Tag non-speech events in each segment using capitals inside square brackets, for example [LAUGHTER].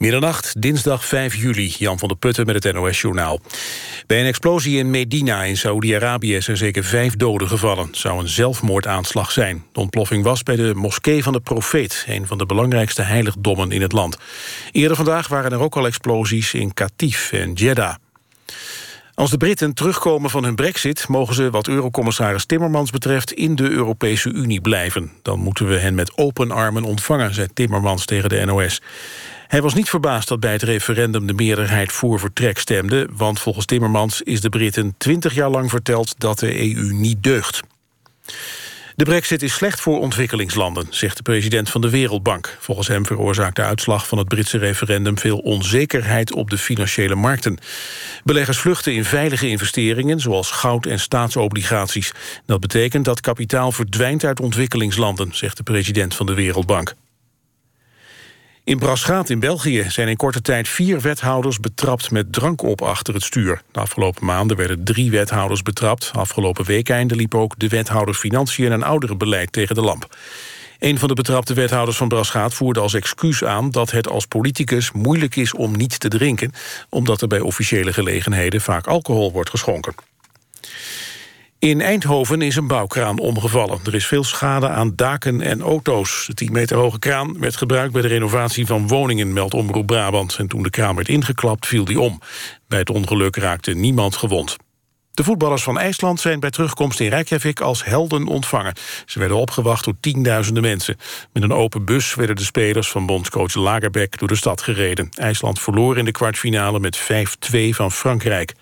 Middernacht, dinsdag 5 juli. Jan van der Putten met het NOS-journaal. Bij een explosie in Medina in Saoedi-Arabië... zijn zeker vijf doden gevallen. Het zou een zelfmoordaanslag zijn. De ontploffing was bij de moskee van de profeet... een van de belangrijkste heiligdommen in het land. Eerder vandaag waren er ook al explosies in Katif en Jeddah. Als de Britten terugkomen van hun brexit... mogen ze, wat eurocommissaris Timmermans betreft... in de Europese Unie blijven. Dan moeten we hen met open armen ontvangen... zei Timmermans tegen de NOS. Hij was niet verbaasd dat bij het referendum de meerderheid voor vertrek stemde... want volgens Timmermans is de Britten twintig jaar lang verteld dat de EU niet deugt. De brexit is slecht voor ontwikkelingslanden, zegt de president van de Wereldbank. Volgens hem veroorzaakt de uitslag van het Britse referendum... veel onzekerheid op de financiële markten. Beleggers vluchten in veilige investeringen... zoals goud en staatsobligaties. Dat betekent dat kapitaal verdwijnt uit ontwikkelingslanden... zegt de president van de Wereldbank. In Braschaat in België zijn in korte tijd vier wethouders betrapt met drank op achter het stuur. De afgelopen maanden werden drie wethouders betrapt. Afgelopen weekende liep ook de wethouder Financiën en Ouderenbeleid tegen de lamp. Een van de betrapte wethouders van Braschaat voerde als excuus aan... dat het als politicus moeilijk is om niet te drinken... omdat er bij officiële gelegenheden vaak alcohol wordt geschonken. In Eindhoven is een bouwkraan omgevallen. Er is veel schade aan daken en auto's. De 10 meter hoge kraan werd gebruikt bij de renovatie van woningen, meldt Omroep Brabant. En toen de kraan werd ingeklapt, viel die om. Bij het ongeluk raakte niemand gewond. De voetballers van IJsland zijn bij terugkomst in Reykjavik als helden ontvangen. Ze werden opgewacht door tienduizenden mensen. Met een open bus werden de spelers van bondscoach Lagerbäck door de stad gereden. IJsland verloor in de kwartfinale met 5-2 van Frankrijk.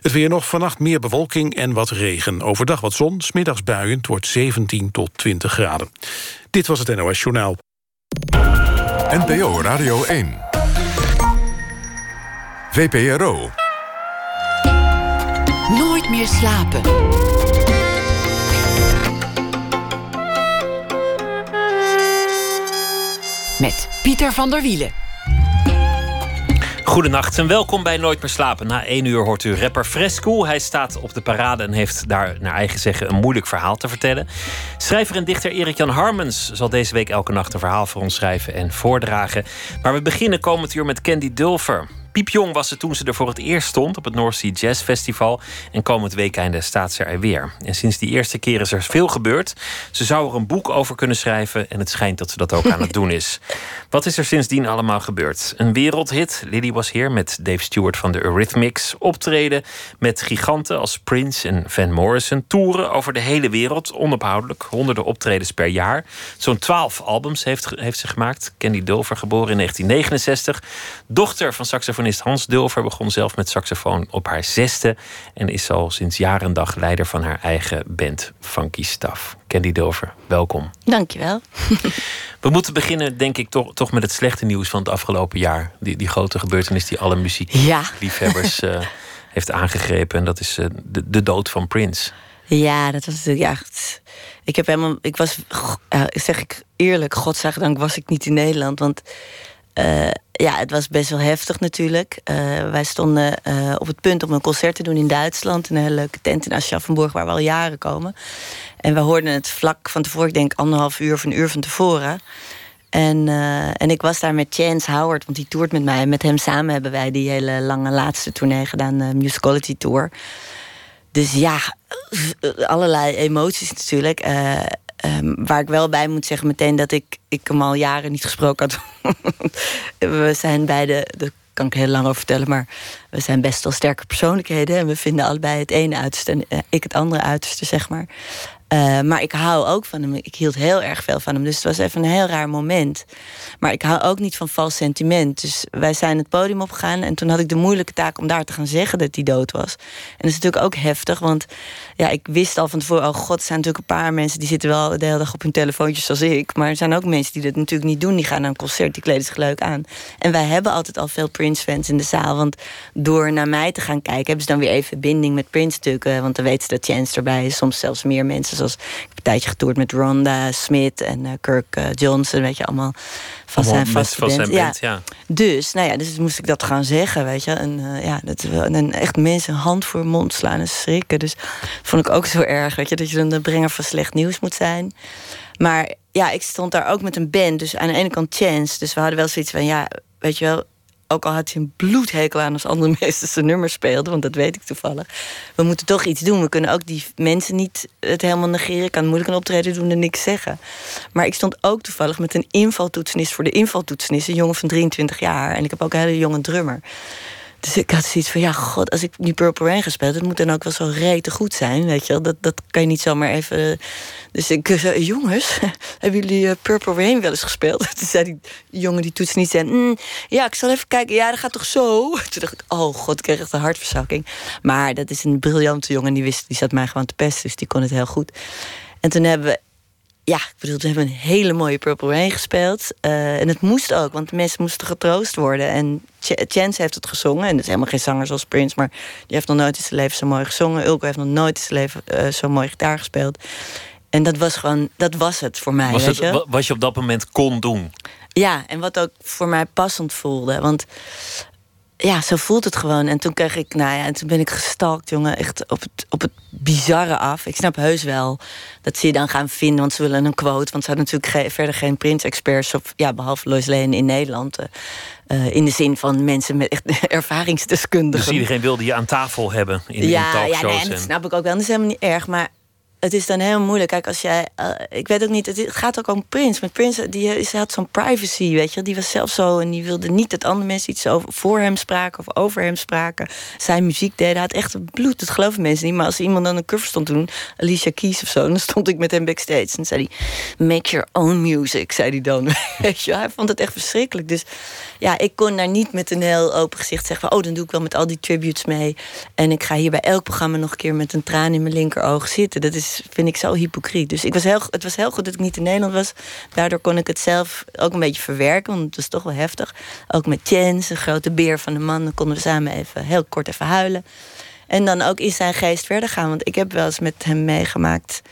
Het weer nog vannacht meer bewolking en wat regen. Overdag wat zon, smiddags buien. Het wordt 17 tot 20 graden. Dit was het NOS Journaal. NPO Radio 1. VPRO. Nooit meer slapen. Met Pieter van der Wielen. Goedenacht en welkom bij Nooit meer slapen. Na één uur hoort u rapper Fresco. Hij staat op de parade en heeft daar naar eigen zeggen een moeilijk verhaal te vertellen. Schrijver en dichter Erik-Jan Harmens zal deze week elke nacht een verhaal voor ons schrijven en voordragen. Maar we beginnen komend uur met Candy Dulfer. Piepjong was ze toen ze er voor het eerst stond op het North Sea Jazz Festival. En komend weekende staat ze er weer. En sinds die eerste keer is er veel gebeurd. Ze zou er een boek over kunnen schrijven. En het schijnt dat ze dat ook aan het [LAUGHS] doen is. Wat is er sindsdien allemaal gebeurd? Een wereldhit. Lily was hier met Dave Stewart van de Eurythmics. Optreden met giganten als Prince en Van Morrison. Toeren over de hele wereld. Onophoudelijk. Honderden optredens per jaar. Zo'n twaalf albums heeft, heeft ze gemaakt. Candy Dulfer, geboren in 1969. Dochter van saxofonist Hans Dulver begon zelf met saxofoon op haar zesde. En is al sinds jaren en dag leider van haar eigen band Funky Stuff. Candy Dulver, welkom. Dankjewel. [LAUGHS] We moeten beginnen, denk ik, toch, toch met het slechte nieuws van het afgelopen jaar. Die, die grote gebeurtenis die alle muziekliefhebbers ja. uh, heeft aangegrepen. En dat is uh, de, de dood van Prince. Ja, dat was natuurlijk echt. Ik heb helemaal. Ik was, uh, zeg ik eerlijk, godzijdank was ik niet in Nederland. Want ja, het was best wel heftig natuurlijk. Uh, wij stonden uh, op het punt om een concert te doen in Duitsland. Een hele leuke tent in Aschaffenburg, waar we al jaren komen. En we hoorden het vlak van tevoren, ik denk anderhalf uur of een uur van tevoren. En, en ik was daar met Chance Howard, want die toert met mij. Met hem samen hebben wij die hele lange laatste tournee gedaan, de Musicality Tour. Dus ja, allerlei emoties natuurlijk. Um, waar ik wel bij moet zeggen meteen dat ik, ik hem al jaren niet gesproken had. [LAUGHS] we zijn beide, daar kan ik heel lang over vertellen, maar we zijn best wel sterke persoonlijkheden. En we vinden allebei het ene uiterste en eh, ik het andere uiterste, zeg maar. Uh, maar ik hou ook van hem. Ik hield heel erg veel van hem. Dus het was even een heel raar moment. Maar ik hou ook niet van vals sentiment. Dus wij zijn het podium opgegaan. En toen had ik de moeilijke taak om daar te gaan zeggen dat hij dood was. En dat is natuurlijk ook heftig. Want ja, ik wist al van tevoren... oh god, er zijn natuurlijk een paar mensen... die zitten wel de hele dag op hun telefoontjes zoals ik. Maar er zijn ook mensen die dat natuurlijk niet doen. Die gaan naar een concert, die kleden zich leuk aan. En wij hebben altijd al veel Prince-fans in de zaal. Want door naar mij te gaan kijken... hebben ze dan weer even binding met Prince-stukken. Want dan weten ze dat Chance erbij is. Soms zelfs meer mensen zoals ik heb een tijdje getoerd met Rhonda Smith en uh, Kirk uh, Johnson, weet je, allemaal van zijn van zijn band, ja. ja. Dus, nou ja, dus moest ik dat gaan zeggen, weet je. En uh, ja, dat, en echt mensen hand voor mond slaan en schrikken. Dus vond ik ook zo erg, weet je, dat je dan de brenger van slecht nieuws moet zijn. Maar ja, ik stond daar ook met een band, dus aan de ene kant Chance. Dus we hadden wel zoiets van, ja, weet je wel, ook al had hij een bloedhekel aan als andere [LAUGHS] mensen zijn nummer speelden, want dat weet ik toevallig. We moeten toch iets doen. We kunnen ook die mensen niet het helemaal negeren. Ik kan moeilijk een optreden doen en niks zeggen. Maar ik stond ook toevallig met een invaltoetsenist voor de invaltoetsenist, een jongen van 23 jaar. En ik heb ook een hele jonge drummer. Dus ik had zoiets van, ja, god, als ik nu Purple Rain ga spelen... dat moet dan ook wel zo rete goed zijn, weet je wel. Dat, dat kan je niet zomaar even... Dus ik zei, jongens, [LAUGHS] hebben jullie uh, Purple Rain wel eens gespeeld? [LAUGHS] Toen zei die jongen die toets niet zei... Mm, ja, ik zal even kijken, ja, dat gaat toch zo? [LAUGHS] Toen dacht ik, oh god, ik kreeg echt een hartverzakking. Maar dat is een briljante jongen, die, wist, die zat mij gewoon te pesten... dus die kon het heel goed. En toen hebben we ja, ik bedoel, we hebben een hele mooie Purple Rain gespeeld. Uh, en het moest ook, want de mensen moesten getroost worden. En Ch Chance heeft het gezongen. En dat is helemaal geen zanger zoals Prince, maar die heeft nog nooit in zijn leven zo mooi gezongen. Ulko heeft nog nooit in zijn leven uh, zo mooi gitaar gespeeld. En dat was gewoon, dat was het voor mij. Was weet het je? wat je op dat moment kon doen? Ja, en wat ook voor mij passend voelde. Want ja, zo voelt het gewoon. En toen kreeg ik, nou ja, en toen ben ik gestalkt, jongen, echt op het, op het bizarre af. Ik snap heus wel dat ze je dan gaan vinden, want ze willen een quote. Want ze hadden natuurlijk verder geen print-experts, of ja, behalve Lois Lane in Nederland. Uh, in de zin van mensen met echt [LAUGHS] ervaringsdeskundigen. Dus iedereen wilde je aan tafel hebben in, ja, in talkshows. Ja, nee, en dat snap ik ook wel. Dat is helemaal niet erg. Maar het is dan heel moeilijk. Kijk, als jij. Uh, ik weet ook niet. Het gaat ook om Prins. Met Prins, die is, had zo'n privacy, weet je. Die was zelf zo. En die wilde niet dat andere mensen iets over, voor hem spraken of over hem spraken. Zijn muziek deden. Hij had echt bloed. Dat geloven mensen niet. Maar als iemand dan een cover stond te doen, Alicia Keys of zo, dan stond ik met hem backstage. En zei hij: Make your own music, zei hij dan. [LAUGHS] weet je, hij vond het echt verschrikkelijk. Dus ja, ik kon daar niet met een heel open gezicht zeggen: van, Oh, dan doe ik wel met al die tributes mee. En ik ga hier bij elk programma nog een keer met een traan in mijn linkeroog zitten. Dat is vind ik zo hypocriet. Dus ik was heel, het was heel goed dat ik niet in Nederland was. Daardoor kon ik het zelf ook een beetje verwerken, want het was toch wel heftig. Ook met Jens, een grote beer van de man, konden we samen even heel kort even huilen. En dan ook in zijn geest verder gaan. Want ik heb wel eens met hem meegemaakt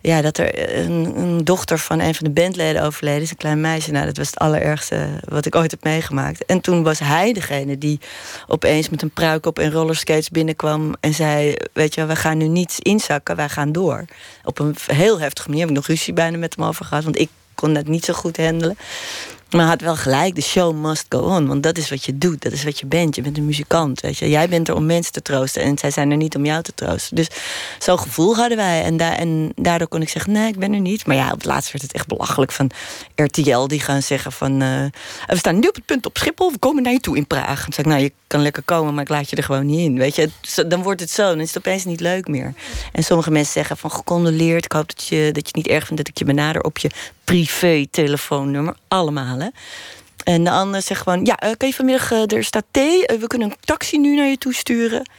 ja, dat er een, een, dochter van een van de bandleden overleden is, een klein meisje. Nou, dat was het allerergste wat ik ooit heb meegemaakt. En toen was hij degene die opeens met een pruik op en rollerskates binnenkwam en zei: Weet je, we gaan nu niet inzakken, wij gaan door. Op een heel heftige manier heb ik nog ruzie bijna met hem over gehad, want ik kon dat niet zo goed handelen. Maar had wel gelijk, de show must go on. Want dat is wat je doet, dat is wat je bent. Je bent een muzikant, weet je. Jij bent er om mensen te troosten en zij zijn er niet om jou te troosten. Dus zo'n gevoel hadden wij. En, en daardoor kon ik zeggen, nee, ik ben er niet. Maar ja, op het laatst werd het echt belachelijk van RTL. Die gaan zeggen van, uh, we staan nu op het punt op Schiphol. We komen naar je toe in Praag. Dan zeg ik, nou, je kan lekker komen, maar ik laat je er gewoon niet in. Weet je, dan wordt het zo, dan is het opeens niet leuk meer. En sommige mensen zeggen van, gecondoleerd. Ik hoop dat je, dat je niet erg vindt dat ik je benader op je privé-telefoonnummer. Allemaal, hè. En de ander zegt gewoon: Ja, uh, kan je vanmiddag, uh, er staat thee, uh, we kunnen een taxi nu naar je toe sturen.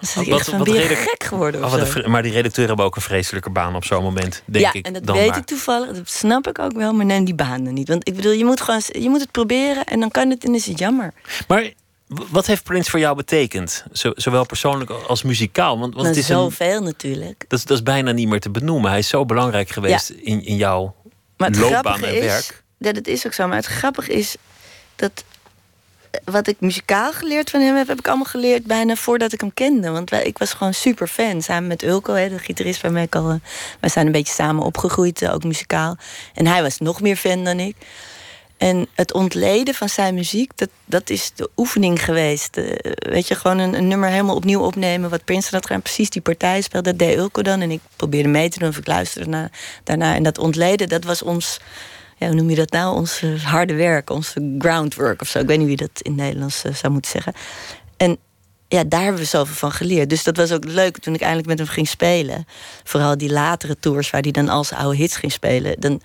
Is ben je gek geworden oh, Maar die redacteuren hebben ook een vreselijke baan op zo'n moment, denk ja, ik. en dat dan weet maar. ik toevallig, dat snap ik ook wel, maar neem die banen niet. Want ik bedoel, je moet, gewoon, je moet het proberen en dan kan het en is het jammer. Maar wat heeft Prince voor jou betekend? Zowel persoonlijk als muzikaal? Want, want het is zoveel natuurlijk. Dat, dat is bijna niet meer te benoemen. Hij is zo belangrijk geweest ja. in, in jouw maar het loopbaan en is, werk. Ja, dat is ook zo. Maar het grappige is dat wat ik muzikaal geleerd van hem heb, heb ik allemaal geleerd bijna voordat ik hem kende. Want wij, ik was gewoon super fan. Samen met Ulko, hè, de gitarist waarmee ik al. wij zijn een beetje samen opgegroeid, ook muzikaal. En hij was nog meer fan dan ik. En het ontleden van zijn muziek, dat, dat is de oefening geweest. Uh, weet je, gewoon een, een, nummer helemaal opnieuw opnemen. Wat Prince had gedaan, precies die partij speelde. Dat deed Ulko dan. En ik probeerde mee te doen of ik luisterde daarna. En dat ontleden, dat was ons ja, hoe noem je dat nou? Ons uh, harde werk, ons groundwork of zo. Ik weet niet wie dat in het Nederlands uh, zou moeten zeggen. En ja, daar hebben we zoveel van geleerd. Dus dat was ook leuk toen ik eindelijk met hem ging spelen. Vooral die latere tours waar hij dan al zijn oude hits ging spelen. Dan,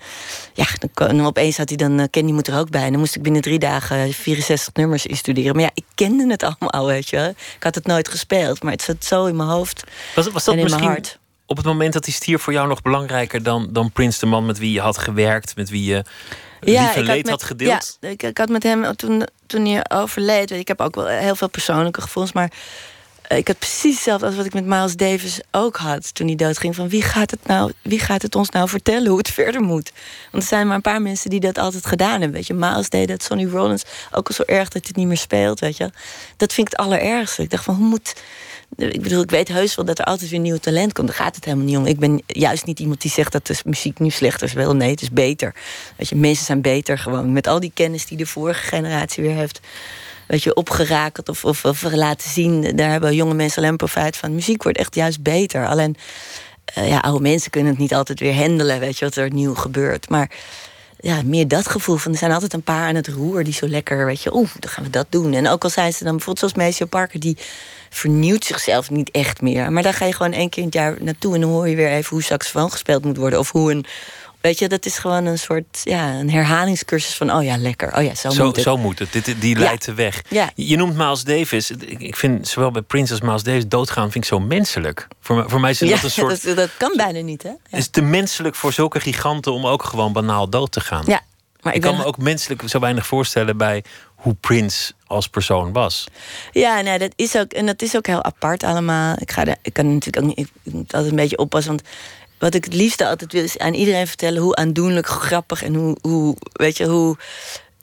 ja, dan, dan opeens had hij dan uh, Kenny moet er ook bij. En dan moest ik binnen drie dagen 64 nummers instuderen. Maar ja, ik kende het allemaal, weet je. Ik had het nooit gespeeld, maar het zat zo in mijn hoofd was, was dat en in misschien mijn hart. op het moment dat hij stierf voor jou nog belangrijker dan, dan Prince, de man met wie je had gewerkt, met wie je lief en leed met, had gedeeld? Ja, ik, ik had met hem toen, toen hij overleed. Ik heb ook wel heel veel persoonlijke gevoelens, maar ik had precies hetzelfde als wat ik met Miles Davis ook had toen hij doodging. Van wie gaat, het nou, wie gaat het ons nou vertellen hoe het [LAUGHS] verder moet? Want er zijn maar een paar mensen die dat altijd gedaan hebben. Weet je, Miles deed dat, Sonny Rollins ook al zo erg dat het niet meer speelt. Weet je, dat vind ik het allerergste. Ik dacht van hoe moet. Ik bedoel, ik weet heus wel dat er altijd weer nieuw talent komt. Daar gaat het helemaal niet om. Ik ben juist niet iemand die zegt dat de muziek nu slechter is. Wel, nee, het is beter. Weet je, mensen zijn beter gewoon. Met al die kennis die de vorige generatie weer heeft weet je, opgerakeld of, of, of laten zien. Daar hebben jonge mensen alleen profijt van. Muziek wordt echt juist beter. Alleen, uh, ja, oude mensen kunnen het niet altijd weer handelen, weet je, wat er nieuw gebeurt. Maar ja, meer dat gevoel van er zijn altijd een paar aan het roer die zo lekker, weet je, oeh, dan gaan we dat doen. En ook al zijn ze dan bijvoorbeeld zoals Maceo Parker, die vernieuwt zichzelf niet echt meer. Maar daar ga je gewoon één keer in het jaar naartoe en dan hoor je weer even hoe saxofoon gespeeld moet worden of hoe een Weet je, dat is gewoon een soort ja, een herhalingscursus van... oh ja, lekker, oh ja, zo, zo moet het. Zo moet het, Dit, die leidt de weg. Ja. Je noemt Miles Davis. Ik vind zowel bij Prince als Miles Davis doodgaan vind ik zo menselijk. Voor, voor mij is dat ja, een soort... Dat, dat kan bijna niet, hè? Ja. Is te menselijk voor zulke giganten om ook gewoon banaal dood te gaan. Ja, maar ik, ik kan me ook menselijk zo weinig voorstellen bij hoe Prince als persoon was. Ja, nee, dat is ook, en dat is ook heel apart allemaal. Ik, ga er, ik kan natuurlijk ook niet, ik moet altijd een beetje oppassen, want wat ik het liefste altijd wil, is aan iedereen vertellen hoe aandoenlijk, grappig en hoe, hoe weet je, hoe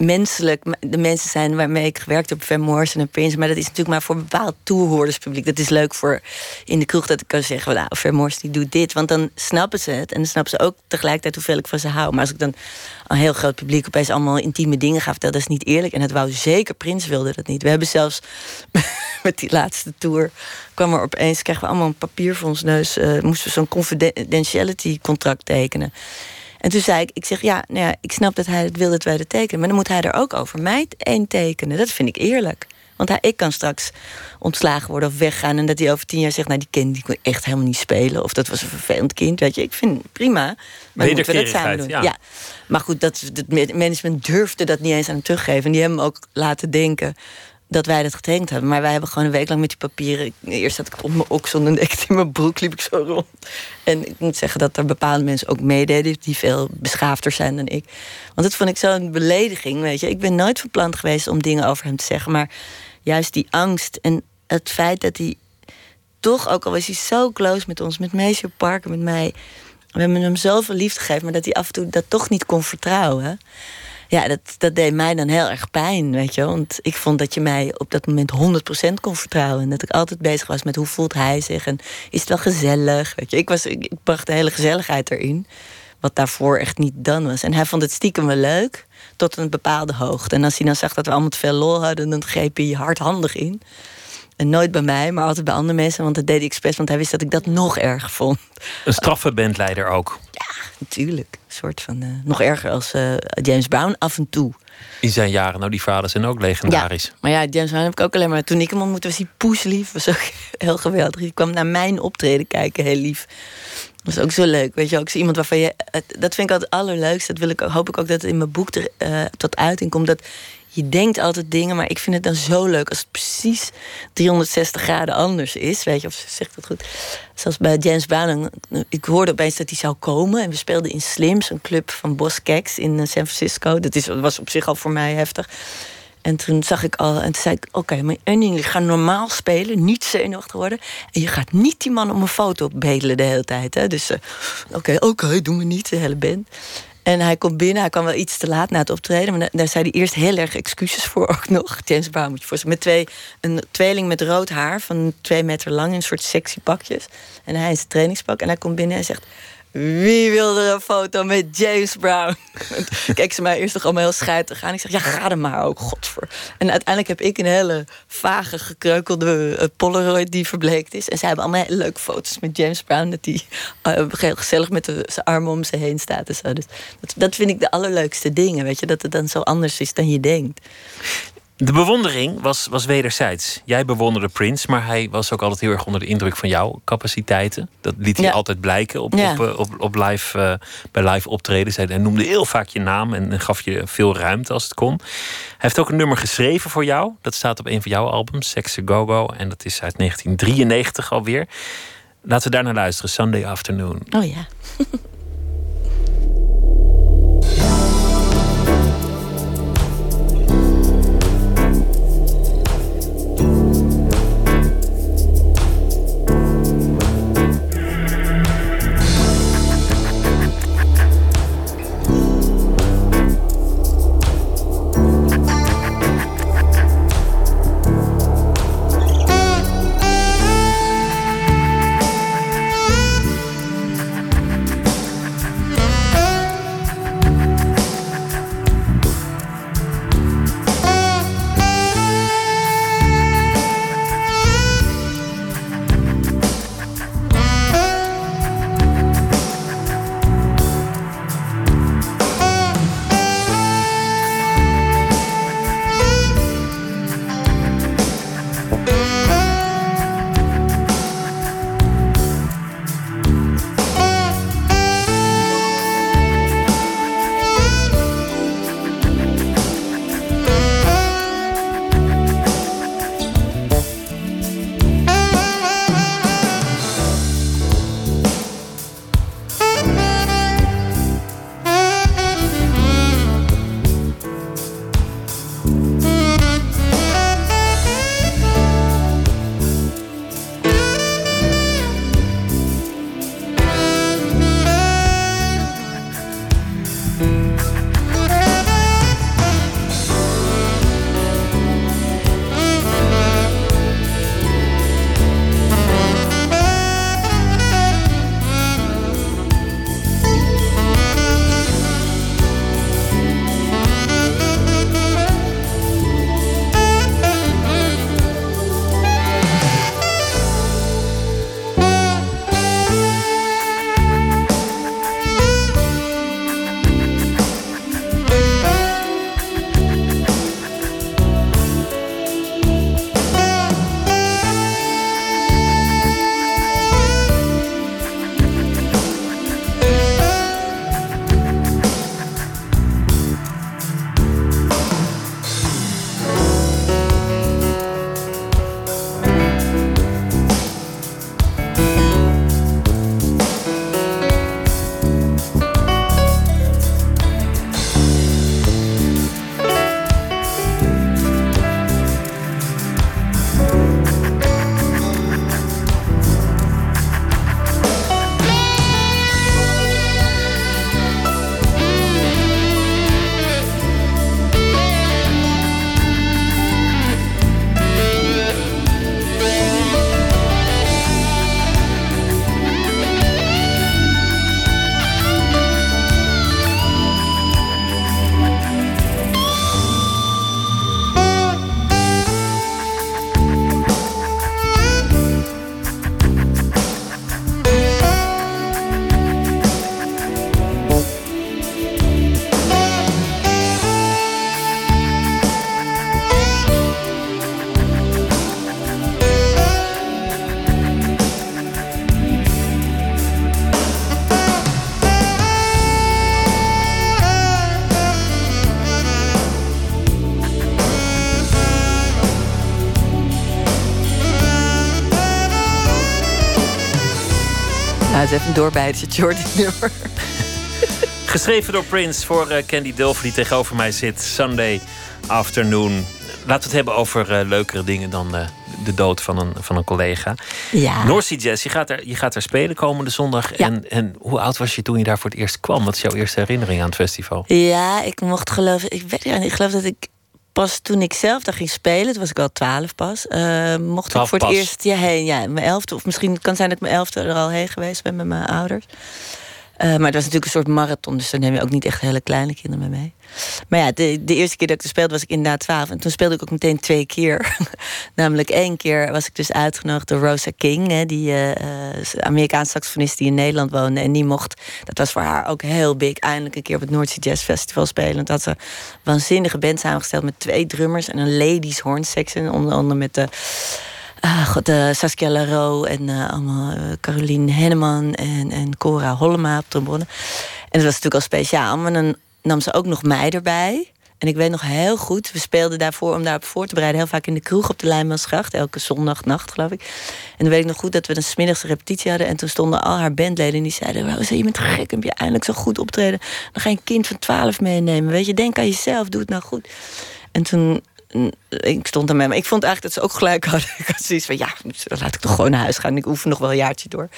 menselijk de mensen zijn waarmee ik gewerkt heb, Van en Prince. Maar dat is natuurlijk maar voor een bepaald toehoorderspubliek. Dat is leuk voor in de kroeg dat ik kan zeggen: nou, Van die doet dit. Want dan snappen ze het. En dan snappen ze ook tegelijkertijd hoeveel ik van ze hou. Maar als ik dan een heel groot publiek opeens allemaal intieme dingen ga vertellen, dat is niet eerlijk. En het wou zeker Prins wilde dat niet. We hebben zelfs [LAUGHS] met die laatste tour kwam er opeens, kregen we allemaal een papier voor ons neus. Uh, moesten we zo'n confidentiality contract tekenen. En toen zei ik, ik zeg ja, nou ja, ik snap dat hij het wil dat wij dat tekenen. Maar dan moet hij er ook over mij één tekenen. Dat vind ik eerlijk. Want hij, ik kan straks ontslagen worden of weggaan. En dat hij over tien jaar zegt, nou die kind die kon echt helemaal niet spelen. Of dat was een vervelend kind. Weet je, ik vind prima. Maar moeten we dat samen doen. Ja. Maar goed, dat, het management durfde dat niet eens aan hem teruggeven. En die hebben hem ook laten denken dat wij dat getankt hebben. Maar wij hebben gewoon een week lang met die papieren... Eerst zat ik op mijn oksel en ik in mijn broek liep ik zo rond. En ik moet zeggen dat er bepaalde mensen ook meededen... die veel beschaafder zijn dan ik. Want dat vond ik zo'n belediging, weet je. Ik ben nooit van plan geweest om dingen over hem te zeggen. Maar juist die angst en het feit dat hij toch... ook al was hij zo close met ons, met Meisje Parker, met mij... we hebben hem zoveel liefde gegeven... maar dat hij af en toe dat toch niet kon vertrouwen ja, dat, dat deed mij dan heel erg pijn, weet je. Want ik vond dat je mij op dat moment 100% kon vertrouwen. En dat ik altijd bezig was met hoe voelt hij zich en is het wel gezellig, weet je. Ik, was, ik, bracht de hele gezelligheid erin, wat daarvoor echt niet dan was. En hij vond het stiekem wel leuk, tot een bepaalde hoogte. En als hij dan zag dat we allemaal te veel lol hadden, dan greep hij hardhandig in. En nooit bij mij, maar altijd bij andere mensen. Want dat deed ik expres, want hij wist dat ik dat nog erger vond. Een straffenbandleider ook. Ja, natuurlijk. Een soort van, uh, nog erger als uh, James Brown af en toe. In zijn jaren, nou die vaders zijn ook legendarisch. Ja, maar ja, James Brown heb ik ook alleen maar... Toen ik hem ontmoette was hij poeslief. Was ook [LAUGHS] heel geweldig. Die kwam naar mijn optreden kijken, heel lief. Dat is ook zo leuk, weet je ook. Zo iemand waarvan je... Dat vind ik altijd het allerleukste. Dat wil ik, hoop ik ook dat het in mijn boek er, uh, tot uiting komt. Dat je denkt altijd dingen, maar ik vind het dan zo leuk als het precies 360 graden anders is. Weet je, of zegt dat goed? Zoals bij James Brown. Ik hoorde opeens dat hij zou komen. En we speelden in Slims, een club van Boss Cats in eh, San Francisco. Dat is, was op zich al voor mij heftig. En toen zag ik al, en toen zei ik: Oké, okay, maar ding, je gaat normaal spelen, niet zenuwachtig worden. En je gaat niet die man om een foto bedelen de hele tijd. Hè? Dus uh, oké, oké, okay, doen we niet, de hele band. En hij komt binnen, hij kwam wel iets te laat na het optreden. Maar daar zei hij eerst heel erg excuses voor ook [LAUGHS] nog. James Brown moet je voorstellen. Met twee, een tweeling met rood haar van twee meter lang in een soort sexy pakjes. En hij is trainingspak. En hij komt binnen en zegt... Wie wil er een foto met James Brown? [LAUGHS] Kijk ze mij eerst toch allemaal heel schijtig aan. Ik zeg, ja, ga er maar ook, godver. En uiteindelijk heb ik een hele vage, gekreukelde uh, Polaroid die verbleekt is. En zij hebben allemaal hele leuke foto's met James Brown. Dat hij uh, heel gezellig met zijn armen om ze heen staat. En zo. Dus dat, dat vind ik de allerleukste dingen, weet je. Dat het dan zo anders is dan je denkt. De bewondering was, was wederzijds. Jij bewonderde Prince, maar hij was ook altijd heel erg onder de indruk van jouw capaciteiten. Dat liet hij altijd blijken op, op, eh, op, op, live, uh, bij live optredens. Hij noemde heel vaak je naam en, gaf je veel ruimte als het kon. Hij heeft ook een nummer geschreven voor jou. Dat staat op een van jouw albums, Sex a Go Go. En dat is uit 1993 alweer. Laten we daar naar luisteren, Sunday Afternoon. Oh ja. [LAUGHS] Is even een doorbijtje, Jordi nummer. Geschreven door Prince voor uh, Candy Dulfer, die tegenover mij zit. Sunday afternoon. Laten we het hebben over uh, leukere dingen dan uh, de dood van een, van een collega. Ja. North Sea Jazz, je gaat er, je gaat er spelen komende zondag. Ja. En, en hoe oud was je toen je daar voor het eerst kwam? Wat is jouw eerste herinnering aan het festival? Ja, ik mocht geloven. Ik, weet, ik geloof dat ik pas toen ik zelf daar ging spelen, toen was ik al twaalf pas, uh, mocht ik voor het eerst ja, heen. Ja, mijn elfde, of misschien kan zijn dat mijn elfde er al heen geweest ben met mijn ouders. Uh, maar het was natuurlijk een soort marathon, dus daar neem je ook niet echt hele kleine kinderen mee. Maar ja, de, de eerste keer dat ik er speelde was ik inderdaad twaalf. En toen speelde ik ook meteen twee keer. [LAUGHS] Namelijk één keer was ik dus uitgenodigd door Rosa King, hè, die uh, Amerikaanse saxofonist die in Nederland woonde. En die mocht, dat was voor haar ook heel big, eindelijk een keer op het Sea Jazz Festival spelen. En dat had ze een waanzinnige band samengesteld met twee drummers en een ladies horn section. Onder andere met de. Ah, God, uh, Saskia Laro en uh, allemaal uh, Caroline Henneman en, en Cora Hollema op trombone. En dat was natuurlijk al speciaal. Maar dan nam ze ook nog mij erbij. En ik weet nog heel goed, we speelden daarvoor om daarop voor te bereiden... heel vaak in de kroeg op de Lijnmansgracht, elke zondagnacht geloof ik. En dan weet ik nog goed dat we een smiddags repetitie hadden... en toen stonden al haar bandleden en die zeiden... Rosa, je bent gek, heb je eindelijk zo goed optreden. Dan ga je een kind van twaalf meenemen, weet je. Denk aan jezelf, doe het nou goed. En toen ik stond er met me. Ik vond eigenlijk dat ze ook gelijk hadden. [LAUGHS] Ik had zoiets van, ja, laat ik toch gewoon naar huis gaan. Ik oefen nog wel een jaartje door.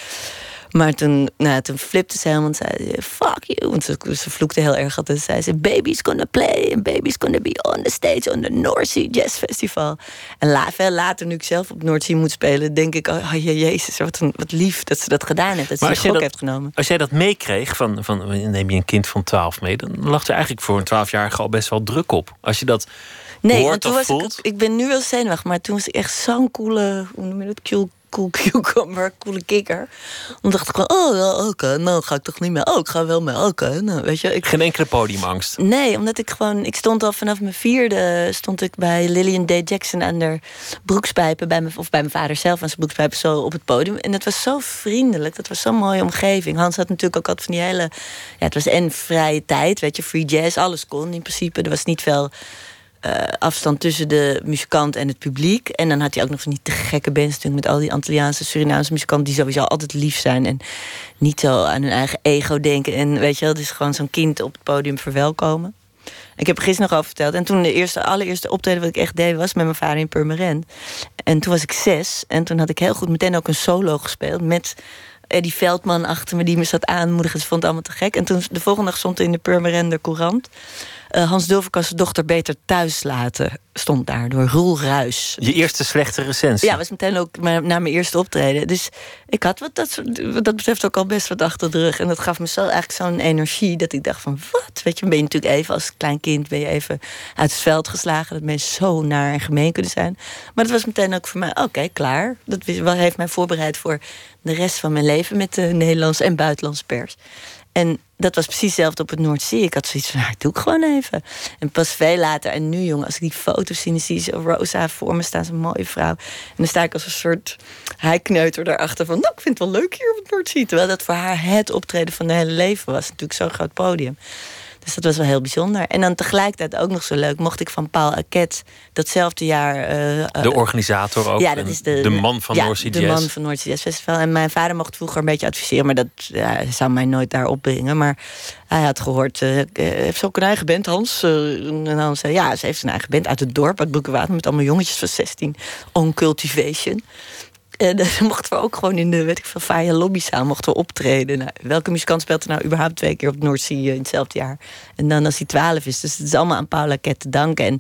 Maar toen, nou, toen flipte ze helemaal en zei ze, fuck you. Want ze, ze vloekte heel erg. Ze zei ze, baby's gonna play and baby's gonna be on the stage on the North Sea Jazz Festival. En la, veel later, nu ik zelf op North Sea moet spelen, denk ik, oh je, jezus, wat, een, wat lief dat ze dat gedaan heeft. Dat ze Maar je ook dat- heeft genomen. Als jij dat meekreeg, van, van neem je een kind van 12 mee, dan lag er eigenlijk voor een 12-jarige al best wel druk op. Als je dat Nee, hoort want toen was voelt. ik, ik ben nu wel zenuwachtig, maar toen was ik echt zo'n coole, hoe noem je dat, cool, cool cucumber, coole kikker. Dan dacht ik gewoon, oh ja, oké, nou ga ik toch niet meer. Oh, ik ga wel mee, oké, nou, weet je. Ik, Geen enkele podiumangst. Nee, omdat ik gewoon... Ik stond al vanaf mijn vierde... stond ik bij Lillian Day Jackson aan de broekspijpen... Bij mijn, of bij mijn vader zelf aan zijn broekspijpen zo op het podium. En dat was zo vriendelijk. Dat was zo'n mooie omgeving. Hans had natuurlijk ook altijd van die hele... Ja, het was en vrije tijd, weet je, free jazz. Alles kon in principe. Er was niet veel... eh, afstand tussen de muzikant en het publiek. En dan had hij ook nog van die te gekke bands natuurlijk... met al die Antilliaanse, Surinaamse muzikanten... die sowieso altijd lief zijn en niet zo aan hun eigen ego denken. En weet je wel, dus gewoon zo'n kind op het podium verwelkomen. Ik heb er gisteren nog over verteld. En toen de eerste, allereerste optreden wat ik echt deed... was met mijn vader in Purmerend. En toen was ik zes. En toen had ik heel goed meteen ook een solo gespeeld... met Eddie Veldman achter me die me zat aanmoedigen. Ze vond het allemaal te gek. En toen de volgende dag stond in de Purmerender Courant... eh, Hans Dulverkas dochter beter thuis laten. Stond daar door Roel Ruis. Je eerste slechte recensie. Ja, was meteen ook na mijn eerste optreden. Dus ik had wat dat, soort- wat dat betreft ook al best wat achter de rug. En dat gaf me zo eigenlijk zo'n energie dat ik dacht van... wat? Weet je, ben je natuurlijk even als klein kind... ben je even uit het veld geslagen. Dat mensen zo naar en gemeen kunnen zijn. Maar dat was meteen ook voor mij, oké, klaar. Dat heeft mij voorbereid voor de rest van mijn leven... met de Nederlandse en buitenlandse pers. En dat was precies hetzelfde op het Noordzee. Ik had zoiets van, nou, doe ik gewoon even. En pas veel later, en nu jongen, als ik die foto's zie... dan zie je Rosa voor me staan, zo'n mooie vrouw. En dan sta ik als een soort heikneuter daarachter van... nou, ik vind het wel leuk hier op het Noordzee. Terwijl dat voor haar het optreden van haar hele leven was. Natuurlijk zo'n groot podium. Dus dat was wel heel bijzonder. En dan tegelijkertijd ook nog zo leuk... mocht ik van Paul Arquette datzelfde jaar... eh, eh, De organisator ook. ja, dat is de, man van ja, North Sea de man van North Sea Jazz Festival. En mijn vader mocht vroeger een beetje adviseren, maar dat ja, zou mij nooit daar opbrengen. Maar hij had gehoord, eh, heeft ze ook een eigen band, Hans? En Hans zei, ja, ze heeft een eigen band uit het dorp, uit Broekenwater, met allemaal jongetjes van 16. On [LAUGHS] En dan mochten we ook gewoon in de, weet ik veel, Faya lobbyzaal mochten we optreden. Nou, welke muzikant speelt er nou überhaupt twee keer op Noordzee in hetzelfde jaar? En dan als hij twaalf is. Dus het is allemaal aan Paula Ket te danken. En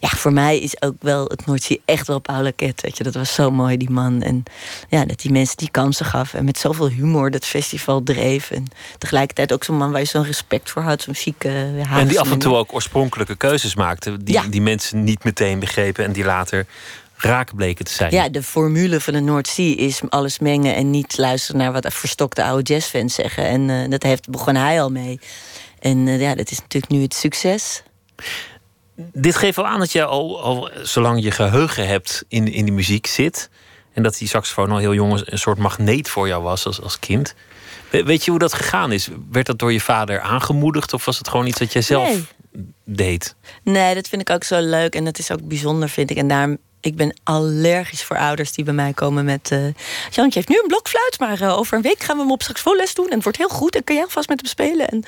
ja, voor mij is ook wel het Noordzee echt wel Paula Ket. Weet je, dat was zo mooi, die man. En ja, dat die mensen die kansen gaf. En met zoveel humor dat festival dreef. En tegelijkertijd ook zo'n man waar je zo'n respect voor had. Zo'n chique Haagse En die af en toe ook oorspronkelijke keuzes maakte. Die, Ja. die mensen niet meteen begrepen en die later raak bleken te zijn. Ja, de formule van de Noordzee is alles mengen en niet luisteren naar wat verstokte oude jazzfans zeggen. En eh, dat heeft, begon hij al mee. En eh, ja, dat is natuurlijk nu het succes. Dit geeft wel aan dat je al, al zolang je geheugen hebt in, in die muziek zit. En dat die saxofoon al heel jong een soort magneet voor jou was als, als kind. We- Weet je hoe dat gegaan is? Werd dat door je vader aangemoedigd of was het gewoon iets dat jij zelf Nee. deed? Nee, dat vind ik ook zo leuk en dat is ook bijzonder, vind ik. En daarom, Ik ben allergisch voor ouders die bij mij komen met... Uh, Jantje heeft nu een blokfluit, maar uh, over een week gaan we hem op straks les doen... en het wordt heel goed en kan jij alvast met hem spelen. En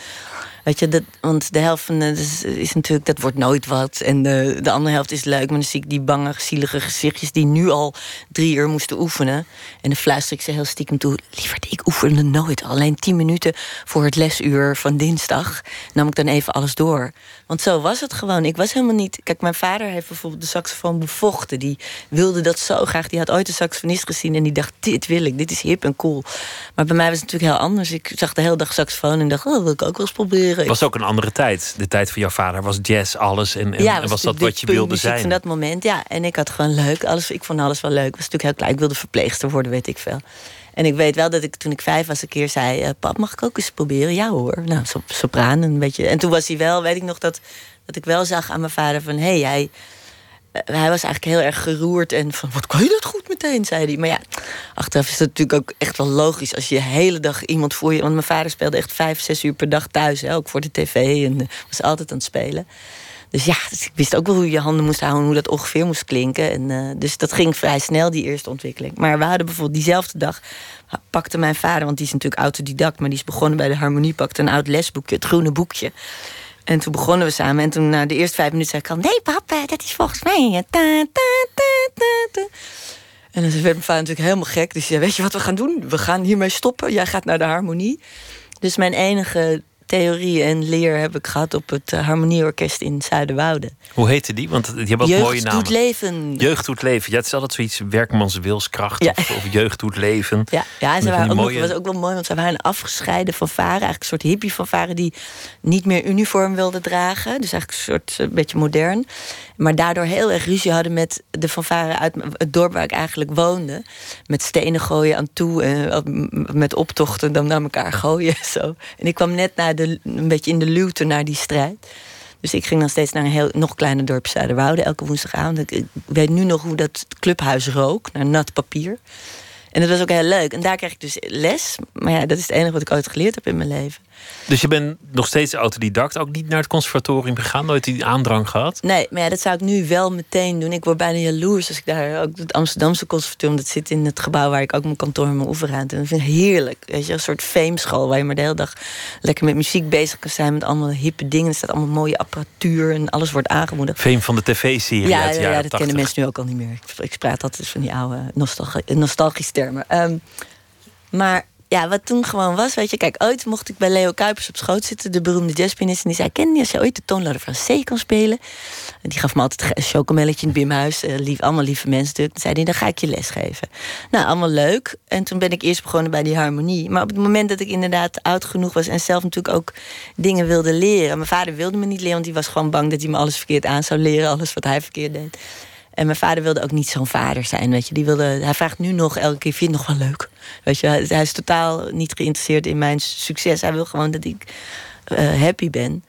Weet je, want de helft van is, natuurlijk, dat wordt nooit wat. En de, de andere helft is leuk. Maar dan zie ik die bange, zielige gezichtjes die nu al drie uur moesten oefenen. En dan fluister ik ze heel stiekem toe. Lieverd, ik oefende nooit. Alleen tien minuten voor het lesuur van dinsdag nam ik dan even alles door. Want zo was het gewoon. Ik was helemaal niet. Kijk, mijn vader heeft bijvoorbeeld de saxofoon bevochten. Die wilde dat zo graag. Die had ooit een saxofonist gezien en die dacht: dit wil ik, dit is hip en cool. Maar bij mij was het natuurlijk heel anders. Ik zag de hele dag saxofoon en dacht: oh, wil ik ook wel eens proberen. Het was ook een andere tijd. De tijd van jouw vader was jazz, alles. En, en, ja, was, was dat wat je wilde zijn? van dat moment, ja. En ik had gewoon leuk. Alles, ik vond alles wel leuk. Ik was natuurlijk heel klein. Ik wilde verpleegster worden, weet ik veel. En ik weet wel dat ik toen ik vijf was een keer zei... Uh, pap, mag ik ook eens proberen? Ja hoor. Nou, sopraan een beetje. En toen was hij wel, weet ik nog, dat, dat ik wel zag aan mijn vader van... hé, hey, jij eh, hij was eigenlijk heel erg geroerd en van wat kan je dat goed meteen, zei hij. Maar ja, achteraf is het natuurlijk ook echt wel logisch als je de hele dag iemand voor je. Want mijn vader speelde echt vijf, zes uur per dag thuis, hè, ook voor de tv en uh, was altijd aan het spelen. Dus ja, dus ik wist ook wel hoe je je handen moest houden, hoe dat ongeveer moest klinken. En, uh, dus dat ging vrij snel, die eerste ontwikkeling. Maar we hadden bijvoorbeeld diezelfde dag pakte mijn vader, want die is natuurlijk autodidact, maar die is begonnen bij de harmonie, pakte een oud lesboekje, het groene boekje. En toen begonnen we samen. En toen na de eerste vijf minuten zei ik al... Nee, papa, dat is volgens mij... En dan werd mijn vader natuurlijk helemaal gek. Dus ja, weet je wat we gaan doen? We gaan hiermee stoppen. Jij gaat naar de harmonie. Dus mijn enige theorie en leer heb ik gehad op het eh, Harmonieorkest in Zuiderwoude. Hoe heette die? Want je hebt ook jeugd mooie namen. Doet leven. Jeugd doet leven. Ja, het is altijd zoiets werkmans wilskracht ja. of, of, jeugd doet leven. Ja, ja ze waren ook mooie... nog, was ook wel mooi, want ze waren afgescheiden van varen. Eigenlijk een soort hippie van varen die niet meer uniform wilden dragen. Dus eigenlijk een soort een beetje modern. Maar daardoor heel erg ruzie hadden met de fanfare uit het dorp waar ik eigenlijk woonde. Met stenen gooien aan toe. En met optochten dan naar elkaar gooien. [LAUGHS] Zo. En ik kwam net naar de, een beetje in de luwte naar die strijd. Dus ik ging dan steeds naar een heel, nog kleiner dorp Zuiderwoude elke woensdagavond. Ik weet nu nog hoe dat clubhuis rook, naar nat papier. En dat was ook heel leuk. En daar kreeg ik dus les. Maar ja, dat is het enige wat ik ooit geleerd heb in mijn leven. Dus je bent nog steeds autodidact, ook niet naar het conservatorium gegaan, nooit die aandrang gehad? Nee, maar ja, dat zou ik nu wel meteen doen. Ik word bijna jaloers als ik daar ook het Amsterdamse conservatorium, dat zit in het gebouw waar ik ook mijn kantoor en mijn oefenruimte. En ik vind het heerlijk. Weet je, een soort fameschool waar je maar de hele dag lekker met muziek bezig kan zijn, met allemaal hippe dingen. Er staat allemaal mooie apparatuur en alles wordt aangemoedigd. Fame van de tv-serie. Ja, ja, ja, dat kennen mensen nu ook al niet meer. Ik praat altijd van die oude nostalgische termen. Um, maar ja, wat toen gewoon was, weet je, kijk, ooit mocht ik bij Leo Kuipers op schoot zitten, de beroemde jazzpianist. En die zei: Ken je als je ooit de toonladder van C kan spelen? En die gaf me altijd een chocomelletje in het bimhuis. Uh, lief, allemaal lieve mensen natuurlijk. Zei hij: Dan ga ik je les geven. Nou, allemaal leuk. En toen ben ik eerst begonnen bij die harmonie. Maar op het moment dat ik inderdaad oud genoeg was en zelf natuurlijk ook dingen wilde leren. Mijn vader wilde me niet leren, want die was gewoon bang dat hij me alles verkeerd aan zou leren, alles wat hij verkeerd deed. En mijn vader wilde ook niet zo'n vader zijn. Weet je. Die wilde, hij vraagt nu nog elke keer: Vind je het nog wel leuk? Weet je, hij, is totaal niet geïnteresseerd in mijn succes. Hij wil gewoon dat ik uh, happy ben.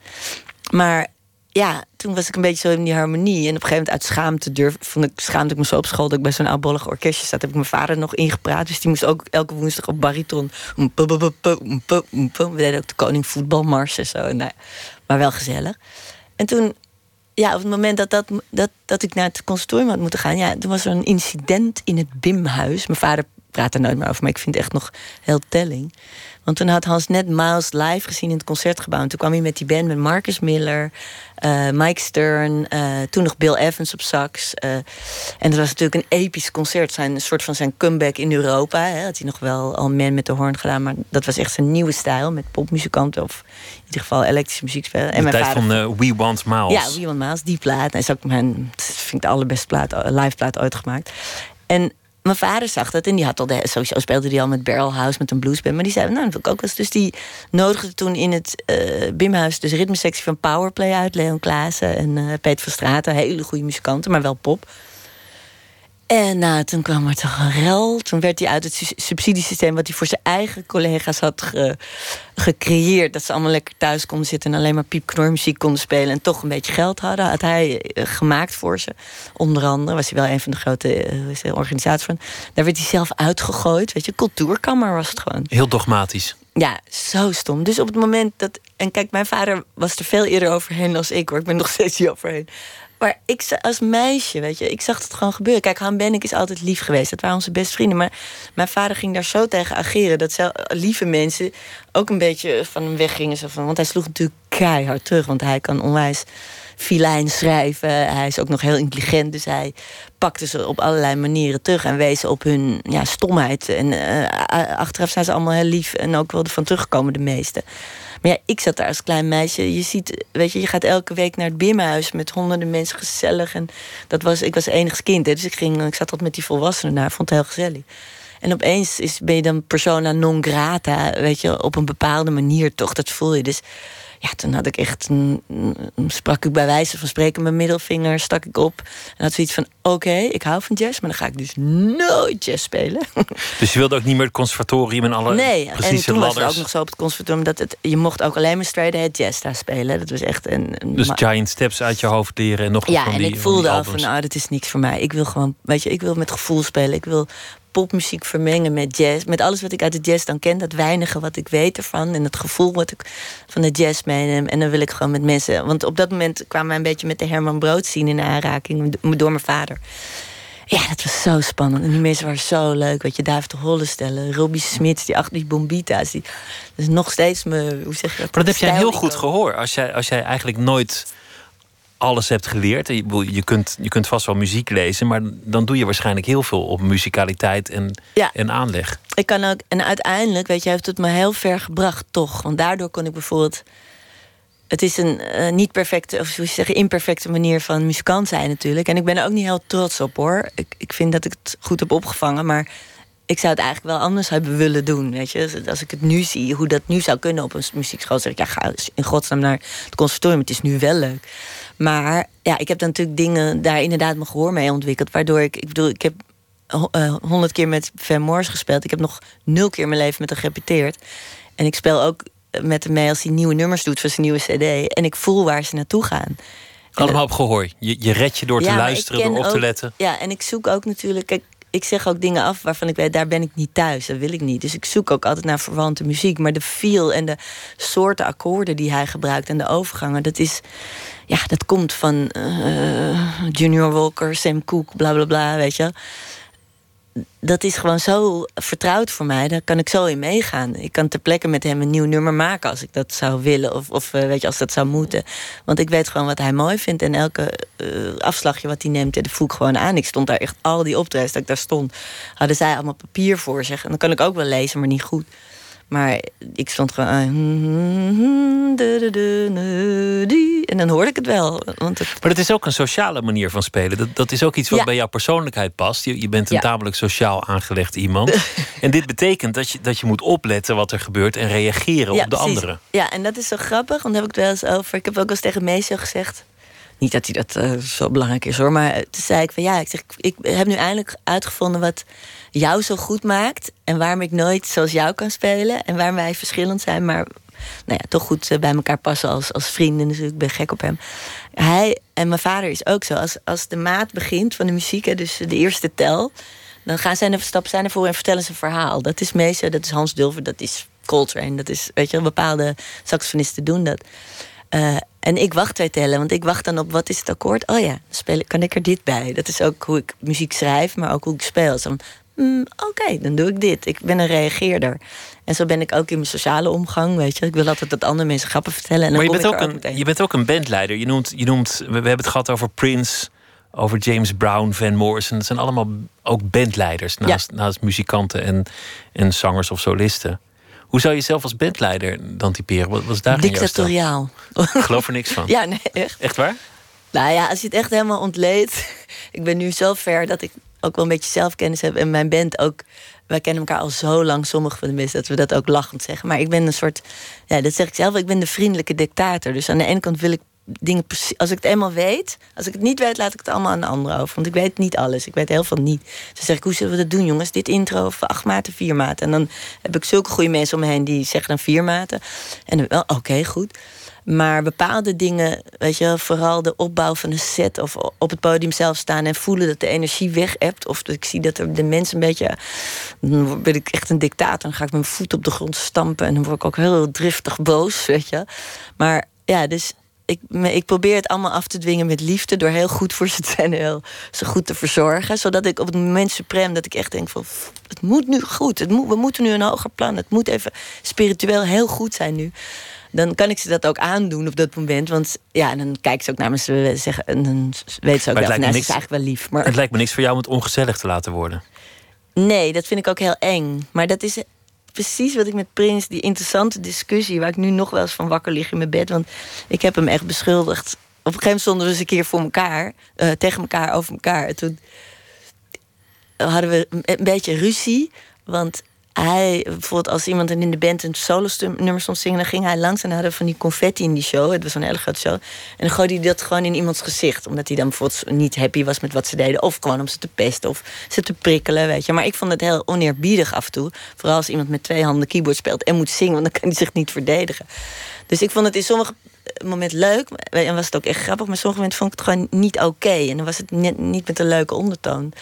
Maar ja, toen was ik een beetje zo in die harmonie. En op een gegeven moment uit schaamte durf, vond ik, schaamde ik me zo op school dat ik bij zo'n oudbollig orkestje zat. Heb ik mijn vader nog ingepraat. Dus die moest ook elke woensdag op bariton. We deden ook de koning voetbalmars en zo. Nou, maar wel gezellig. En toen ja, op het moment dat, dat, dat, dat ik naar het conservatorium had moeten gaan, ja, toen was er een incident in het BIM-huis. Mijn vader praat er nooit meer over, maar ik vind het echt nog heel telling. Want toen had Hans net Miles live gezien in het concertgebouw. En toen kwam hij met die band met Marcus Miller, uh, Mike Stern, uh, toen nog Bill Evans op sax. Uh, en dat was natuurlijk een episch concert. Zijn, een soort van zijn comeback in Europa. Hè. Had hij nog wel al Man met de Hoorn gedaan. Maar dat was echt zijn nieuwe stijl. Met popmuzikanten of in ieder geval elektrische muziek spelen. En de mijn tijd vader, van We Want Miles. Ja, We Want Miles, die plaat. Dat is ook mijn, vind ik de allerbeste plaat, live plaat ooit gemaakt. En mijn vader zag dat en die had al de, sowieso speelde hij al met Barrelhouse met een bluesband. Maar die zei, nou, dat wil ik ook wel Dus die nodigde toen in het uh, Bimhuis dus ritmesectie van Powerplay uit. Leon Klaassen en uh, Peter van Straten. Hele goede muzikanten, maar wel pop. En nou, toen kwam er toch een rel. Toen werd hij uit het subsidiesysteem... wat hij voor zijn eigen collega's had gecreëerd... dat ze allemaal lekker thuis konden zitten... en alleen maar piepknormuziek konden spelen... en toch een beetje geld hadden, had hij eh, gemaakt voor ze. Onder andere was hij wel een van de grote uh, organisaties van. Daar werd hij zelf uitgegooid. Weet je, cultuurkammer was het gewoon. Heel dogmatisch. Ja, zo stom. Dus op het moment dat... En kijk, mijn vader was er veel eerder overheen als ik, hoor. Ik ben nog steeds niet overheen. Maar ik als meisje, weet je, ik zag het gewoon gebeuren. Kijk, Han Bennik is altijd lief geweest. Dat waren onze beste vrienden. Maar mijn vader ging daar zo tegen ageren... dat zel- lieve mensen ook een beetje van hem weggingen. Zo van, want hij sloeg natuurlijk keihard terug. Want hij kan onwijs filijn schrijven. Hij is ook nog heel intelligent. Dus hij pakte ze op allerlei manieren terug... en wees op hun ja, stomheid. En eh, achteraf zijn ze allemaal heel lief... en ook wel ervan teruggekomen, de meeste. Maar ja, ik zat daar als klein meisje. Je ziet, weet je, je gaat elke week naar het Bimhuis met honderden mensen gezellig. En dat was, ik was enigst kind, hè, dus ik, ging, ik zat tot met die volwassenen daar. Vond het heel gezellig. En opeens is, ben je dan persona non grata, weet je, op een bepaalde manier toch. Dat voel je. Dus ja, toen had ik echt, een, sprak ik bij wijze van spreken mijn middelvinger, stak ik op. En had zoiets van, oké, ik hou van jazz, maar dan ga ik dus nooit jazz spelen. [LAUGHS] Dus je wilde ook niet meer het conservatorium en alle Nee, en toen was het ook nog zo op het conservatorium dat het, je mocht ook alleen maar straight ahead jazz daar spelen. Dat was echt een. een Dus Giant Steps uit je hoofd leren en nog ja, van en die, ik voelde al van, nou, dat is niks voor mij. Ik wil gewoon, weet je, ik wil met gevoel spelen. Ik wil popmuziek vermengen met jazz. Met alles wat ik uit de jazz dan ken, dat weinige wat ik weet ervan. En het gevoel wat ik van de jazz meeneem. En dan wil ik gewoon met mensen. Want op dat moment kwamen wij een beetje met de Herman Brood zien in aanraking door mijn vader. Ja, dat was zo spannend. En die mensen waren zo leuk. Weet je, David de Holle stellen, Robbie Smits, die achter die bombita's. Die, dat is nog steeds me, hoe zeg je dat? Maar dat heb jij heel goed gehoord. Als jij, als jij eigenlijk nooit alles hebt geleerd. Je, je, kunt, je kunt vast wel muziek lezen, maar dan doe je waarschijnlijk heel veel op muzikaliteit en, Ja. en aanleg. Ik kan ook, en uiteindelijk, weet je, heeft het me heel ver gebracht, toch? Want daardoor kon ik bijvoorbeeld. Het is een eh, niet perfecte, of hoe je zeggen, imperfecte manier van muzikant zijn, natuurlijk. En ik ben er ook niet heel trots op hoor. Ik, ik vind dat ik het goed heb opgevangen, maar ik zou het eigenlijk wel anders hebben willen doen. Weet je? Dus Als ik het nu zie, hoe dat nu zou kunnen op een muziekschool, zeg ik, ja, ga in godsnaam naar het conservatorium. Het is nu wel leuk. Maar ja, ik heb dan natuurlijk dingen daar inderdaad mijn gehoor mee ontwikkeld. Waardoor ik, ik bedoel, ik heb honderd keer met Van Morris gespeeld. Ik heb nog nul keer in mijn leven met hem gerepeteerd. En ik speel ook met hem mee als hij nieuwe nummers doet voor zijn nieuwe CD. En ik voel waar ze naartoe gaan. Allemaal op gehoor. Je, je red je door te Ja, luisteren, door op te ook- letten. Ja, en ik zoek ook natuurlijk. Kijk, ik zeg ook dingen af waarvan ik weet, daar ben ik niet thuis. Dat wil ik niet. Dus ik zoek ook altijd naar verwante muziek. Maar de feel en de soorten akkoorden die hij gebruikt en de overgangen, dat is. Ja, dat komt van eh, Junior Walker, Sam Cooke, bla bla bla, weet je. Dat is gewoon zo vertrouwd voor mij. Daar kan ik zo in meegaan. Ik kan ter plekke met hem een nieuw nummer maken als ik dat zou willen. Of, of eh, weet je, als dat zou moeten. Want ik weet gewoon wat hij mooi vindt. En elke eh, afslagje wat hij neemt, dat voel ik gewoon aan. Ik stond daar echt al die optredens dat ik daar stond. Hadden zij allemaal papier voor zich. En dan kan ik ook wel lezen, maar niet goed. Maar ik stond gewoon. aan. En dan hoorde ik het wel. Want het, Maar het is ook een sociale manier van spelen. Dat, dat is ook iets wat Ja. bij jouw persoonlijkheid past. Je, je bent een Ja. tamelijk sociaal aangelegd iemand. [LAUGHS] en dit betekent dat je, dat je moet opletten wat er gebeurt en reageren op de precies. anderen. Ja, en dat is zo grappig, want daar heb ik het wel eens over. Ik heb ook wel eens tegen Meesje gezegd. Niet dat hij dat eh, zo belangrijk is hoor, maar toen zei ik van ja, ik, zeg, ik heb nu eindelijk uitgevonden wat jou zo goed maakt. En waarom ik nooit zoals jou kan spelen. En waar wij verschillend zijn, maar nou ja, toch goed eh, bij elkaar passen als, als vrienden. Dus ik ben gek op hem. Hij en mijn vader is ook zo. Als, als de maat begint van de muziek, dus de eerste tel. Dan gaan zij een stap zijn ervoor en vertellen ze een verhaal. Dat is Meesje, dat is Hans Dulver, dat is Coltrane. Dat is, weet je, bepaalde saxofonisten doen dat. Eh, en ik wacht twee tellen, want ik wacht dan op wat is het akkoord. Oh ja, kan ik er dit bij? Dat is ook hoe ik muziek schrijf, maar ook hoe ik speel. Dus mm, Oké, dan doe ik dit. Ik ben een reageerder. En zo ben ik ook in mijn sociale omgang, weet je. Ik wil altijd dat andere mensen grappen vertellen. En dan Maar je bent, ook ook een, je bent ook een bandleider. Je noemt, je noemt, we, we hebben het gehad over Prince, over James Brown, Van Morrison. Dat zijn allemaal ook bandleiders naast, naast muzikanten en, en zangers of solisten. Hoe zou je jezelf als bandleider dan typeren? Wat was daar? Dictatoriaal. Ik geloof er niks van. [LAUGHS] Ja, nee, echt. Echt waar? Nou ja, als je het echt helemaal ontleedt. Ik ben nu zo ver dat ik ook wel een beetje zelfkennis heb. En mijn band ook. Wij kennen elkaar al zo lang, sommige van de mensen, dat we dat ook lachend zeggen. Maar ik ben een soort, ja, dat zeg ik zelf, ik ben de vriendelijke dictator. Dus aan de ene kant wil ik dingen precies. Als ik het eenmaal weet, als ik het niet weet, laat ik het allemaal aan de anderen over. Want ik weet niet alles. Ik weet heel veel niet. Dus zeg ik, hoe zullen we dat doen, jongens? Dit intro of acht maten, vier maten. En dan heb ik zulke goede mensen om me heen die zeggen dan vier maten. En dan wel, oké, goed. Maar bepaalde dingen, weet je, vooral de opbouw van een set of op het podium zelf staan en voelen dat de energie weg hebt. Of dat ik zie dat de mensen een beetje. Dan ben ik echt een dictator. Dan ga ik mijn voet op de grond stampen en dan word ik ook heel driftig boos, weet je. Maar ja, dus ik, ik probeer het allemaal af te dwingen met liefde. Door heel goed voor ze te zijn heel ze goed te verzorgen. Zodat ik op het moment suprem dat ik echt denk van... "Pff, Het moet nu goed. Het moet, we moeten nu een hoger plan. Het moet even spiritueel heel goed zijn nu. Dan kan ik ze dat ook aandoen op dat moment. Want ja, en dan kijken ze ook naar me. Ze zeggen, en dan weten ze ook wel me Nou, ze is eigenlijk wel lief. Maar Het lijkt me niks voor jou om het ongezellig te laten worden. Nee, dat vind ik ook heel eng. Maar dat is precies wat ik met Prins, die interessante discussie, waar ik nu nog wel eens van wakker lig in mijn bed. Want ik heb hem echt beschuldigd. Op een gegeven moment stonden we eens een keer voor elkaar, eh, tegen elkaar, over elkaar. En toen hadden we een beetje ruzie. Want hij, bijvoorbeeld als iemand in de band een solo-nummer stond zingen, dan ging hij langs en hadden van die confetti in die show. Het was een hele grote show. En dan gooide hij dat gewoon in iemands gezicht. Omdat hij dan bijvoorbeeld niet happy was met wat ze deden. Of gewoon om ze te pesten of ze te prikkelen, weet je. Maar ik vond het heel oneerbiedig af en toe. Vooral als iemand met twee handen keyboard speelt en moet zingen, want dan kan hij zich niet verdedigen. Dus ik vond het in sommige momenten leuk. En was het ook echt grappig. Maar sommige momenten vond ik het gewoon niet oké. En dan was het net, niet met een leuke ondertoon.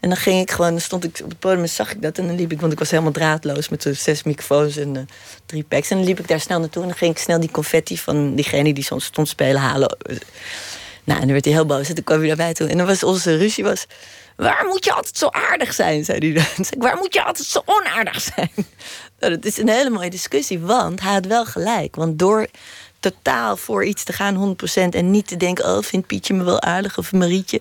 En dan ging ik gewoon, dan stond ik op het podium en zag ik dat. En dan liep ik, want ik was helemaal draadloos met zes microfoons en eh, drie packs. En dan liep ik daar snel naartoe en dan ging ik snel die confetti van diegene die soms stond spelen halen. Nou, en dan werd hij heel boos en toen kwam hij naar mij toe. En dan was onze ruzie was, waar moet je altijd zo aardig zijn, zei hij. [LAUGHS] Dan zei ik, waar moet je altijd zo onaardig zijn? [LAUGHS] Nou, dat is een hele mooie discussie, want hij had wel gelijk. Want door totaal voor iets te gaan, 100%. En niet te denken, oh, vindt Pietje me wel aardig of Marietje.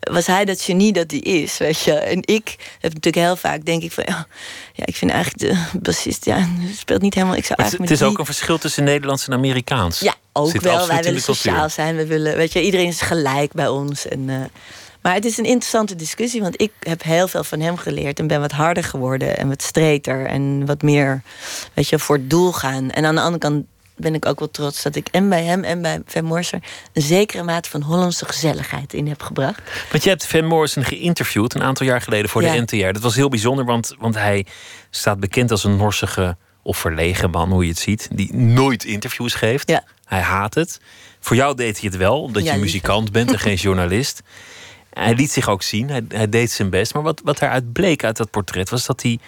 Was hij dat genie dat hij is, weet je. En ik heb natuurlijk heel vaak, denk ik van... Ja, ja ik vind eigenlijk de bassist, ja, speelt niet helemaal... Ik zou het, het is ook een verschil tussen Nederlands en Amerikaans. ja, ook Zit wel. Wij willen sociaal zijn. We willen, weet je, iedereen is gelijk bij ons. En, eh, maar het is een interessante discussie, want ik heb heel veel van hem geleerd en ben wat harder geworden en wat streter en wat meer, weet je, voor het doel gaan. En aan de andere kant ben ik ook wel trots dat ik en bij hem en bij Van Morser een zekere mate van Hollandse gezelligheid in heb gebracht. Want je hebt Van Morrison geïnterviewd een aantal jaar geleden voor Ja. de NTR. Dat was heel bijzonder, want, want hij staat bekend als een norsige of verlegen man, hoe je het ziet, die nooit interviews geeft. Ja. Hij haat het. Voor jou deed hij het wel, omdat Ja, je muzikant bent en geen journalist. [LAUGHS] Hij liet zich ook zien, hij, hij deed zijn best. Maar wat, wat eruit bleek uit dat portret was dat hij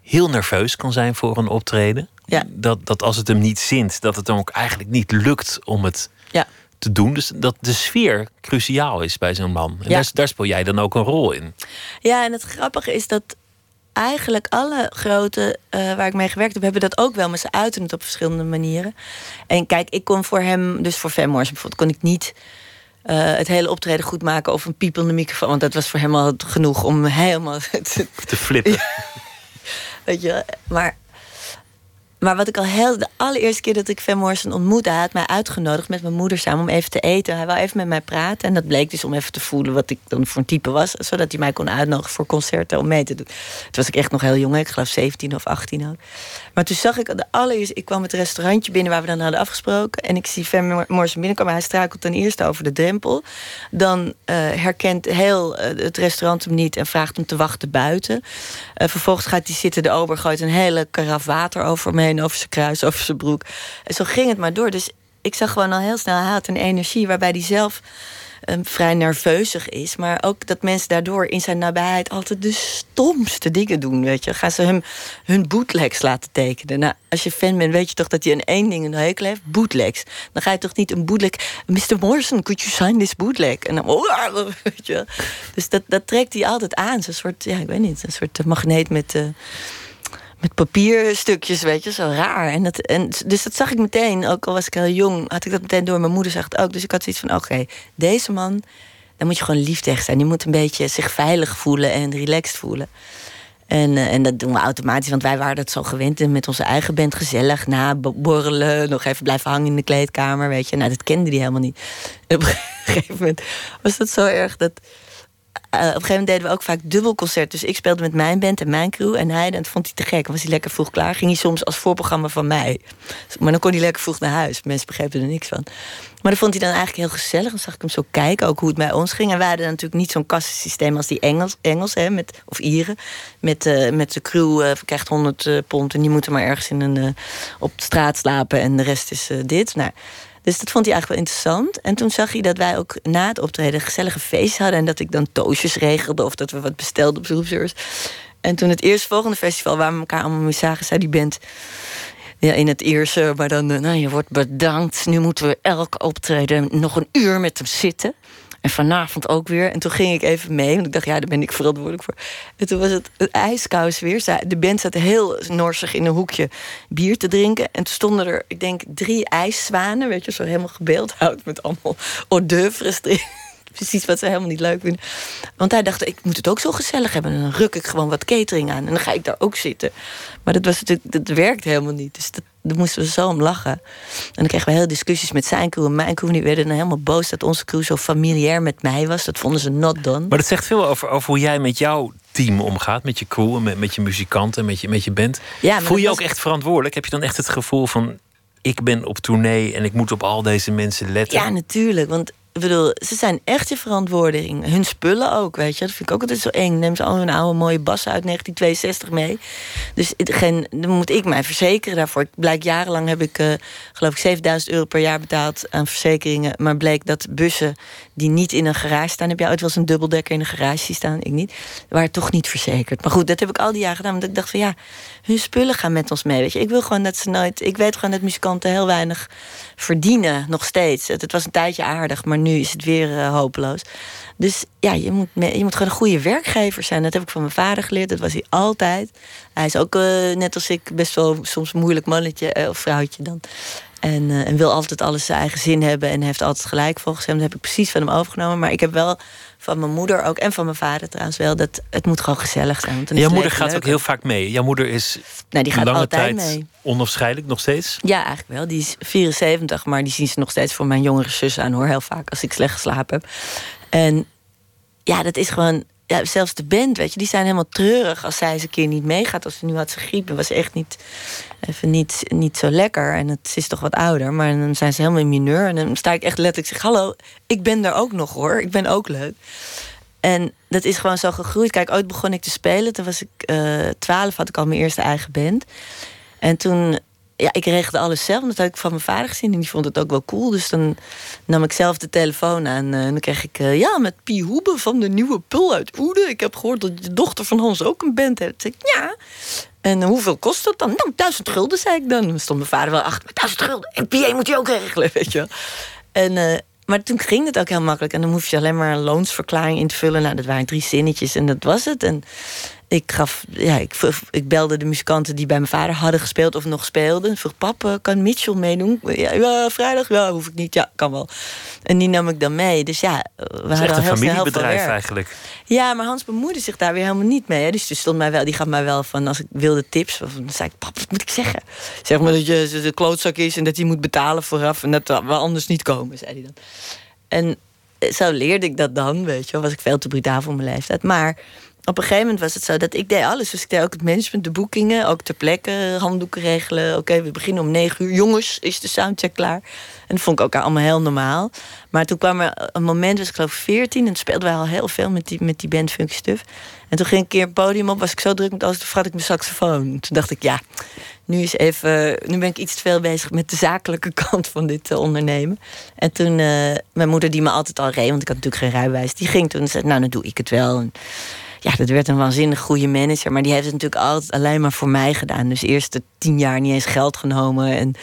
heel nerveus kan zijn voor een optreden. Ja. Dat, dat als het hem niet zint, dat het hem ook eigenlijk niet lukt om het Ja. te doen. Dus dat de sfeer cruciaal is bij zo'n man. En Ja. daar, daar speel jij dan ook een rol in. Ja, en het grappige is dat eigenlijk alle grote eh, waar ik mee gewerkt heb, hebben dat ook wel, maar ze uiten het op verschillende manieren. En kijk, ik kon voor hem, dus voor Morrison bijvoorbeeld, kon ik niet eh, het hele optreden goed maken of een piepelde microfoon, want dat was voor hem al genoeg om helemaal [LAUGHS] te, Te flippen. [LAUGHS] Weet je, maar, maar wat ik al heel... De allereerste keer dat ik Van Morrison ontmoette... hij had mij uitgenodigd met mijn moeder samen om even te eten. Hij wou even met mij praten. En dat bleek dus om even te voelen wat ik dan voor een type was. Zodat hij mij kon uitnodigen voor concerten om mee te doen. Toen was ik echt nog heel jong. Ik geloof 17 of 18 ook. Maar toen zag ik de allereerste... Ik kwam het restaurantje binnen waar we dan hadden afgesproken. En ik zie Van Morrison binnenkomen. Hij struikelt ten eerste over de drempel. Dan eh, herkent heel eh, het restaurant hem niet... en vraagt hem te wachten buiten. Eh, vervolgens gaat hij zitten. De ober gooit een hele karaf water over me heen. Over zijn kruis, [LAUGHS] over zijn broek. En zo ging het maar door. Dus ik zag gewoon al heel snel... had een energie waarbij hij zelf eh, vrij nerveuzig is. Maar ook dat mensen daardoor in zijn nabijheid... altijd de stomste dingen doen, weet je. Gaan ze hem hun bootlegs laten tekenen. Nou, als je fan bent, weet je toch dat hij een één ding een hekel heeft? Bootlegs. Dan ga je toch niet een bootleg... Mr. Morrison, could you sign this bootleg? En dan... [LAUGHS] Weet je. Dus dat, dat trekt hij altijd aan. Zo'n soort, ja, ik weet niet, een soort magneet met... eh, met papierstukjes, weet je, zo raar. En dat, en, dus dat zag ik meteen, ook al was ik heel jong, had ik dat meteen door. Mijn moeder zag het ook. Dus ik had zoiets van: oké, deze man, daar moet je gewoon lief tegen zijn. Die moet een beetje zich veilig voelen en relaxed voelen. En, eh, en dat doen we automatisch, want wij waren dat zo gewend. En met onze eigen band gezellig na borrelen, nog even blijven hangen in de kleedkamer, weet je. Nou, dat kende die helemaal niet. En op een [LAUGHS] gegeven moment was dat zo erg dat. Eh, op een gegeven moment deden we ook vaak dubbelconcert. Dus ik speelde met mijn band en mijn crew. En hij, dat vond hij te gek. Was hij lekker vroeg klaar. Ging hij soms als voorprogramma van mij. Maar dan kon hij lekker vroeg naar huis. Mensen begrepen er niks van. Maar dat vond hij dan eigenlijk heel gezellig. Dan zag ik hem zo kijken, ook hoe het bij ons ging. En wij hadden natuurlijk niet zo'n kassensysteem als die Engels, Engels hè, met, of Ieren. Met, eh, met de crew eh, krijgt 100 eh, pond en die moeten maar ergens in een, eh, op de straat slapen. En de rest is dit. Nou, dus dat vond hij eigenlijk wel interessant. En toen zag hij dat wij ook na het optreden gezellige feest hadden. En dat ik dan toosjes regelde of dat we wat bestelden op roepservice. En toen het eerstvolgende festival waar we elkaar allemaal mee zagen, zei die band... Ja, in het Ierse, maar dan, eh, nou, je wordt bedankt. Nu moeten we elk optreden nog een uur met hem zitten. En vanavond ook weer. En toen ging ik even mee, want ik dacht, ja, daar ben ik verantwoordelijk voor. En toen was het, het weer. De band zat heel norsig in een hoekje bier te drinken. En toen stonden er, ik denk, drie ijszwanen, weet je, zo helemaal gebeeldhouwd met allemaal hors d'oeuvres precies wat ze helemaal niet leuk vinden. Want hij dacht, ik moet het ook zo gezellig hebben. En dan ruk ik gewoon wat catering aan. En dan ga ik daar ook zitten. Maar dat, was natuurlijk, dat werkt helemaal niet. Dus dat, daar moesten we zo om lachen. En dan kregen we heel discussies met zijn crew en mijn crew. Die werden dan helemaal boos dat onze crew zo familiair met mij was. Dat vonden ze not done. Maar dat zegt veel over, over hoe jij met jouw team omgaat. Met je crew en met, met je muzikanten, met je, met je band. Ja, Voel je was... ook echt verantwoordelijk? Heb je dan echt het gevoel van... ik ben op tournee en ik moet op al deze mensen letten? Ja, natuurlijk. Want ik bedoel, ze zijn echt je verantwoording. Hun spullen ook, weet je. Dat vind ik ook altijd zo eng. Neem ze al hun oude mooie bassen uit 1962 mee. Dus geen, dan moet ik mij verzekeren daarvoor. Blijk jarenlang heb ik, uh, geloof ik, 7000 euro per jaar betaald aan verzekeringen. Maar bleek dat bussen die niet in een garage staan... heb je ooit wel eens een dubbeldekker in een garage staan? Ik niet. Waren toch niet verzekerd. Maar goed, dat heb ik al die jaren gedaan. Want ik dacht van ja, hun spullen gaan met ons mee, weet je. Ik wil gewoon dat ze nooit... Ik weet gewoon dat muzikanten heel weinig verdienen, nog steeds. Het, was een tijdje aardig, maar nu is het weer uh, hopeloos. Dus ja, je moet, je moet gewoon een goede werkgever zijn. Dat heb ik van mijn vader geleerd. Dat was hij altijd. Hij is ook, uh, net als ik, best wel soms een moeilijk mannetje uh, of vrouwtje dan. En, en, wil altijd alles zijn eigen zin hebben. En heeft altijd gelijk volgens hem. Dat heb ik precies van hem overgenomen. Maar ik heb wel van mijn moeder ook. En van mijn vader trouwens wel. Dat het moet gewoon gezellig zijn. Want Jouw moeder gaat ook heel vaak mee. Jouw moeder is nou, die gaat lange altijd tijd mee. onafscheidelijk nog steeds? Ja, eigenlijk wel. Die is 74. Maar die zien ze nog steeds voor mijn jongere zus aan hoor. Heel vaak als ik slecht geslapen heb. En ja, dat is gewoon ja, zelfs de band, weet je, die zijn helemaal treurig als zij eens een keer niet meegaat. Als ze nu had ze griep en was echt niet, even niet, niet zo lekker. En het is toch wat ouder, maar dan zijn ze helemaal in mineur. En dan sta ik echt letterlijk zeg: Hallo, ik ben er ook nog hoor. Ik ben ook leuk. En dat is gewoon zo gegroeid. Kijk, ooit begon ik te spelen. Toen was ik uh, twaalf, had ik al mijn eerste eigen band. En toen ja, ik regelde alles zelf. Dat had ik van mijn vader gezien. En die vond het ook wel cool. Dus dan nam ik zelf de telefoon aan. Eh, en dan kreeg ik... Uh, ja, met Pie Hoebe van de Nieuwe Pul uit Oede. Ik heb gehoord dat de dochter van Hans ook een band. Toen ik, ja. En uh, hoeveel kost dat dan? Nou, duizend gulden, zei ik dan. Dan stond mijn vader wel achter. Duizend gulden. En PA moet je ook regelen, [LAUGHS] weet je En... maar toen ging het ook heel makkelijk. En dan hoef je alleen maar een loonsverklaring in te vullen. Nou, dat waren drie zinnetjes en dat was het. En ik, gaf, ja, ik, ik belde de muzikanten die bij mijn vader hadden gespeeld of nog speelden. Vroeg, papa, kan Mitchell meedoen? Ja, ja, vrijdag? Ja, hoef ik niet. Ja, kan wel. En die nam ik dan mee. Dus ja, we hadden al een heel familiebedrijf eigenlijk. Ja, maar Hans bemoeide zich daar weer helemaal niet mee. Hè. Dus die, stond mij wel, die gaf mij wel van, als ik wilde tips... dan zei ik, pap, wat moet ik zeggen? Zeg maar dat je de klootzak is en dat hij moet betalen vooraf... en dat we anders niet komen, zei hij dan. En zo leerde ik dat dan, weet je Was ik veel te brutaal voor mijn leeftijd. Maar op een gegeven moment was het zo dat ik deed alles. Dus ik deed ook het management, de boekingen, ook ter plekke, handdoeken regelen. Oké, we beginnen om negen uur. Jongens, is de soundcheck klaar? En dat vond ik ook allemaal heel normaal. Maar toen kwam er een moment, was ik geloof 14, en speelden wij al heel veel met die, met die band. En toen ging ik een keer een podium op, was ik zo druk met alles, toen vergat ik mijn saxofoon. Toen dacht ik, ja, nu is even, nu ben ik iets te veel bezig met de zakelijke [LAUGHS] kant van dit uh, ondernemen. En toen, uh, mijn moeder die me altijd al reed, want ik had natuurlijk geen rijbewijs, die ging toen en zei, nou, dan doe ik het wel. En, ja, dat werd een waanzinnig goede manager. Maar die heeft het natuurlijk altijd alleen maar voor mij gedaan. Dus eerst de tien jaar niet eens geld genomen. En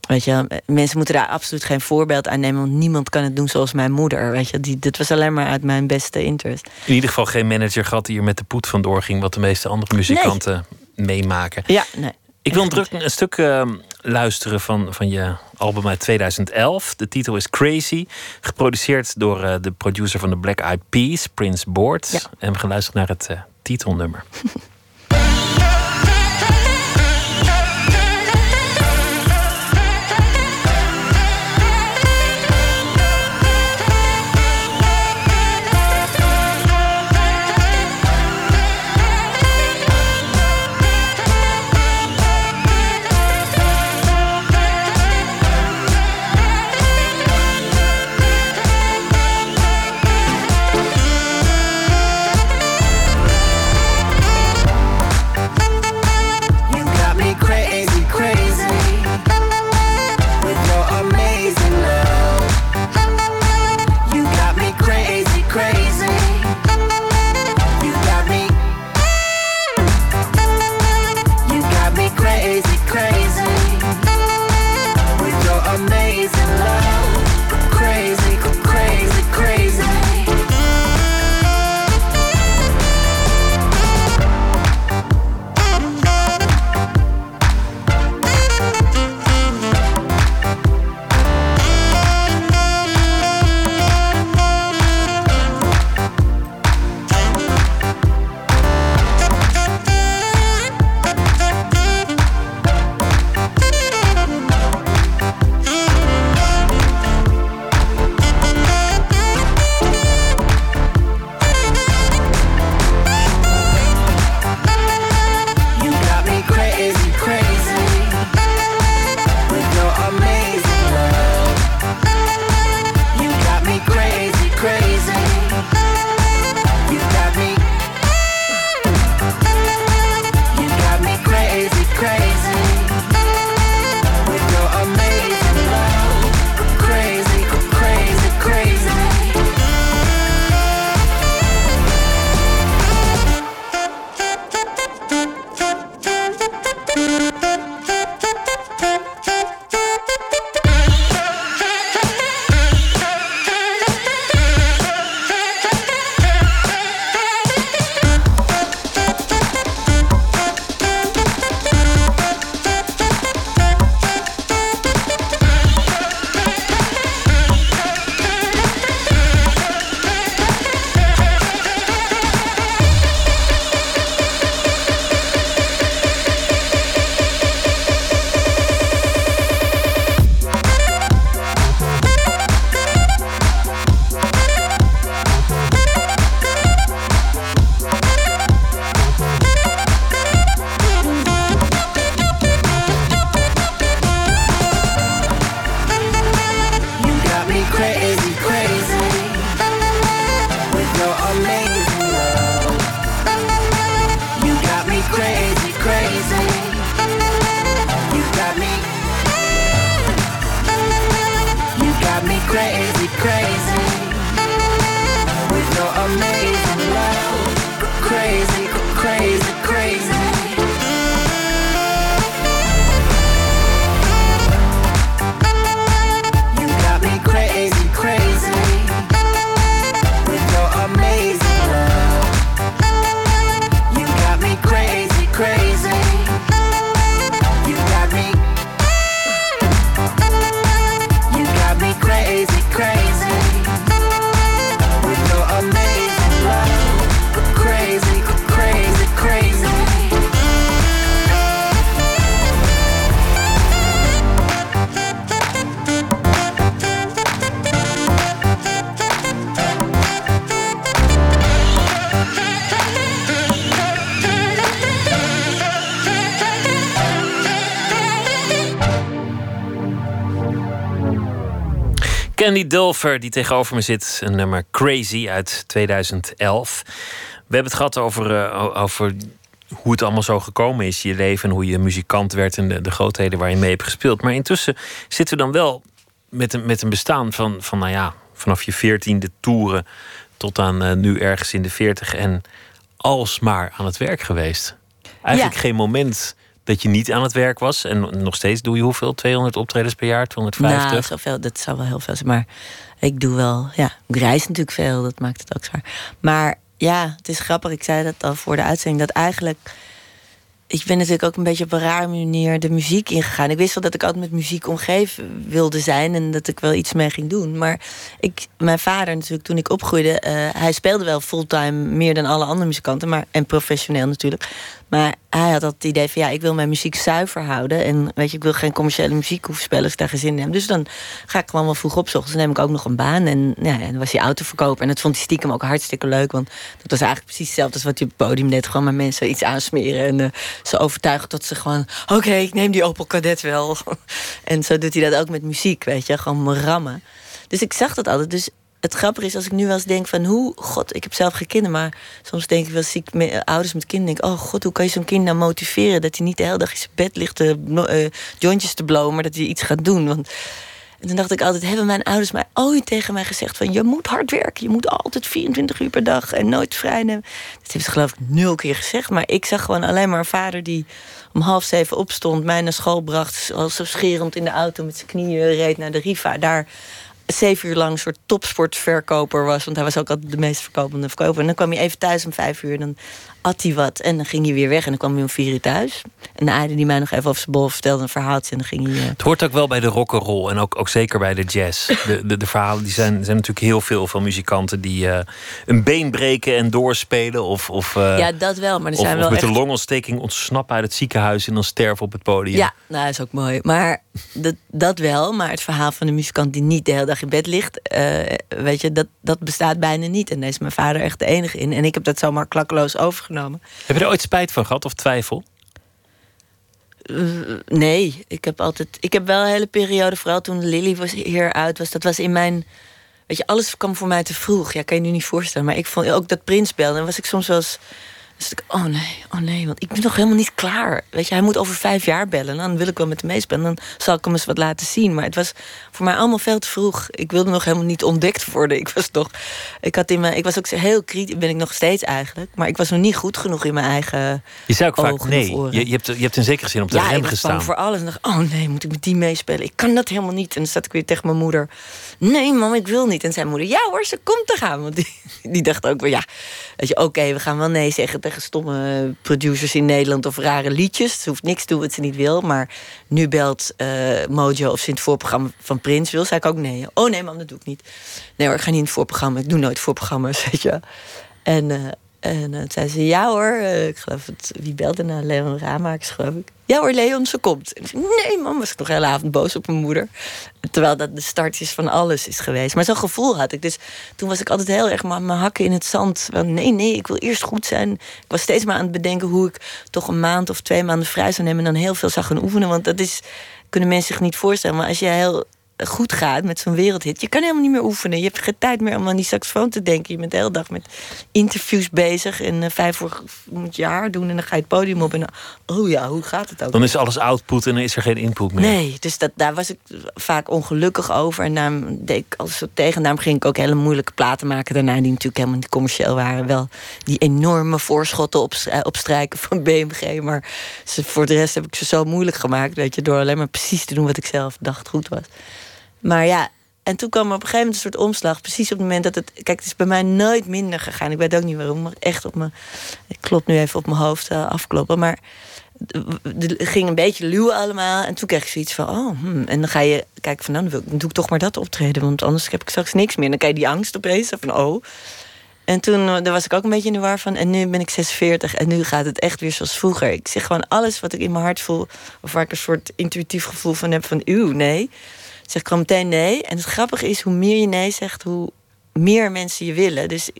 weet je, mensen moeten daar absoluut geen voorbeeld aan nemen. Want niemand kan het doen zoals mijn moeder. Weet je, die, dat was alleen maar uit mijn beste interest. In ieder geval geen manager gehad die er met de poet vandoor ging. Wat de meeste andere muzikanten meemaken. Ja, nee. Ik wil druk een stuk uh, luisteren van, van je album uit 2011. De titel is Crazy. Geproduceerd door uh, de producer van de Black Eyed Peas, Prince Board. Ja. En we gaan luisteren naar het uh, titelnummer. [LAUGHS] Candy Dulfer, die tegenover me zit, een nummer Crazy uit 2011. We hebben het gehad over, uh, over hoe het allemaal zo gekomen is, je leven en hoe je muzikant werd en de, de grootheden waar je mee hebt gespeeld. Maar intussen zitten we dan wel met een, met een bestaan van, van, nou ja, vanaf je veertiende toeren tot aan uh, nu ergens in de veertig en alsmaar aan het werk geweest. Eigenlijk geen moment dat je niet aan het werk was. En nog steeds doe je hoeveel? 200 optredens per jaar? 250? Nou, zoveel, dat zou wel heel veel zijn. Maar ik doe wel, ja, ik reis natuurlijk veel. Dat maakt het ook zwaar. Maar ja, het is grappig. Ik zei dat al voor de uitzending. Dat eigenlijk ik ben natuurlijk ook een beetje op een rare manier de muziek ingegaan. Ik wist wel dat ik altijd met muziek omgeven wilde zijn en dat ik wel iets mee ging doen. Maar ik, mijn vader, natuurlijk, toen ik opgroeide, uh, hij speelde wel fulltime meer dan alle andere muzikanten, maar, en professioneel natuurlijk. Maar hij had dat idee van ja, ik wil mijn muziek zuiver houden. En weet je, ik wil geen commerciële muziek hoeven spelen als ik daar geen zin in heb. Dus dan ga ik gewoon wel vroeg op. dan neem ik ook nog een baan. En ja, dan was hij autoverkoper. En dat vond hij stiekem ook hartstikke leuk. Want dat was eigenlijk precies hetzelfde als wat hij op het podium deed. Gewoon maar mensen iets aansmeren. En uh, ze overtuigen tot ze gewoon... Oké, ik neem die Opel Kadett wel. [LAUGHS] en zo doet hij dat ook met muziek, weet je. Gewoon rammen. Dus ik zag dat altijd. Dus het grappige is als ik nu wel eens denk van hoe, god, ik heb zelf geen kinderen, maar soms denk ik wel zie ik met, ouders met kinderen, denk, oh god, hoe kan je zo'n kind nou motiveren dat hij niet de hele dag in zijn bed ligt te uh, jointjes te blowen, maar dat hij iets gaat doen. Want en toen dacht ik altijd, hebben mijn ouders mij ooit tegen mij gezegd van je moet hard werken, je moet altijd 24 uur per dag en nooit vrij nemen. Dat heeft ze geloof ik nul keer gezegd, maar ik zag gewoon alleen maar een vader die om half zeven opstond, mij naar school bracht, al zo scherend in de auto met zijn knieën reed naar de Riva, daar zeven uur lang een soort topsportverkoper was. Want hij was ook altijd de meest verkopende verkoper. En dan kwam hij even thuis om vijf uur. En dan at hij wat. En dan ging hij weer weg. En dan kwam hij om vier uur thuis. En dan aaide hij mij nog even over zijn bol. Vertelde een verhaaltje. En dan ging hij... Uh... Het hoort ook wel bij de rock'n'roll. En ook, ook zeker bij de jazz. De, de, de verhalen die zijn, zijn natuurlijk heel veel van muzikanten... die uh, een been breken en doorspelen. Of, of, uh, ja, dat wel. Maar er zijn of, wel of met echt... een longontsteking ontsnappen uit het ziekenhuis... en dan sterven op het podium. Ja, nou, dat is ook mooi. Maar dat, dat wel. Maar het verhaal van de muzikant die niet de hele dag in bed ligt... weet je, dat, dat bestaat bijna niet. En daar is mijn vader echt de enige in. En ik heb dat zomaar klakkeloos overgenomen. Heb je er ooit spijt van gehad of twijfel? Uh, nee, ik heb altijd. Ik heb wel een hele periode, vooral toen Lily was hier uit was. Dat was in mijn. Weet je, alles kwam voor mij te vroeg. Ja, kan je nu niet voorstellen. Maar ik vond ook dat Prins belde. Dan was ik soms wel eens dus ik, oh nee, oh nee, want ik ben nog helemaal niet klaar. Weet je, hij moet over vijf jaar bellen. Dan wil ik wel met hem meespelen. Dan zal ik hem eens wat laten zien. Maar het was voor mij allemaal veel te vroeg. Ik wilde nog helemaal niet ontdekt worden. Ik was toch, ik had in mijn, ik was ook heel kritisch, ben ik nog steeds eigenlijk. Maar ik was nog niet goed genoeg in mijn eigen. Je zei ook vaak nee. Je, je, hebt, je hebt in zekere zin op de ja, rem gestaan. Ja, voor alles. En dacht, oh nee, moet ik met die meespelen? Ik kan dat helemaal niet. En dan zat ik weer tegen mijn moeder. Nee, mam, ik wil niet. En zijn moeder, ja hoor, ze komt te gaan. Want die, [LAUGHS] die dacht ook wel, ja, weet je, oké, we gaan wel nee zeggen tegen stomme producers in Nederland of rare liedjes. Ze hoeft niks te doen wat ze niet wil. Maar nu belt uh, Mojo of ze in voorprogramma van Prins wil. Zei ik ook nee. Oh nee, man, dat doe ik niet. Nee hoor, ik ga niet in het voorprogramma. Ik doe nooit voorprogramma's, [LAUGHS] weet je. En, uh, en uh, zei ze, ja hoor, ik geloof het, wie belde nou? Leon Ramakers, geloof ik. Ja hoor, Leon, ze komt. Nee man, was ik nog hele avond boos op mijn moeder. Terwijl dat de start is van alles is geweest. Maar zo'n gevoel had ik. Dus toen was ik altijd heel erg mijn hakken in het zand. Nee, nee, ik wil eerst goed zijn. Ik was steeds maar aan het bedenken hoe ik toch een maand of twee maanden vrij zou nemen. En dan heel veel zou gaan oefenen. Want dat is, kunnen mensen zich niet voorstellen. Maar als jij heel goed gaat met zo'n wereldhit. Je kan helemaal niet meer oefenen. Je hebt geen tijd meer om aan die saxofoon te denken. Je bent de hele dag met interviews bezig. En uh, vijf voor moet je haar doen. En dan ga je het podium op. En oh ja, hoe gaat het ook? Dan is alles output en dan is er geen input meer. Nee, dus dat, daar was ik vaak ongelukkig over. En daarom deed ik alles zo tegen. Daarom ging ik ook hele moeilijke platen maken daarna. Die natuurlijk helemaal niet commercieel waren. Wel die enorme voorschotten op, opstrijken van BMG. Maar voor de rest heb ik ze zo moeilijk gemaakt. Weet je, door alleen maar precies te doen wat ik zelf dacht goed was. Maar ja, en toen kwam er op een gegeven moment een soort omslag. Precies op het moment dat het. Kijk, het is bij mij nooit minder gegaan. Ik weet ook niet waarom, maar echt op mijn. Ik klop nu even op mijn hoofd uh, afkloppen. Maar het ging een beetje luwen allemaal. En toen kreeg ik zoiets van, oh, hmm. en dan ga je kijken van, nou, dan doe ik toch maar dat optreden. Want anders heb ik straks niks meer. Dan krijg je die angst opeens van, oh. En toen uh, daar was ik ook een beetje in de war van. En nu ben ik 46 en nu gaat het echt weer zoals vroeger. Ik zeg gewoon alles wat ik in mijn hart voel. Of waar ik een soort intuïtief gevoel van heb van, uw, nee zeg ik gewoon meteen nee. En het grappige is, hoe meer je nee zegt, hoe meer mensen je willen. Dus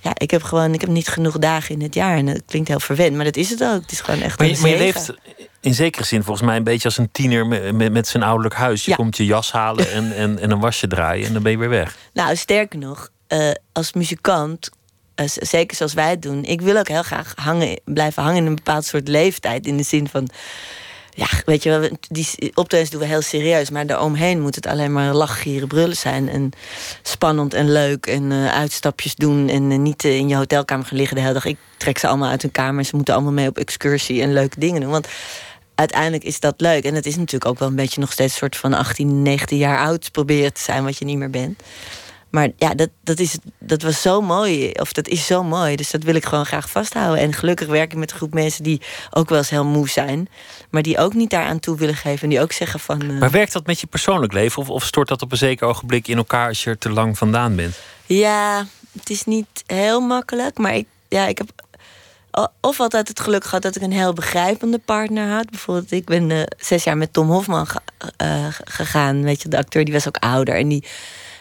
ja, ik heb gewoon ik heb niet genoeg dagen in het jaar. En dat klinkt heel verwend, maar dat is het ook. Het is gewoon echt Maar een je, maar je leeft in zekere zin volgens mij een beetje als een tiener met, met, met zijn ouderlijk huis. Je Ja. komt je jas halen en, en, en een wasje draaien en dan ben je weer weg. Nou, sterker nog, eh, als muzikant, eh, zeker zoals wij het doen, ik wil ook heel graag hangen, blijven hangen in een bepaald soort leeftijd. In de zin van, ja, weet je wel, die optredens doen we heel serieus, maar daaromheen moet het alleen maar lachen, gieren, brullen zijn. En spannend en leuk en eh, uitstapjes doen en eh, niet eh, in je hotelkamer gaan liggen de hele dag. Ik trek ze allemaal uit hun kamer ze moeten allemaal mee op excursie en leuke dingen doen. Want uiteindelijk is dat leuk. En het is natuurlijk ook wel een beetje nog steeds een soort van 18, 19 jaar oud proberen te zijn wat je niet meer bent. Maar ja, dat, dat, is, dat was zo mooi. Of dat is zo mooi. Dus dat wil ik gewoon graag vasthouden. En gelukkig werk ik met een groep mensen die ook wel eens heel moe zijn. Maar die ook niet daaraan toe willen geven. En die ook zeggen van. eh, Maar werkt dat met je persoonlijk leven? Of, of stort dat op een zeker ogenblik in elkaar als je er te lang vandaan bent? Ja, het is niet heel makkelijk. Maar ik, ja, ik heb of altijd het geluk gehad dat ik een heel begrijpende partner had. Bijvoorbeeld, ik ben eh, zes jaar met Tom Hofman ge- eh, gegaan. Weet je, de acteur die was ook ouder. En die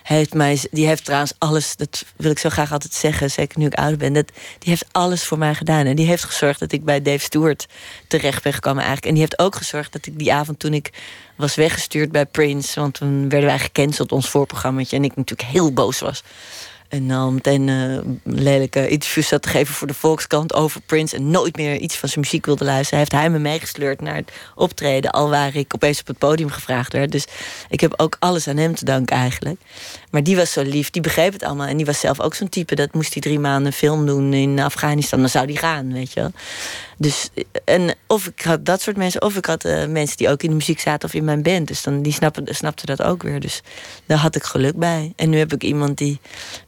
heeft mij, die heeft trouwens alles, dat wil ik zo graag altijd zeggen, zeker nu ik ouder ben. Dat, die heeft alles voor mij gedaan. En die heeft gezorgd dat ik bij Dave Stewart terecht ben gekomen eigenlijk. En die heeft ook gezorgd dat ik die avond toen ik was weggestuurd bij Prince. Want toen werden wij gecanceld, ons voorprogrammaatje. En ik natuurlijk heel boos was. En dan meteen eh, lelijke interviews zat te geven voor de Volkskrant over Prince. En nooit meer iets van zijn muziek wilde luisteren. Heeft hij me meegesleurd naar het optreden. Al waar ik opeens op het podium gevraagd werd. Dus ik heb ook alles aan hem te danken eigenlijk. Maar die was zo lief, die begreep het allemaal. En die was zelf ook zo'n type. Dat moest hij drie maanden film doen in Afghanistan. Dan zou die gaan, weet je wel. Dus, en of ik had dat soort mensen, of ik had eh, mensen die ook in de muziek zaten of in mijn band. Dus dan, die snappen, snapten dat ook weer. Dus daar had ik geluk bij. En nu heb ik iemand die,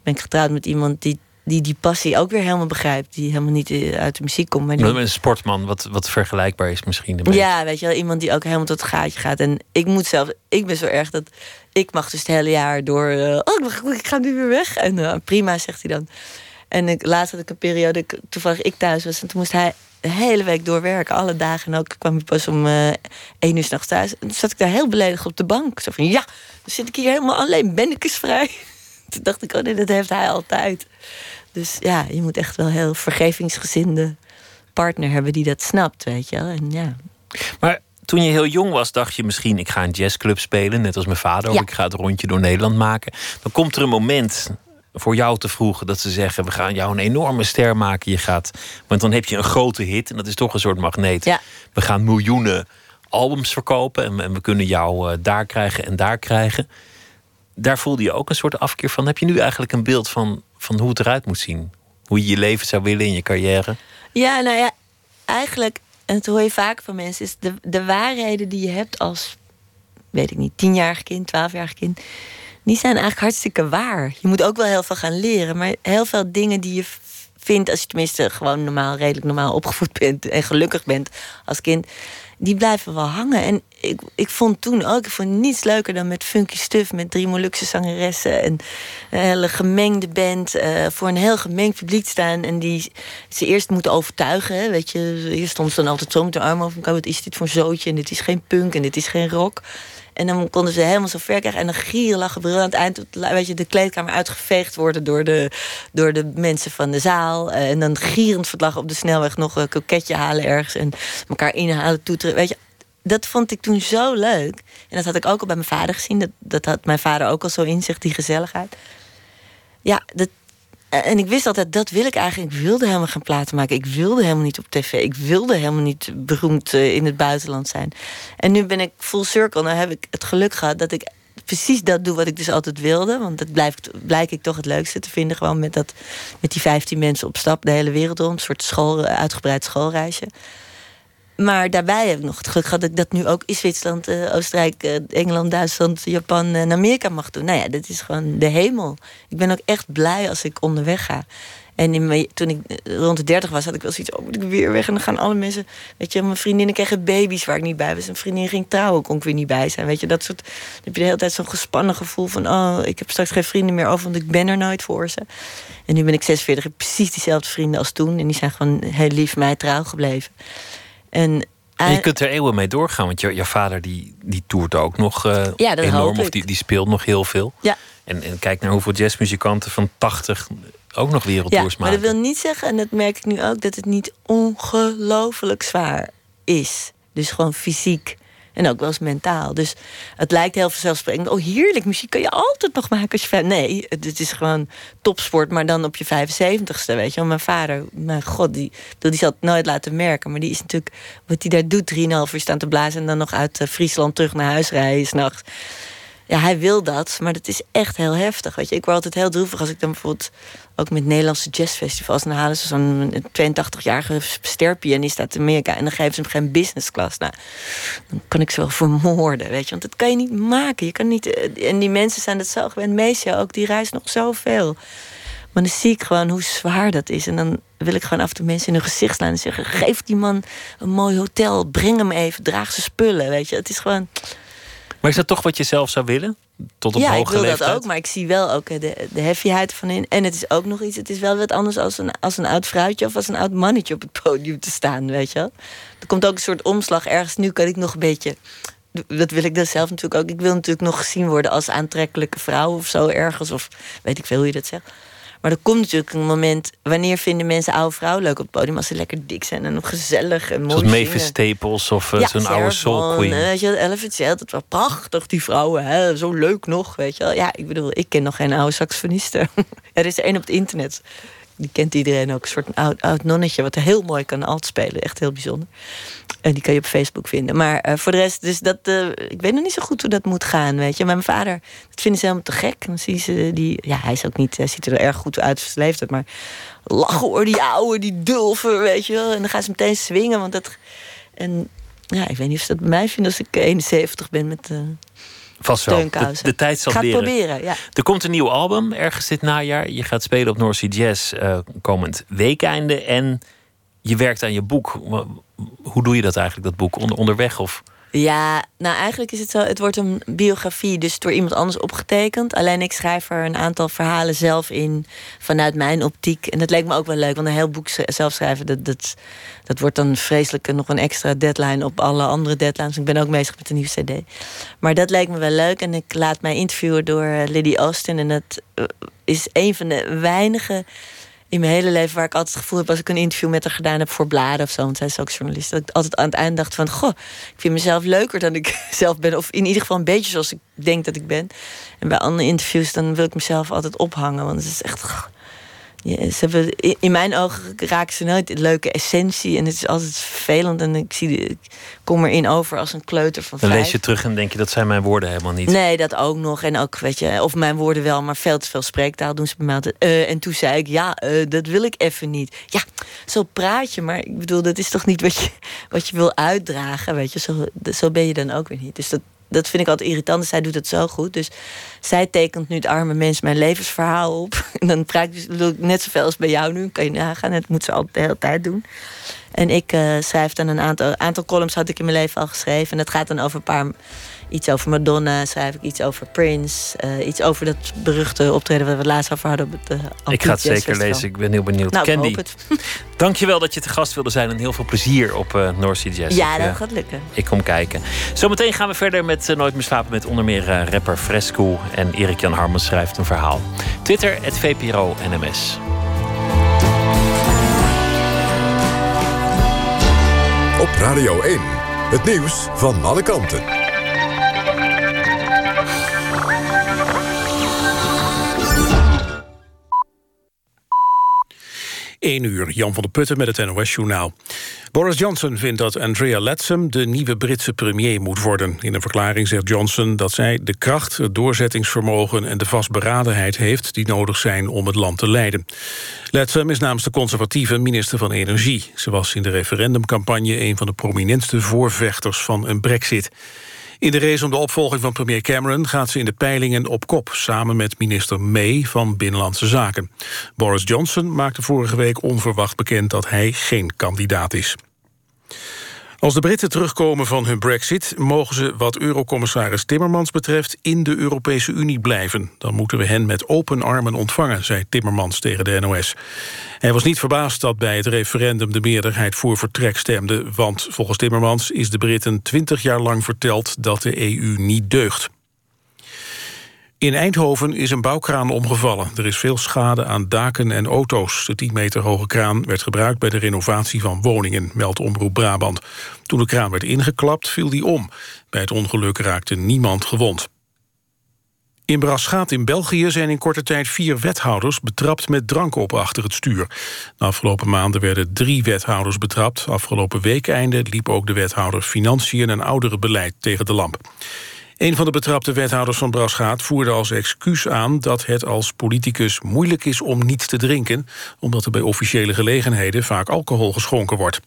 ben ik getrouwd met iemand die die, die passie ook weer helemaal begrijpt. Die helemaal niet eh, uit de muziek komt. Maar die, Een sportman, wat, wat vergelijkbaar is misschien. ja, weet je wel, iemand die ook helemaal tot het gaatje gaat. En ik moet zelf, ik ben zo erg dat ik mag dus het hele jaar door. eh, oh, ik, ga nu weer weg. En eh, prima, zegt hij dan. En ik, laatst had ik een periode, toevallig ik thuis was, en toen moest hij de hele week doorwerken, alle dagen. En ook kwam hij pas om één uur s'nachts thuis. En toen zat ik daar heel beledigd op de bank. Zo van, ja, dan zit ik hier helemaal alleen, ben ik eens vrij. [LAUGHS] Toen dacht ik, oh nee, dat heeft hij altijd. Dus ja, je moet echt wel heel vergevingsgezinde partner hebben die dat snapt, weet je wel. En ja, Maar toen je heel jong was, dacht je misschien... ik ga een jazzclub spelen, net als mijn vader. Of ik ga het rondje door Nederland maken. Dan komt er een moment voor jou te vroeg dat ze zeggen... we gaan jou een enorme ster maken. Je gaat, want dan heb je een grote hit en dat is toch een soort magneet. Ja. We gaan miljoenen albums verkopen... en, en we kunnen jou eh, daar krijgen en daar krijgen. Daar voelde je ook een soort afkeer van. Heb je nu eigenlijk een beeld van, van hoe het eruit moet zien? Hoe je je leven zou willen in je carrière? Ja, nou ja, eigenlijk, en dat hoor je vaak van mensen, is de, de waarheden die je hebt als, weet ik niet, tienjarig kind, twaalfjarig kind, die zijn eigenlijk hartstikke waar. Je moet ook wel heel veel gaan leren, maar heel veel dingen die je vindt, als je tenminste gewoon normaal, redelijk normaal opgevoed bent en gelukkig bent als kind, die blijven wel hangen. En ik, ik vond toen ook, ik vond niets leuker dan met funky stuff, met drie Molukse zangeressen en een hele gemengde band eh, voor een heel gemengd publiek staan en die ze eerst moeten overtuigen. Weet je, hier stond ze dan altijd zo met de arm over elkaar. Wat is dit voor zootje? En dit is geen punk en dit is geen rock. En dan konden ze helemaal zo ver krijgen. En dan gieren, lachen, brullen. Aan het eind weet je, de kleedkamer uitgeveegd worden door de, door de mensen van de zaal. Eh, En dan gierend verlachen op de snelweg nog een koketje halen ergens. En elkaar inhalen, toeteren. Weet je, dat vond ik toen zo leuk. En dat had ik ook al bij mijn vader gezien. Dat, dat had mijn vader ook al zo in zich, die gezelligheid. Ja, dat, en ik wist altijd, dat wil ik eigenlijk. Ik wilde helemaal geen platen maken. Ik wilde helemaal niet op tv. Ik wilde helemaal niet beroemd eh, in het buitenland zijn. En nu ben ik full circle. Nou heb ik het geluk gehad dat ik precies dat doe wat ik dus altijd wilde. Want dat blijft, blijk ik toch het leukste te vinden. Gewoon met, dat, met die 15 mensen op stap de hele wereld om. Een soort school, uitgebreid schoolreisje. Maar daarbij heb ik nog het geluk gehad dat ik dat nu ook in Zwitserland, eh, Oostenrijk, eh, Engeland, Duitsland, Japan en Amerika mag doen. Nou ja, dat is gewoon de hemel. Ik ben ook echt blij als ik onderweg ga. En toen ik eh, rond de 30 was, had ik wel zoiets. Oh, moet ik weer weg? En dan gaan alle mensen. Weet je, mijn vriendinnen kregen baby's waar ik niet bij was. Een vriendin ging trouwen, kon ik weer niet bij zijn. Weet je, dat soort. Dan heb je de hele tijd zo'n gespannen gevoel van. Oh, ik heb straks geen vrienden meer over, want ik ben er nooit voor ze. En nu ben ik 46, heb precies diezelfde vrienden als toen. En die zijn gewoon heel lief mij trouw gebleven. En, En je kunt er eeuwen mee doorgaan, want je, je vader die, die toert ook nog eh, Ja, dat enorm. Of die, die speelt nog heel veel. Ja. En, en kijk naar hoeveel jazzmuzikanten van 80 ook nog Ja, wereldtours maar maken. dat wil niet zeggen, en dat merk ik nu ook, dat het niet ongelooflijk zwaar is. Dus gewoon fysiek en ook wel eens mentaal. Dus het lijkt heel vanzelfsprekend. Oh, heerlijk, muziek kan je altijd nog maken als je... Nee, het, is gewoon topsport, maar dan op je 75ste, weet je wel. Mijn vader, mijn god, die, die zal het nooit laten merken. Maar die is natuurlijk, wat hij daar doet, 3,5 uur staan te blazen... en dan nog uit eh, Friesland terug naar huis rijden s'nachts. Ja, hij wil dat, maar dat is echt heel heftig. Weet je, ik word altijd heel droevig als ik dan bijvoorbeeld ook met Nederlandse jazzfestivals. dan halen ze zo'n 82-jarige sterpianist uit Amerika en dan geven ze hem geen business class. Nou, dan kan ik ze wel vermoorden, weet je, want dat kan je niet maken. Je kan niet, eh, en die mensen zijn dat zo gewend. Meestal ook, die reist nog zoveel. Maar dan zie ik gewoon hoe zwaar dat is. En dan wil ik gewoon af en toe mensen in hun gezicht slaan en zeggen: geef die man een mooi hotel, breng hem even, draag zijn spullen. Weet je, het is gewoon. Maar is dat toch wat je zelf zou willen? Tot op ja, ik wil leeftijd? dat ook, maar ik zie wel ook eh, de, de heavyheid van in. En het is ook nog iets, het is wel wat anders als een, als een oud vrouwtje of als een oud mannetje op het podium te staan, weet je wel. Er komt ook een soort omslag ergens. Nu kan ik nog een beetje. Dat wil ik dan zelf natuurlijk ook. Ik wil natuurlijk nog gezien worden als aantrekkelijke vrouw of zo ergens. Of weet ik veel hoe je dat zegt. Maar er komt natuurlijk een moment. Wanneer vinden mensen oude vrouwen leuk op het podium? Als ze lekker dik zijn en nog gezellig en mooi Zoals zingen. Mavis Staples of eh, zo'n oude soul queen. Weet je, Ella Fitzgerald, het was prachtig, die vrouwen. Hè? Zo leuk nog, weet je wel. Ja, ik bedoel, ik ken nog geen oude saxofonisten. [LAUGHS] er is er één op het internet. Die kent iedereen ook. Een soort oud, oud nonnetje, wat heel mooi kan alt spelen. Echt heel bijzonder. En die kan je op Facebook vinden. Maar eh, voor de rest, dus dat, eh, ik weet nog niet zo goed hoe dat moet gaan, weet je. Mijn vader, dat vinden ze helemaal te gek. Dan zien ze die, ja, hij is ook niet, hij ziet er erg goed uit voor zijn leeftijd. Maar lachen hoor, die ouwe, die dulven, weet je wel. En dan gaan ze meteen swingen, want dat... En ja, ik weet niet of ze dat bij mij vinden als ik 71 ben met eh Vast wel. De, tijd zal Ik ga het leren. proberen, ja. Er komt een nieuw album ergens dit najaar. Je gaat spelen op North Sea Jazz eh, komend weekeinde. En je werkt aan je boek. Hoe doe je dat eigenlijk, dat boek? Onder, onderweg of... Ja, nou eigenlijk is het zo, het wordt een biografie, dus door iemand anders opgetekend. Alleen ik schrijf er een aantal verhalen zelf in vanuit mijn optiek. En dat leek me ook wel leuk, want een heel boek zelf schrijven, dat, dat, dat wordt dan vreselijk nog een extra deadline op alle andere deadlines. Ik ben ook bezig met een nieuwe CD. Maar dat leek me wel leuk en ik laat mij interviewen door eh, Liddy Austin. En dat eh, is een van de weinige in mijn hele leven waar ik altijd het gevoel heb als ik een interview met haar gedaan heb voor bladen of zo, want zij is ook journalist, dat ik altijd aan het eind dacht van, goh, ik vind mezelf leuker dan ik [LAUGHS] zelf ben, of in ieder geval een beetje zoals ik denk dat ik ben. En bij andere interviews dan wil ik mezelf altijd ophangen, want het is echt. Ja, ze hebben, in- mijn ogen raken ze nooit de leuke essentie en het is altijd vervelend en ik, zie, ik kom erin over als een kleuter van Dan vijf. lees je terug en denk je, dat zijn mijn woorden helemaal niet. Nee, dat ook nog. En ook, weet je, of mijn woorden wel, maar veel te veel spreektaal doen ze bij mij altijd. Eh, en toen zei ik, ja, eh, dat wil ik even niet. Ja, zo praat je, maar ik bedoel, dat is toch niet wat je, wat je wil uitdragen, weet je. Zo, zo ben je dan ook weer niet. Dus dat, dat vind ik altijd irritant. Zij doet het zo goed. Dus zij tekent nu het arme mens mijn levensverhaal op. [LAUGHS] En dan praat ik dus net zoveel als bij jou nu. Kan je nagaan. Dat moet ze altijd de hele tijd doen. En ik eh, schrijf dan een aantal, aantal columns had ik in mijn leven al geschreven. En dat gaat dan over een paar. Iets over Madonna, schrijf ik iets over Prince. eh, iets over dat beruchte optreden waar we het laatst over hadden op het. eh, ik ga het zeker Festival. lezen. Ik ben heel benieuwd. Nou, ik Candy, hoop het. [LAUGHS] dankjewel dat je te gast wilde zijn. En heel veel plezier op eh North Sea Jazz. Ja, Ik, dat eh, gaat lukken. Ik kom kijken. Zometeen gaan we verder met Nooit meer slapen met onder meer rapper Fresco. En Erik-Jan Harmens schrijft een verhaal. Twitter, het VPRO NMS. Op Radio 1. Het nieuws van alle kanten. 1 uur, Jan van der Putten met het NOS-journaal. Boris Johnson vindt dat Andrea Leadsom de nieuwe Britse premier moet worden. In een verklaring zegt Johnson dat zij de kracht, het doorzettingsvermogen... en de vastberadenheid heeft die nodig zijn om het land te leiden. Leadsom is namens de conservatieve minister van Energie. Ze was in de referendumcampagne een van de prominentste voorvechters van een brexit. In de race om de opvolging van premier Cameron gaat ze in de peilingen op kop... samen met minister May van Binnenlandse Zaken. Boris Johnson maakte vorige week onverwacht bekend dat hij geen kandidaat is. Als de Britten terugkomen van hun brexit... mogen ze wat eurocommissaris Timmermans betreft... in de Europese Unie blijven. Dan moeten we hen met open armen ontvangen... zei Timmermans tegen de NOS. Hij was niet verbaasd dat bij het referendum... de meerderheid voor vertrek stemde... want volgens Timmermans is de Britten twintig jaar lang verteld... dat de EU niet deugt. In Eindhoven is een bouwkraan omgevallen. Er is veel schade aan daken en auto's. De 10 meter hoge kraan werd gebruikt bij de renovatie van woningen, meldt Omroep Brabant. Toen de kraan werd ingeklapt, viel die om. Bij het ongeluk raakte niemand gewond. In Braschaat in België zijn in korte tijd vier wethouders betrapt met drank op achter het stuur. De afgelopen maanden werden drie wethouders betrapt. Afgelopen weekeinde liep ook de wethouder Financiën en Ouderenbeleid tegen de lamp. Een van de betrapte wethouders van Braschaat voerde als excuus aan dat het als politicus moeilijk is om niets te drinken, omdat er bij officiële gelegenheden vaak alcohol geschonken wordt.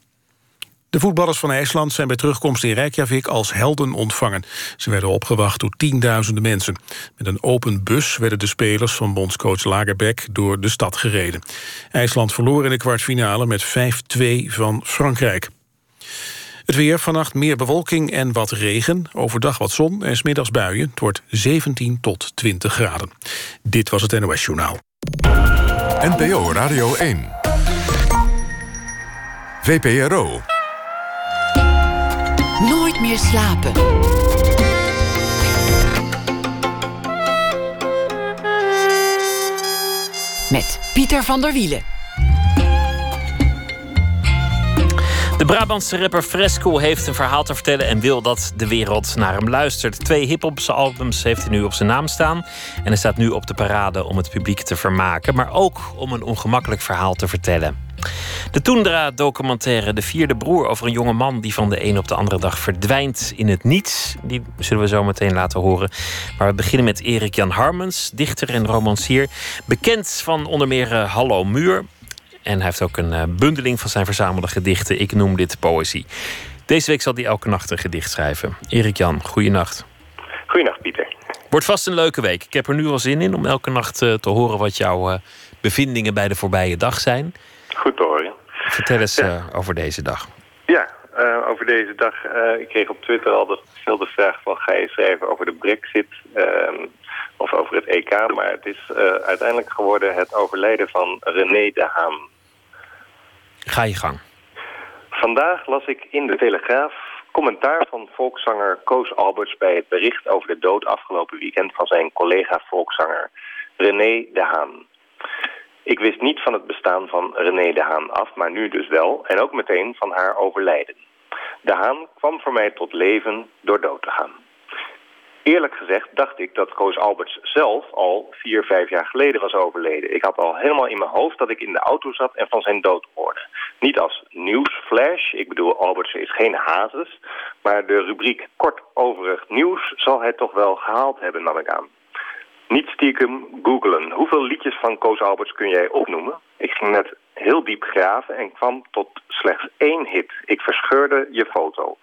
De voetballers van IJsland zijn bij terugkomst in Reykjavik als helden ontvangen. Ze werden opgewacht door tienduizenden mensen. Met een open bus werden de spelers van bondscoach Lagerbäck door de stad gereden. IJsland verloor in de kwartfinale met 5-2 van Frankrijk. Het weer, vannacht meer bewolking en wat regen. Overdag wat zon en smiddags buien. Het wordt 17 tot 20 graden. Dit was het NOS Journaal. NPO Radio 1. VPRO. Nooit meer slapen. Met Pieter van der Wielen. Brabantse rapper Fresco heeft een verhaal te vertellen en wil dat de wereld naar hem luistert. Twee hip-hopse albums heeft hij nu op zijn naam staan. En hij staat nu op de parade om het publiek te vermaken, maar ook om een ongemakkelijk verhaal te vertellen. De Toendra-documentaire De Vierde Broer over een jonge man die van de een op de andere dag verdwijnt in het niets. Die zullen we zo meteen laten horen. Maar we beginnen met Erik Jan Harmens, dichter en romancier. Bekend van onder meer uh, Hallo Muur. En hij heeft ook een uh, bundeling van zijn verzamelde gedichten. Ik noem dit poëzie. Deze week zal hij elke nacht een gedicht schrijven. Erik Jan, goeienacht. Goeienacht, Pieter. Wordt vast een leuke week. Ik heb er nu al zin in om elke nacht uh, te horen wat jouw bevindingen bij de voorbije dag zijn. Goed te horen. Vertel eens ja. over deze dag. Ja, uh, over deze dag. Uh, ik kreeg op Twitter al de vraag van... ga je schrijven over de brexit ehm, of over het EK? Maar het is uiteindelijk geworden het overlijden van René de Haan. Ga je gang. Vandaag las ik in de Telegraaf commentaar van volkszanger Koos Alberts... bij het bericht over de dood afgelopen weekend... van zijn collega-volkszanger René de Haan. Ik wist niet van het bestaan van René de Haan af, maar nu dus wel. En ook meteen van haar overlijden. De Haan kwam voor mij tot leven door dood te gaan. Eerlijk gezegd dacht ik dat Koos Alberts zelf al vier, vijf jaar geleden was overleden. Ik had al helemaal in mijn hoofd dat ik in de auto zat en van zijn dood hoorde. Niet als nieuwsflash, ik bedoel Alberts is geen hazes... maar de rubriek kort overig nieuws zal hij toch wel gehaald hebben, nam ik aan. Niet stiekem googelen. Hoeveel liedjes van Koos Alberts kun jij opnoemen? Ik ging net heel diep graven en kwam tot slechts één hit. Ik verscheurde je foto.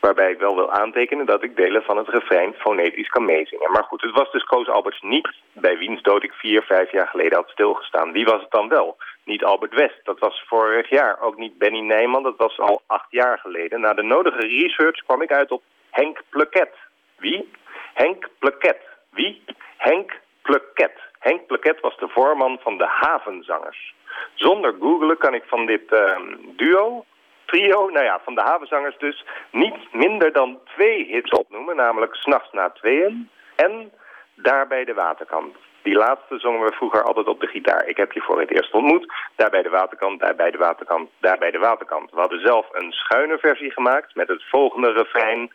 Waarbij ik wel wil aantekenen dat ik delen van het refrein fonetisch kan meezingen. Maar goed, het was dus Koos Alberts niet bij wiens dood ik vier, vijf jaar geleden had stilgestaan. Wie was het dan wel? Niet Albert West, dat was vorig jaar. Ook niet Benny Nijman, dat was al acht jaar geleden. Na de nodige research kwam ik uit op Henk Pleket. Wie? Henk Pleket. Wie? Henk Pleket. Henk Pleket was de voorman van de Havenzangers. Zonder googlen kan ik van dit uh, duo, trio, nou ja, van de Havenzangers dus... niet minder dan twee hits opnoemen, namelijk S'nachts na tweeën en Daar bij de Waterkant. Die laatste zongen we vroeger altijd op de gitaar. Ik heb je voor het eerst ontmoet. Daar bij de waterkant, daar bij de waterkant, daar bij de waterkant. We hadden zelf een schuine versie gemaakt met het volgende refrein.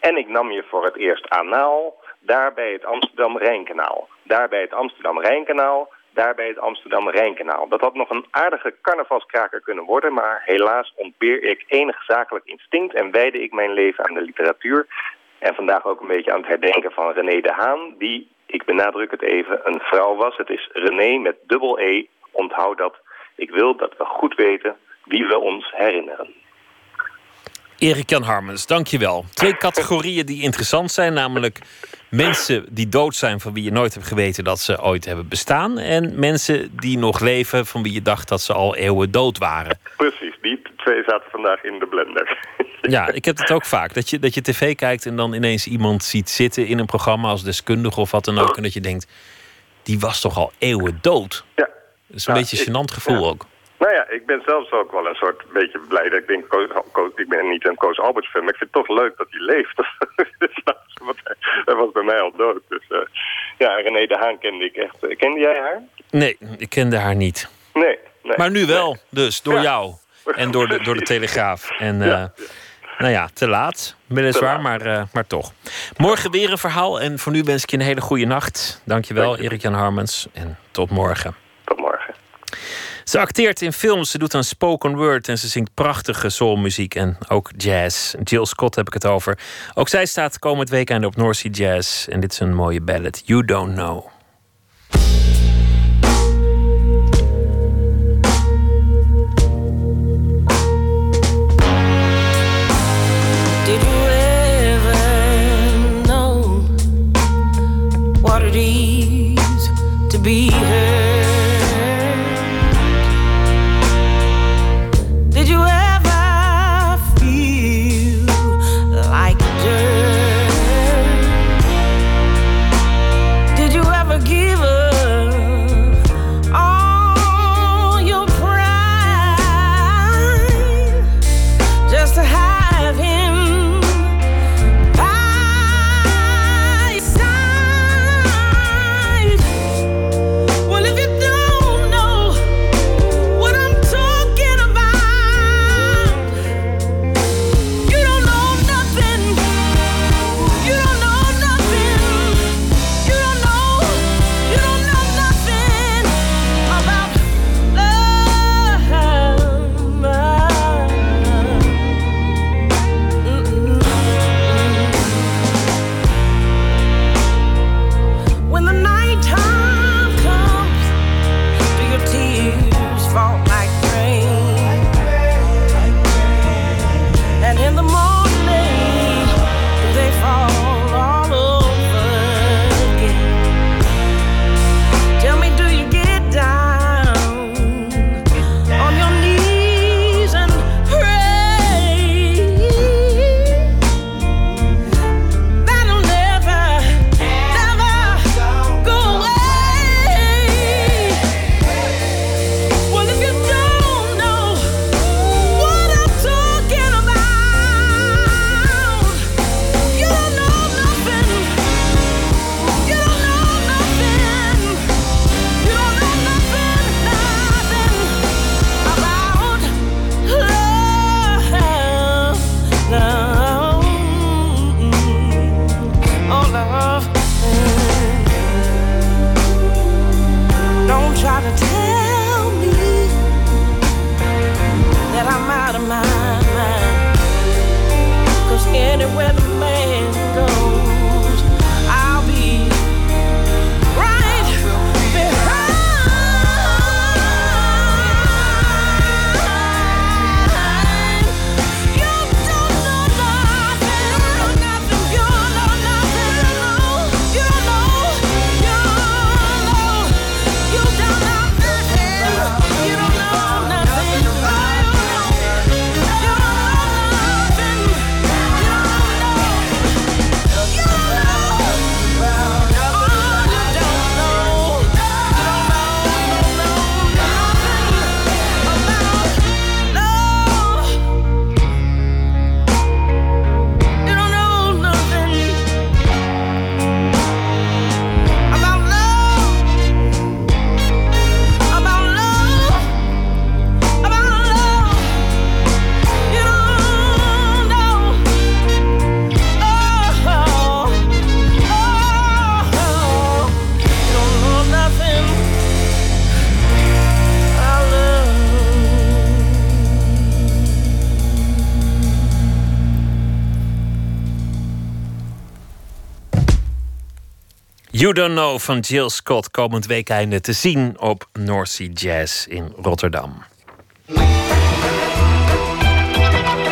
En ik nam je voor het eerst anaal daar bij het Amsterdam-Rijnkanaal. Daar bij het Amsterdam-Rijnkanaal, daar bij het Amsterdam-Rijnkanaal. Dat had nog een aardige carnavalskraker kunnen worden... maar helaas ontbeer ik enig zakelijk instinct... en wijde ik mijn leven aan de literatuur... en vandaag ook een beetje aan het herdenken van René de Haan... die, ik benadruk het even, een vrouw was. Het is René met dubbel E. Onthoud dat. Ik wil dat we goed weten wie we ons herinneren. Erik Jan Harmens, dankjewel. Twee categorieën die interessant zijn, namelijk mensen die dood zijn van wie je nooit hebt geweten dat ze ooit hebben bestaan. En mensen die nog leven van wie je dacht dat ze al eeuwen dood waren. Precies, die twee zaten vandaag in de blender. [LAUGHS] Ja, ik heb het ook vaak. Dat je, dat je tv kijkt en dan ineens iemand ziet zitten in een programma als deskundige of wat dan ook. En dat je denkt, die was toch al eeuwen dood? Ja. Dat is een nou, beetje een gênant gevoel ja. ook. Nou ja, ik ben zelfs ook wel een soort beetje blij dat ik denk, ik ben niet een Koos Alberts fan, maar ik vind het toch leuk dat hij leeft. [LAUGHS] hij was bij mij al dood. Dus uh, Ja, René de Haan kende ik echt. Eh, kende jij haar? Nee, ik kende haar niet. Nee. nee maar nu wel, nee. dus, door Ja. jou. En door de, door de Telegraaf. En Ja. eh, nou ja, te laat. Weliswaar, maar, eh, maar toch. Morgen weer een verhaal. En voor nu wens ik je een hele goede nacht. Dankjewel, Dank je. Erik-Jan Harmens. En tot morgen. Tot morgen. Ze acteert in films, ze doet een spoken word en ze zingt prachtige soulmuziek en ook jazz. Jill Scott heb ik het over. Ook zij staat komend weekend op North Sea Jazz en dit is een mooie ballad. You Don't Know. To be hurt? You Don't Know van Jill Scott komend weekende te zien op North Sea Jazz in Rotterdam.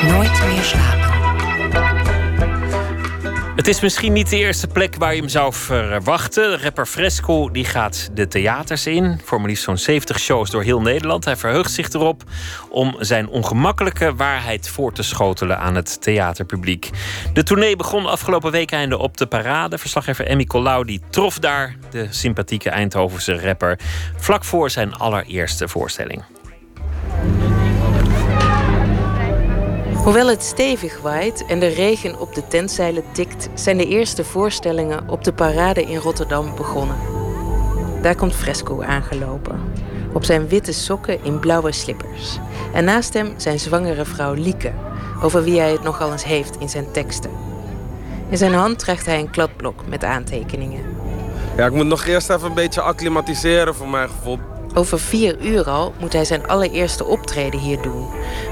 Nooit meer slapen. Het is misschien niet de eerste plek waar je hem zou verwachten. Rapper Fresco die gaat de theaters in. Voor maar liefst zo'n 70 shows door heel Nederland. Hij verheugt zich erop om zijn ongemakkelijke waarheid voor te schotelen aan het theaterpubliek. De tournee begon afgelopen weekende op de parade. Verslaggever Emmy Colau trof daar de sympathieke Eindhovense rapper vlak voor zijn allereerste voorstelling. Hoewel het stevig waait en de regen op de tentzeilen tikt, zijn de eerste voorstellingen op de parade in Rotterdam begonnen. Daar komt Fresco aangelopen. Op zijn witte sokken in blauwe slippers. En naast hem zijn zwangere vrouw Lieke, over wie hij het nogal eens heeft in zijn teksten. In zijn hand draagt hij een kladblok met aantekeningen. Ja, ik moet nog eerst even een beetje acclimatiseren voor mijn gevoel. Over vier uur al moet hij zijn allereerste optreden hier doen.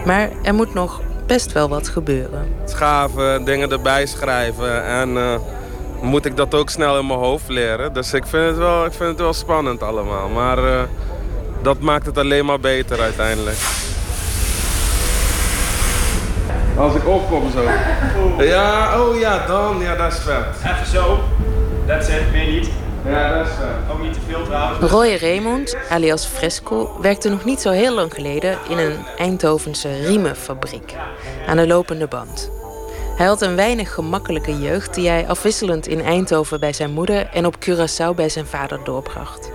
Maar er moet nog best wel wat gebeuren. Schaven, dingen erbij schrijven en eh, moet ik dat ook snel in mijn hoofd leren. Dus ik vind het wel, ik vind het wel spannend allemaal. Maar eh, dat maakt het alleen maar beter uiteindelijk. Als ik opkom zo. Ja, oh ja, dan. Ja, dat is vet. Even zo. That's it, meer niet. Ja, dat is vet. Ook niet te veel trouwens. Roy Raymond, alias Fresco, werkte nog niet zo heel lang geleden in een Eindhovense riemenfabriek aan de lopende band. Hij had een weinig gemakkelijke jeugd die hij afwisselend in Eindhoven bij zijn moeder en op Curaçao bij zijn vader doorbracht.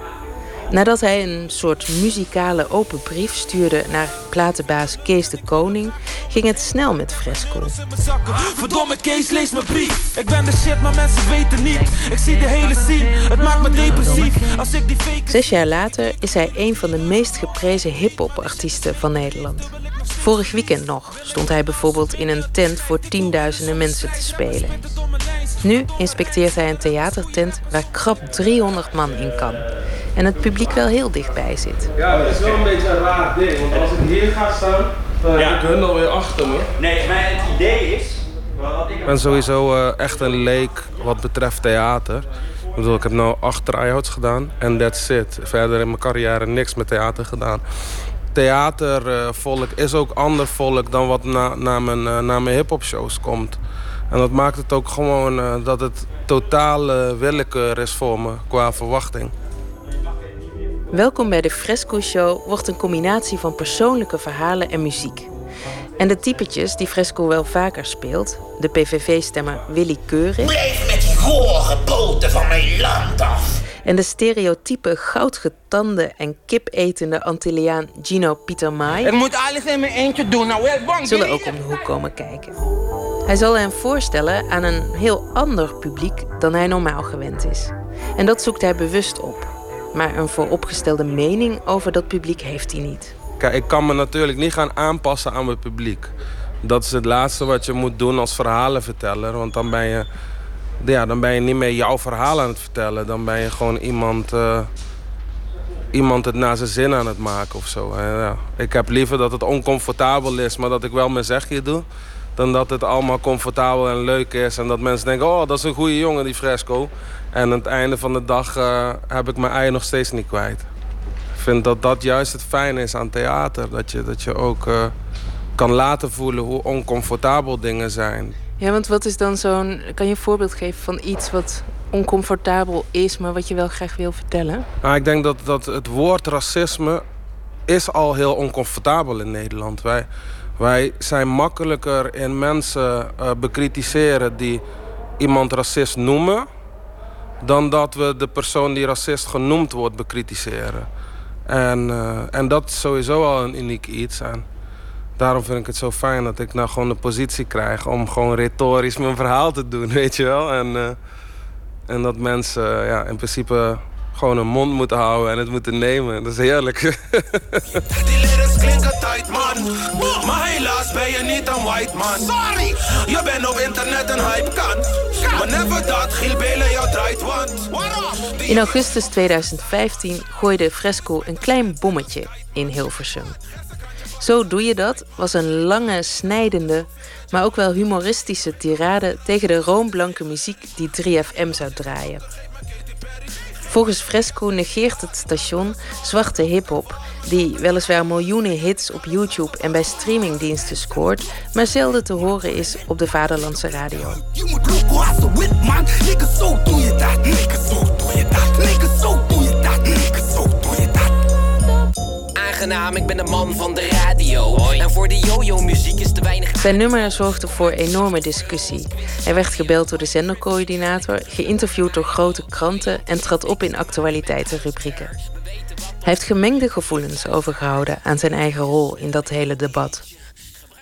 Nadat hij een soort muzikale open brief stuurde naar platenbaas Kees de Koning, ging het snel met Fresco. Verdomme Kees, lees mijn brief. Ik ben de shit, maar mensen weten niet. Ik zie de hele scene, het maakt me depressief. Als ik die fake... Zes jaar later is hij een van de meest geprezen hip-hop-artiesten van Nederland. Vorig weekend nog stond hij bijvoorbeeld in een tent voor tienduizenden mensen te spelen. Nu inspecteert hij een theatertent waar krap 300 man in kan. En het publiek wel heel dichtbij zit. Ja, het is wel een beetje een raar ding. Want als ik hier ga staan, dan heb ik hun alweer achter me. Nee, maar het idee is... Ik ben sowieso eh, echt een leek wat betreft theater. Ik bedoel, ik heb nu acht try-outs gedaan en that's it. Verder in mijn carrière niks met theater gedaan. Theatervolk is ook ander volk dan wat na, na mijn, eh, na mijn hip-hop shows komt. En dat maakt het ook gewoon eh, dat het totale willekeur is voor me qua verwachting. Welkom bij de Fresco Show wordt een combinatie van persoonlijke verhalen en muziek. En de typetjes die Fresco wel vaker speelt, de PVV-stemmer Willy Keurig... Blijf met die gore poten van mijn land af. En de stereotype goudgetande en kipetende Antilliaan Gino Pietermaai... Ik moet alles in mijn eentje doen, nou wel bang. zullen ook om de hoek komen kijken. Hij zal hen voorstellen aan een heel ander publiek dan hij normaal gewend is. En dat zoekt hij bewust op. Maar een vooropgestelde mening over dat publiek heeft hij niet. Kijk, ik kan me natuurlijk niet gaan aanpassen aan mijn publiek. Dat is het laatste wat je moet doen als verhalenverteller. Want dan ben je, ja, dan ben je niet meer jouw verhaal aan het vertellen. Dan ben je gewoon iemand, eh, iemand het naar zijn zin aan het maken of zo. Ja, ik heb liever dat het oncomfortabel is, maar dat ik wel mijn zegje doe. Dan dat het allemaal comfortabel en leuk is. En dat mensen denken, oh, dat is een goede jongen, die Fresco. En aan het einde van de dag eh, heb ik mijn ei nog steeds niet kwijt. Ik vind dat dat juist het fijne is aan theater. Dat je, dat je ook eh, kan laten voelen hoe oncomfortabel dingen zijn. Ja, want wat is dan zo'n... Kan je een voorbeeld geven van iets wat oncomfortabel is... maar wat je wel graag wil vertellen? Nou, ik denk dat, dat het woord racisme is al heel oncomfortabel in Nederland. Wij, wij zijn makkelijker in mensen eh, bekritiseren die iemand racist noemen... dan dat we de persoon die racist genoemd wordt bekritiseren. En, eh, en dat is sowieso al een uniek iets. En daarom vind ik het zo fijn dat ik nou gewoon de positie krijg... om gewoon retorisch mijn verhaal te doen, [LAUGHS] weet je wel. En, eh, en dat mensen ja, in principe gewoon hun mond moeten houden en het moeten nemen. Dat is heerlijk. [LAUGHS] Die lyrics klinken tight, man. Maar helaas ben je niet een white man. Sorry! Je bent op internet een hype kan. Maar never dat, Giel Belen jou draait, want... In augustus 2015 gooide Fresco een klein bommetje in Hilversum. Zo doe je dat was een lange, snijdende, maar ook wel humoristische tirade tegen de roomblanke muziek die 3FM zou draaien. Volgens Fresco negeert het station zwarte hip-hop, die weliswaar miljoenen hits op YouTube en bij streamingdiensten scoort, maar zelden te horen is op de vaderlandse radio. Aangenaam, ik ben de man van de radio. En voor de yo-yo-muziek is te weinig... Zijn nummer zorgde voor enorme discussie. Hij werd gebeld door de zendercoördinator, geïnterviewd door grote kranten en trad op in actualiteitenrubrieken. Hij heeft gemengde gevoelens overgehouden aan zijn eigen rol in dat hele debat.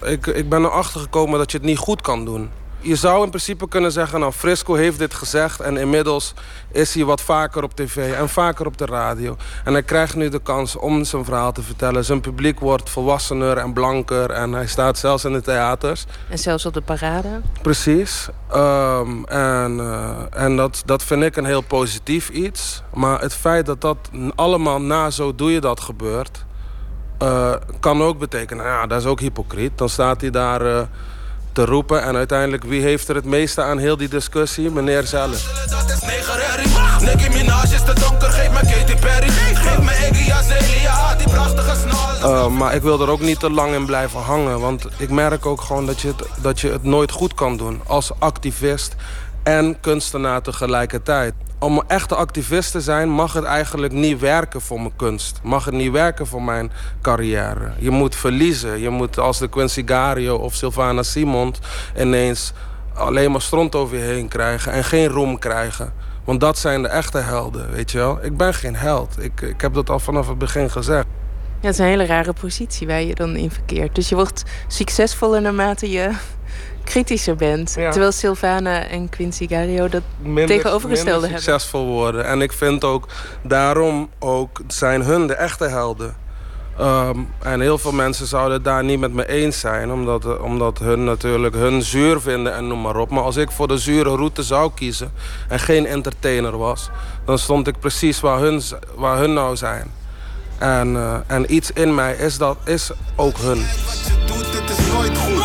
Ik, ik ben erachter gekomen dat je het niet goed kan doen. Je zou in principe kunnen zeggen, nou Frisco heeft dit gezegd... en inmiddels is hij wat vaker op tv en vaker op de radio. En hij krijgt nu de kans om zijn verhaal te vertellen. Zijn publiek wordt volwassener en blanker... en hij staat zelfs in de theaters. En zelfs op de parade. Precies. Ehm, en eh, en dat, dat vind ik een heel positief iets. Maar het feit dat dat allemaal na zo doe je dat gebeurt... eh, kan ook betekenen, ja, dat is ook hypocriet. Dan staat hij daar eh, te roepen. En uiteindelijk, wie heeft er het meeste aan heel die discussie? Meneer zelf. Dat is negerherrie. Nicki Minaj is te donker, geef me Katy Perry. Geef me Iggy Azalea, die prachtige snal. Uh, maar ik wil er ook niet te lang in blijven hangen. Want ik merk ook gewoon dat je, het, dat je het nooit goed kan doen. Als activist en kunstenaar tegelijkertijd. Om een echte activist te zijn mag het eigenlijk niet werken voor mijn kunst. Mag het niet werken voor mijn carrière. Je moet verliezen. Je moet als de Quincy Gario of Sylvana Simond... ineens alleen maar stront over je heen krijgen en geen roem krijgen. Want dat zijn de echte helden, weet je wel. Ik ben geen held. Ik, ik heb dat al vanaf het begin gezegd. Ja, het is een hele rare positie waar je dan in verkeert. Dus je wordt succesvoller naarmate je kritischer bent. Ja. Terwijl Sylvana en Quincy Gario dat minder, tegenovergestelde minder hebben. succesvol worden. En ik vind ook, daarom ook zijn hun de echte helden. Ehm, en heel veel mensen zouden het daar niet met me eens zijn. Omdat, omdat hun natuurlijk hun zuur vinden en noem maar op. Maar als ik voor de zure route zou kiezen en geen entertainer was... dan stond ik precies waar hun, waar hun nou zijn. En, eh, en iets in mij is, dat, is ook hun. Het is nooit goed. Nooit goed.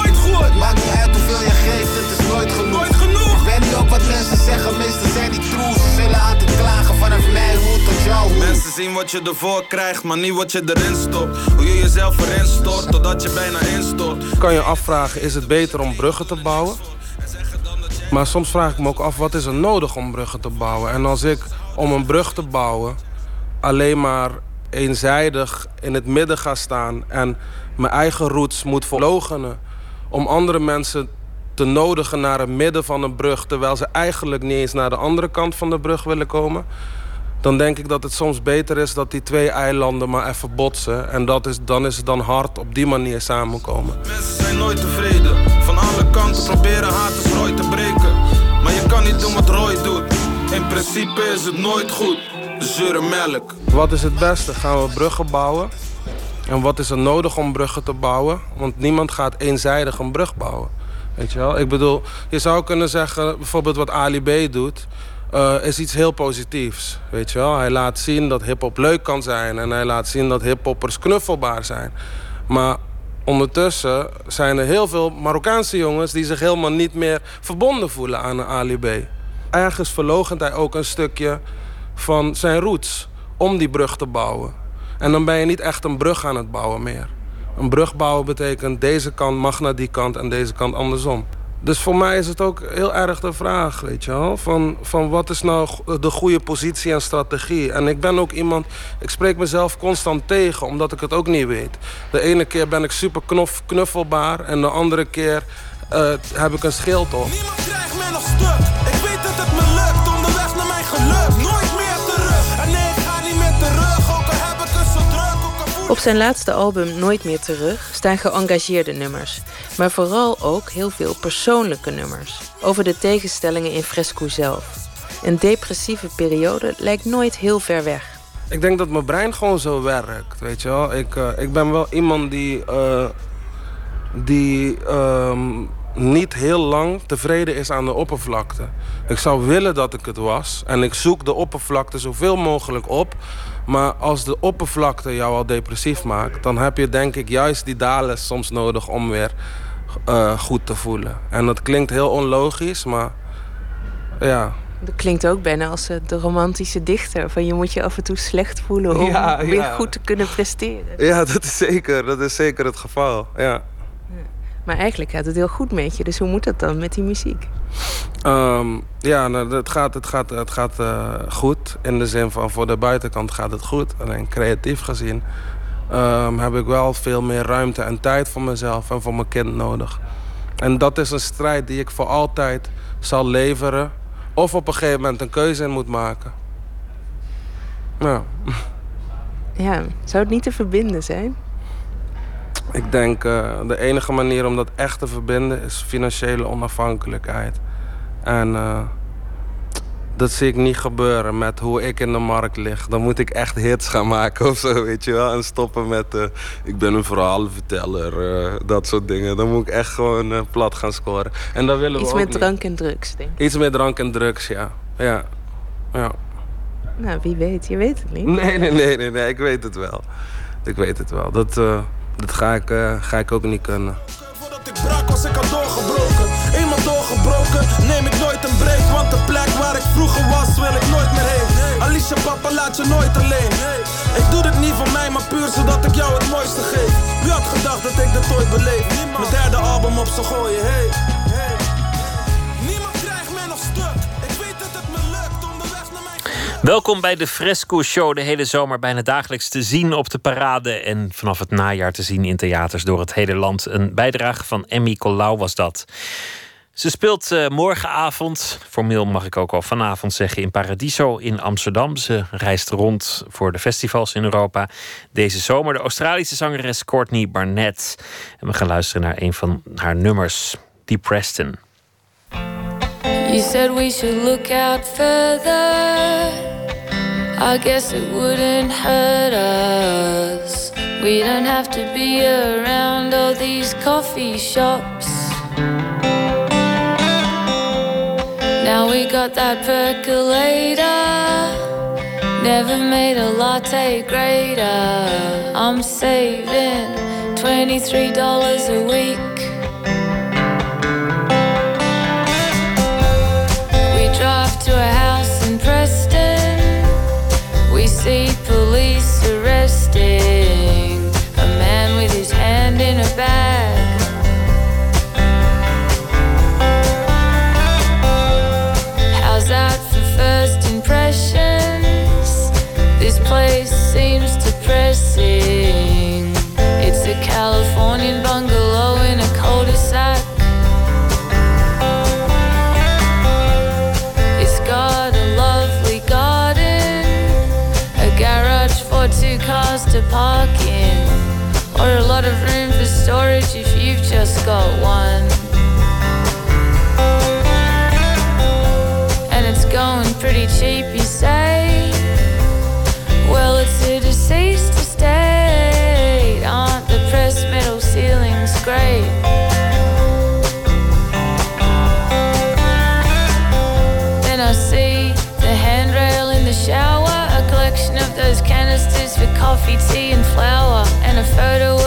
Zien wat je ervoor krijgt, maar niet wat je erin stopt. Hoe je jezelf erin stort, totdat je bijna instort. kan je afvragen, is het beter om bruggen te bouwen? Maar soms vraag ik me ook af, wat is er nodig om bruggen te bouwen? En als ik om een brug te bouwen alleen maar eenzijdig in het midden ga staan... en mijn eigen roots moet verlogenen... om andere mensen te nodigen naar het midden van een brug... terwijl ze eigenlijk niet eens naar de andere kant van de brug willen komen... dan denk ik dat het soms beter is dat die twee eilanden maar even botsen. En dat is, dan is het dan hard op die manier samenkomen. Mensen zijn nooit tevreden. Van alle kanten proberen haat de prooi te breken. Maar je kan niet doen wat Roy doet. In principe is het nooit goed. Zure melk. Wat is het beste? Gaan we bruggen bouwen? En wat is er nodig om bruggen te bouwen? Want niemand gaat eenzijdig een brug bouwen. Weet je wel? Ik bedoel, je zou kunnen zeggen, bijvoorbeeld wat Ali B doet... eh, is iets heel positiefs. Weet je wel? Hij laat zien dat hip-hop leuk kan zijn. En hij laat zien dat hip-hoppers knuffelbaar zijn. Maar ondertussen zijn er heel veel Marokkaanse jongens... die zich helemaal niet meer verbonden voelen aan Ali B. Ergens verloochent hij ook een stukje van zijn roots om die brug te bouwen. En dan ben je niet echt een brug aan het bouwen meer. Een brug bouwen betekent deze kant mag naar die kant en deze kant andersom. Dus voor mij is het ook heel erg de vraag, weet je wel, van, van wat is nou de goede positie en strategie. En ik ben ook iemand, ik spreek mezelf constant tegen, omdat ik het ook niet weet. De ene keer ben ik super knof, knuffelbaar en de andere keer eh, heb ik een schild op. krijg mij nog stuk. Ik weet dat het me lukt, onderweg naar mijn geluk. Nooit meer terug. En nee, ik ga niet meer terug. Ook al heb ik het zo druk, Op zijn laatste album Nooit meer terug staan geëngageerde nummers. Maar vooral ook heel veel persoonlijke nummers. Over de tegenstellingen in Fresco zelf. Een depressieve periode lijkt nooit heel ver weg. Ik denk dat mijn brein gewoon zo werkt, weet je wel. Ik, eh, ik ben wel iemand die, eh, die ehm, niet heel lang tevreden is aan de oppervlakte. Ik zou willen dat ik het was. En ik zoek de oppervlakte zoveel mogelijk op. Maar als de oppervlakte jou al depressief maakt... dan heb je denk ik juist die dalen soms nodig om weer eh, goed te voelen. En dat klinkt heel onlogisch, maar ja... Dat klinkt ook bijna als eh, de romantische dichter. Van je moet je af en toe slecht voelen om Ja, weer goed te kunnen presteren. Ja, [LAUGHS] dat is zeker, dat is zeker het geval. Ja. Maar eigenlijk gaat het heel goed met je. Dus hoe moet dat dan met die muziek? Ehm, ja, nou, het gaat, het gaat, het gaat eh, goed. In de zin van voor de buitenkant gaat het goed. Alleen creatief gezien ehm, heb ik wel veel meer ruimte en tijd voor mezelf en voor mijn kind nodig. En dat is een strijd die ik voor altijd zal leveren. Of op een gegeven moment een keuze in moet maken. Ja. Ja, zou het niet te verbinden zijn? Ik denk eh, de enige manier om dat echt te verbinden is financiële onafhankelijkheid. En eh, dat zie ik niet gebeuren met hoe ik in de markt lig. Dan moet ik echt hits gaan maken of zo, weet je wel. En stoppen met eh, ik ben een verhalenverteller, dat soort dingen. Dan moet ik echt gewoon plat gaan scoren. En dat willen we Iets ook met niet. drank en drugs, denk ik. Iets met drank en drugs, ja. Ja. ja. Nou, wie weet. Je weet het niet. Nee, nee, nee, nee, nee, ik weet het wel. Ik weet het wel. Dat, dat ga, ik, eh, ga ik ook niet kunnen. brak was ik al doorgebroken. Eenmaal doorgebroken, neem ik nooit een break. Want de plek waar ik vroeger was, wil ik nooit meer heen. Alicia, papa, laat je nooit alleen. Ik doe dit niet voor mij, maar puur zodat ik jou het mooiste geef. Wie had gedacht dat ik dit ooit beleef? Mijn derde album op zo gooien, hey. Welkom bij de Fresco Show. De hele zomer bijna dagelijks te zien op de parade. En vanaf het najaar te zien in theaters door het hele land. Een bijdrage van Emmy Colau was dat. Ze speelt eh, morgenavond, formeel mag ik ook al vanavond zeggen, in Paradiso in Amsterdam. Ze reist rond voor de festivals in Europa. Deze zomer de Australische zangeres Courtney Barnett. En we gaan luisteren naar een van haar nummers, Die Preston. You said we should look out further. I guess it wouldn't hurt us. We don't have to be around all these coffee shops. Now we got that percolator. Never made a latte greater. I'm saving $23 a week. Just got one. And it's going pretty cheap, you say? Well, it's a deceased estate. Aren't the pressed metal ceilings great? Then I see the handrail in the shower, a collection of those canisters for coffee, tea, and flour, and a photo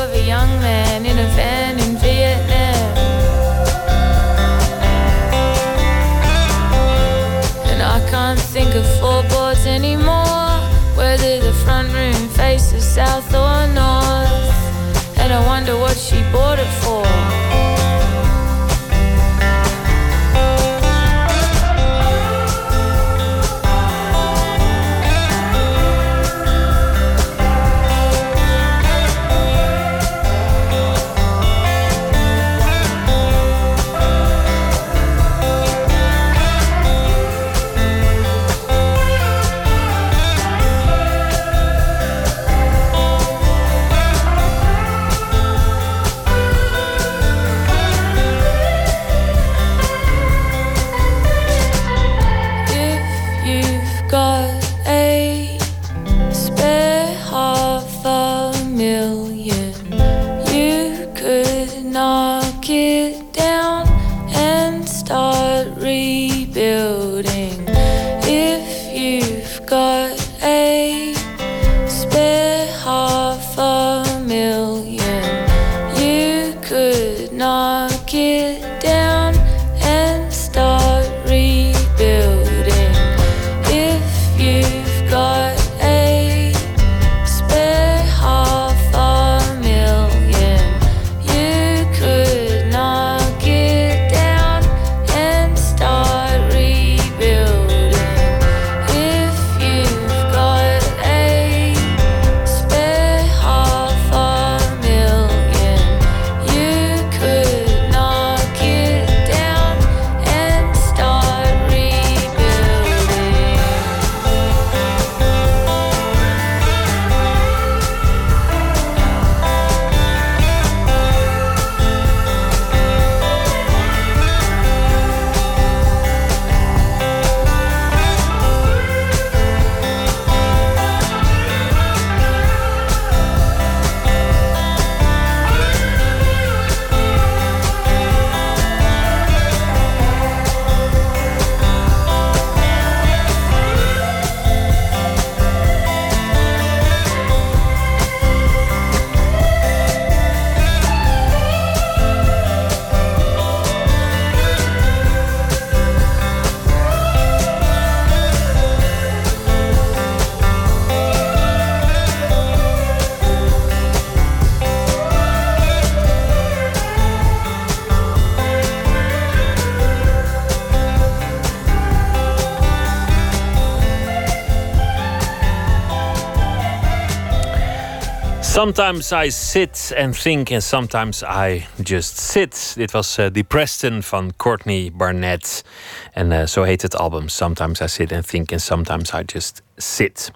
Sometimes I sit and think and sometimes I just sit. Dit was uh, The Preston van Courtney Barnett. En uh, zo heet het album Sometimes I sit and think and sometimes I just sit.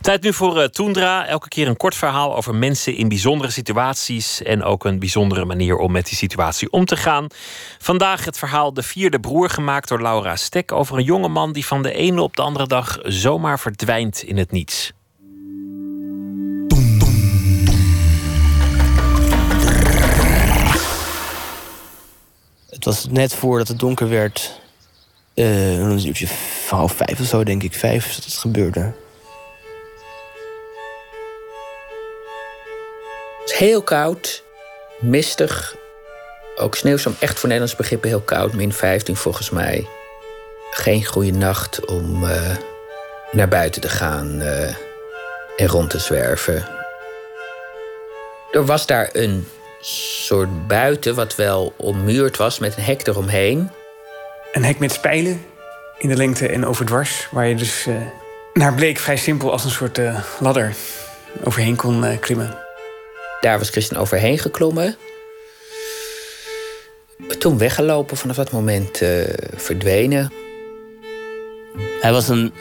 Tijd nu voor uh, Toendra. Elke keer een kort verhaal over mensen in bijzondere situaties. En ook een bijzondere manier om met die situatie om te gaan. Vandaag het verhaal De Vierde Broer, gemaakt door Laura Stek. Over een jonge man die van de ene op de andere dag zomaar verdwijnt in het niets. Het was net voordat het donker werd. Uh, een uurtje half vijf of zo, denk ik. Vijf dat het gebeurde. Het is heel koud, mistig. Ook sneeuwstorm, echt voor Nederlands begrippen heel koud. Min 15 volgens mij. Geen goede nacht om uh, naar buiten te gaan uh, en rond te zwerven. Er was daar een soort buiten wat wel ommuurd was met een hek eromheen. Een hek met spijlen in de lengte en overdwars, waar je dus uh, naar bleek vrij simpel als een soort uh, ladder overheen kon uh, klimmen. Daar was Christian overheen geklommen. Toen weggelopen, vanaf dat moment verdwenen. Hij was een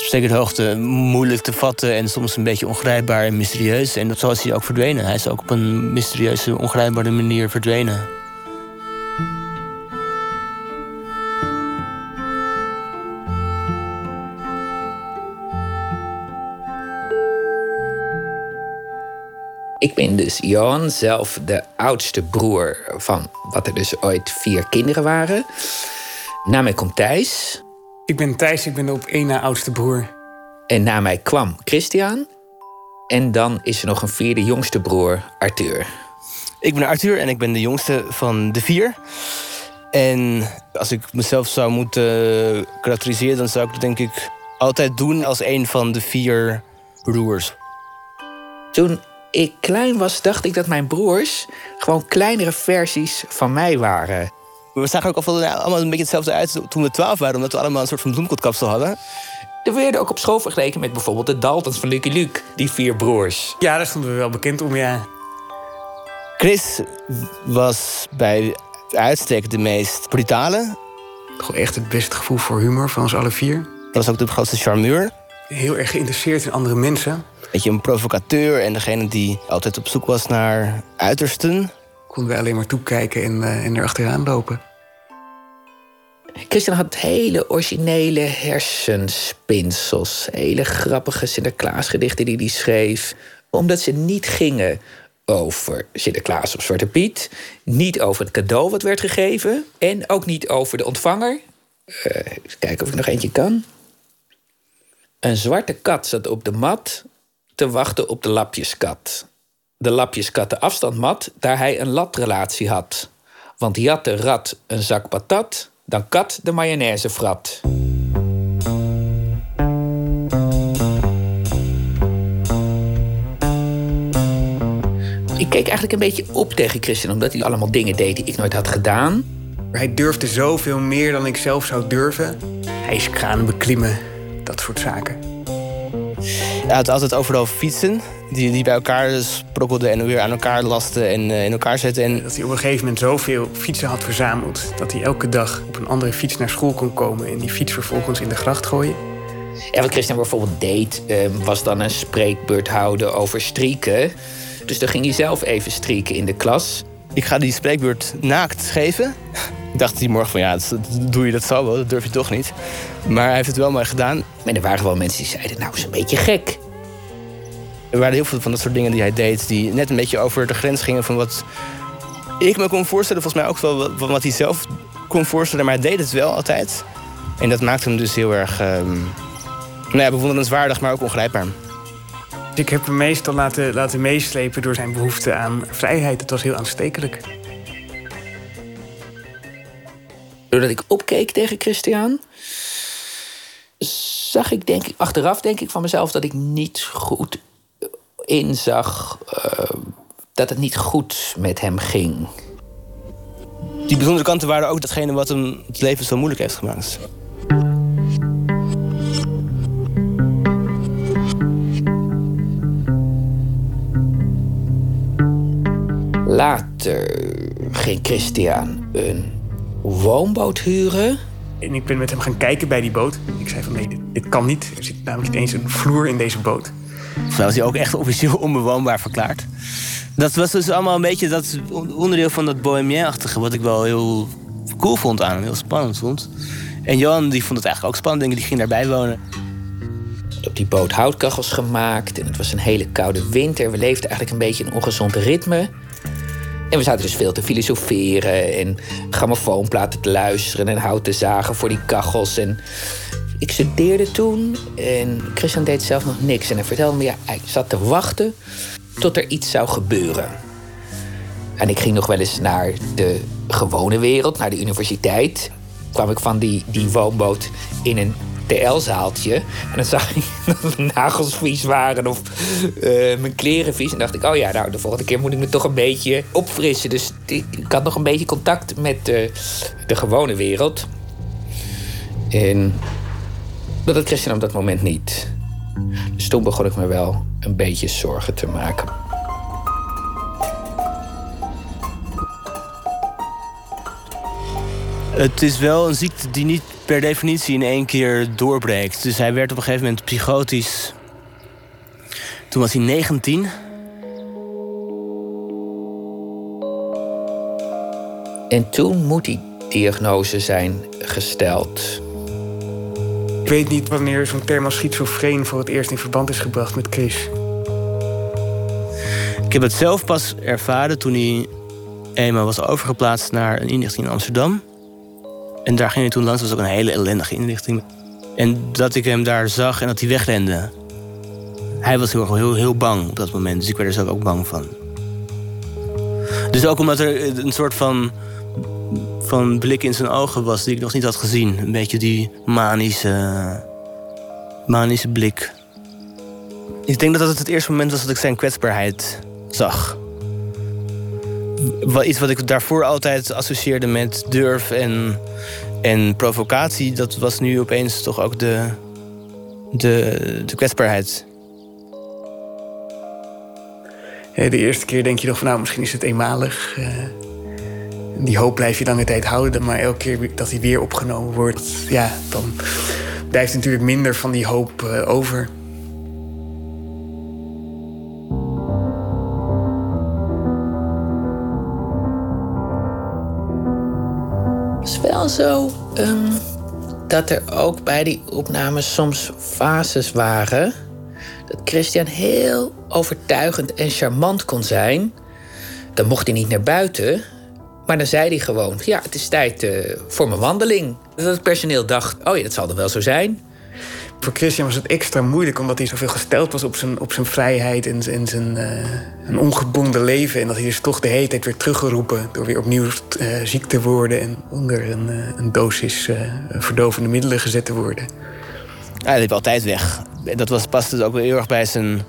op zekere hoogte moeilijk te vatten en soms een beetje ongrijpbaar en mysterieus. En zo is hij ook verdwenen. Hij is ook op een mysterieuze, ongrijpbare manier verdwenen. Ik ben dus Johan, zelf de oudste broer van wat er dus ooit vier kinderen waren. Na mij komt Thijs. Ik ben Thijs, ik ben de op één na oudste broer. En na mij kwam Christian. En dan is er nog een vierde jongste broer, Arthur. Ik ben Arthur en ik ben de jongste van de vier. En als ik mezelf zou moeten karakteriseren, dan zou ik het denk ik altijd doen als een van de vier broers. Toen ik klein was, dacht ik dat mijn broers gewoon kleinere versies van mij waren. We zagen ook al allemaal een beetje hetzelfde uit toen we twaalf waren, omdat we allemaal een soort van bloemkotkapsel hadden. Er werden ook op school vergeleken met bijvoorbeeld de Daltons van Lucky Luke, die vier broers. Ja, daar stonden we wel bekend om, ja. Chris was bij uitstek de meest brutale. Gewoon echt het beste gevoel voor humor van ons alle vier. Dat was ook de grootste charmeur. Heel erg geïnteresseerd in andere mensen. Beetje een provocateur en degene die altijd op zoek was naar uitersten. Konden we alleen maar toekijken en, uh, en erachteraan lopen. Christian had hele originele hersenspinsels. Hele grappige Sinterklaasgedichten die hij schreef. Omdat ze niet gingen over Sinterklaas of Zwarte Piet. Niet over het cadeau wat werd gegeven. En ook niet over de ontvanger. Even kijken of ik nog eentje kan. Een zwarte kat zat op de mat te wachten op de lapjeskat. De lapjeskat de afstand mat, daar hij een latrelatie had. Want had de rat een zak patat, dan kat de mayonaise frat. Ik keek eigenlijk een beetje op tegen Christian, omdat hij allemaal dingen deed die ik nooit had gedaan. Hij durfde zoveel meer dan ik zelf zou durven. Hij is kranen beklimmen, dat soort zaken. Hij had altijd overal fietsen die, die bij elkaar sprokkelden en weer aan elkaar lasten en uh, in elkaar zetten. En... Dat hij op een gegeven moment zoveel fietsen had verzameld... dat hij elke dag op een andere fiets naar school kon komen... en die fiets vervolgens in de gracht gooien. En wat Christian bijvoorbeeld deed, uh, was dan een spreekbeurt houden over strieken. Dus dan ging hij zelf even strieken in de klas. Ik ga die spreekbeurt naakt geven. Ik dacht die morgen van ja, dat, doe je dat zo wel, dat durf je toch niet. Maar hij heeft het wel maar gedaan. Maar er waren wel mensen die zeiden, nou, is een beetje gek. Er waren heel veel van dat soort dingen die hij deed... die net een beetje over de grens gingen van wat ik me kon voorstellen. Volgens mij ook wel van wat hij zelf kon voorstellen. Maar hij deed het wel altijd. En dat maakte hem dus heel erg um, nou ja, bewonderenswaardig, maar ook ongrijpbaar. Ik heb hem meestal laten, laten meeslepen door zijn behoefte aan vrijheid. Het was heel aanstekelijk. Doordat ik opkeek tegen Christian, zag ik denk ik, achteraf denk ik van mezelf dat ik niet goed inzag uh, dat het niet goed met hem ging. Die bijzondere kanten waren ook datgene wat hem het leven zo moeilijk heeft gemaakt. Later ging Christian een woonboot huren. En ik ben met hem gaan kijken bij die boot. Ik zei van nee, dit, dit kan niet. Er zit namelijk niet eens een vloer in deze boot. Was hij ook echt officieel [LAUGHS] onbewoonbaar verklaard. Dat was dus allemaal een beetje dat onderdeel van dat bohemien-achtige... wat ik wel heel cool vond aan hem, heel spannend vond. En Johan die vond het eigenlijk ook spannend, denk ik, die ging daarbij wonen. Op die boot houtkachels gemaakt en het was een hele koude winter. We leefden eigenlijk een beetje een ongezond ritme. En we zaten dus veel te filosoferen en grammofoonplaten te luisteren en hout te zagen voor die kachels. En ik studeerde toen en Christian deed zelf nog niks. En hij vertelde me, ja, hij zat te wachten tot er iets zou gebeuren. En ik ging nog wel eens naar de gewone wereld, naar de universiteit. Kwam ik van die, die woonboot in een TL-zaaltje. En dan zag ik [LAUGHS] dat mijn nagels vies waren of eh, mijn kleren vies. En dacht ik, oh ja, nou, de volgende keer moet ik me toch een beetje opfrissen. Dus ik, had nog een beetje contact met de, de gewone wereld. En dat had Christian op dat moment niet. Dus toen begon ik me wel een beetje zorgen te maken. Het is wel een ziekte die niet per definitie in één keer doorbreekt. Dus hij werd op een gegeven moment psychotisch. Toen was hij 19. En toen moet die diagnose zijn gesteld. Weet niet wanneer zo'n term als schizofreen voor het eerst in verband is gebracht met Chris. Ik heb het zelf pas ervaren toen hij eenmaal was overgeplaatst naar een inrichting in Amsterdam. En daar ging hij toen langs. Dat was ook een hele ellendige inrichting. En dat ik hem daar zag en dat hij wegrende. Hij was heel, heel, heel bang op dat moment. Dus ik werd er zelf ook bang van. Dus ook omdat er een soort van, van blik in zijn ogen was... die ik nog niet had gezien. Een beetje die manische, manische blik. Ik denk dat dat het eerste moment was dat ik zijn kwetsbaarheid zag. Iets wat ik daarvoor altijd associeerde met durf en, en provocatie... dat was nu opeens toch ook de, de, de kwetsbaarheid. De eerste keer denk je nog van nou, misschien is het eenmalig. Die hoop blijf je lange tijd houden. Maar elke keer dat hij weer opgenomen wordt, ja, dan blijft natuurlijk minder van die hoop eh, over. Het is wel zo ehm, dat er ook bij die opnames soms fases waren. Dat Christian heel overtuigend en charmant kon zijn. Dan mocht hij niet naar buiten. Maar dan zei hij gewoon: Ja, het is tijd eh, voor mijn wandeling. Dat het personeel dacht: Oh ja, dat zal er wel zo zijn. Voor Christian was het extra moeilijk omdat hij zoveel gesteld was op zijn, op zijn vrijheid en, en zijn eh, een ongebonden leven. En dat hij dus toch de hele tijd werd teruggeroepen door weer opnieuw eh, ziek te worden en onder een, een dosis eh, verdovende middelen gezet te worden. Hij liep altijd weg. Dat was, paste dus ook heel erg bij zijn,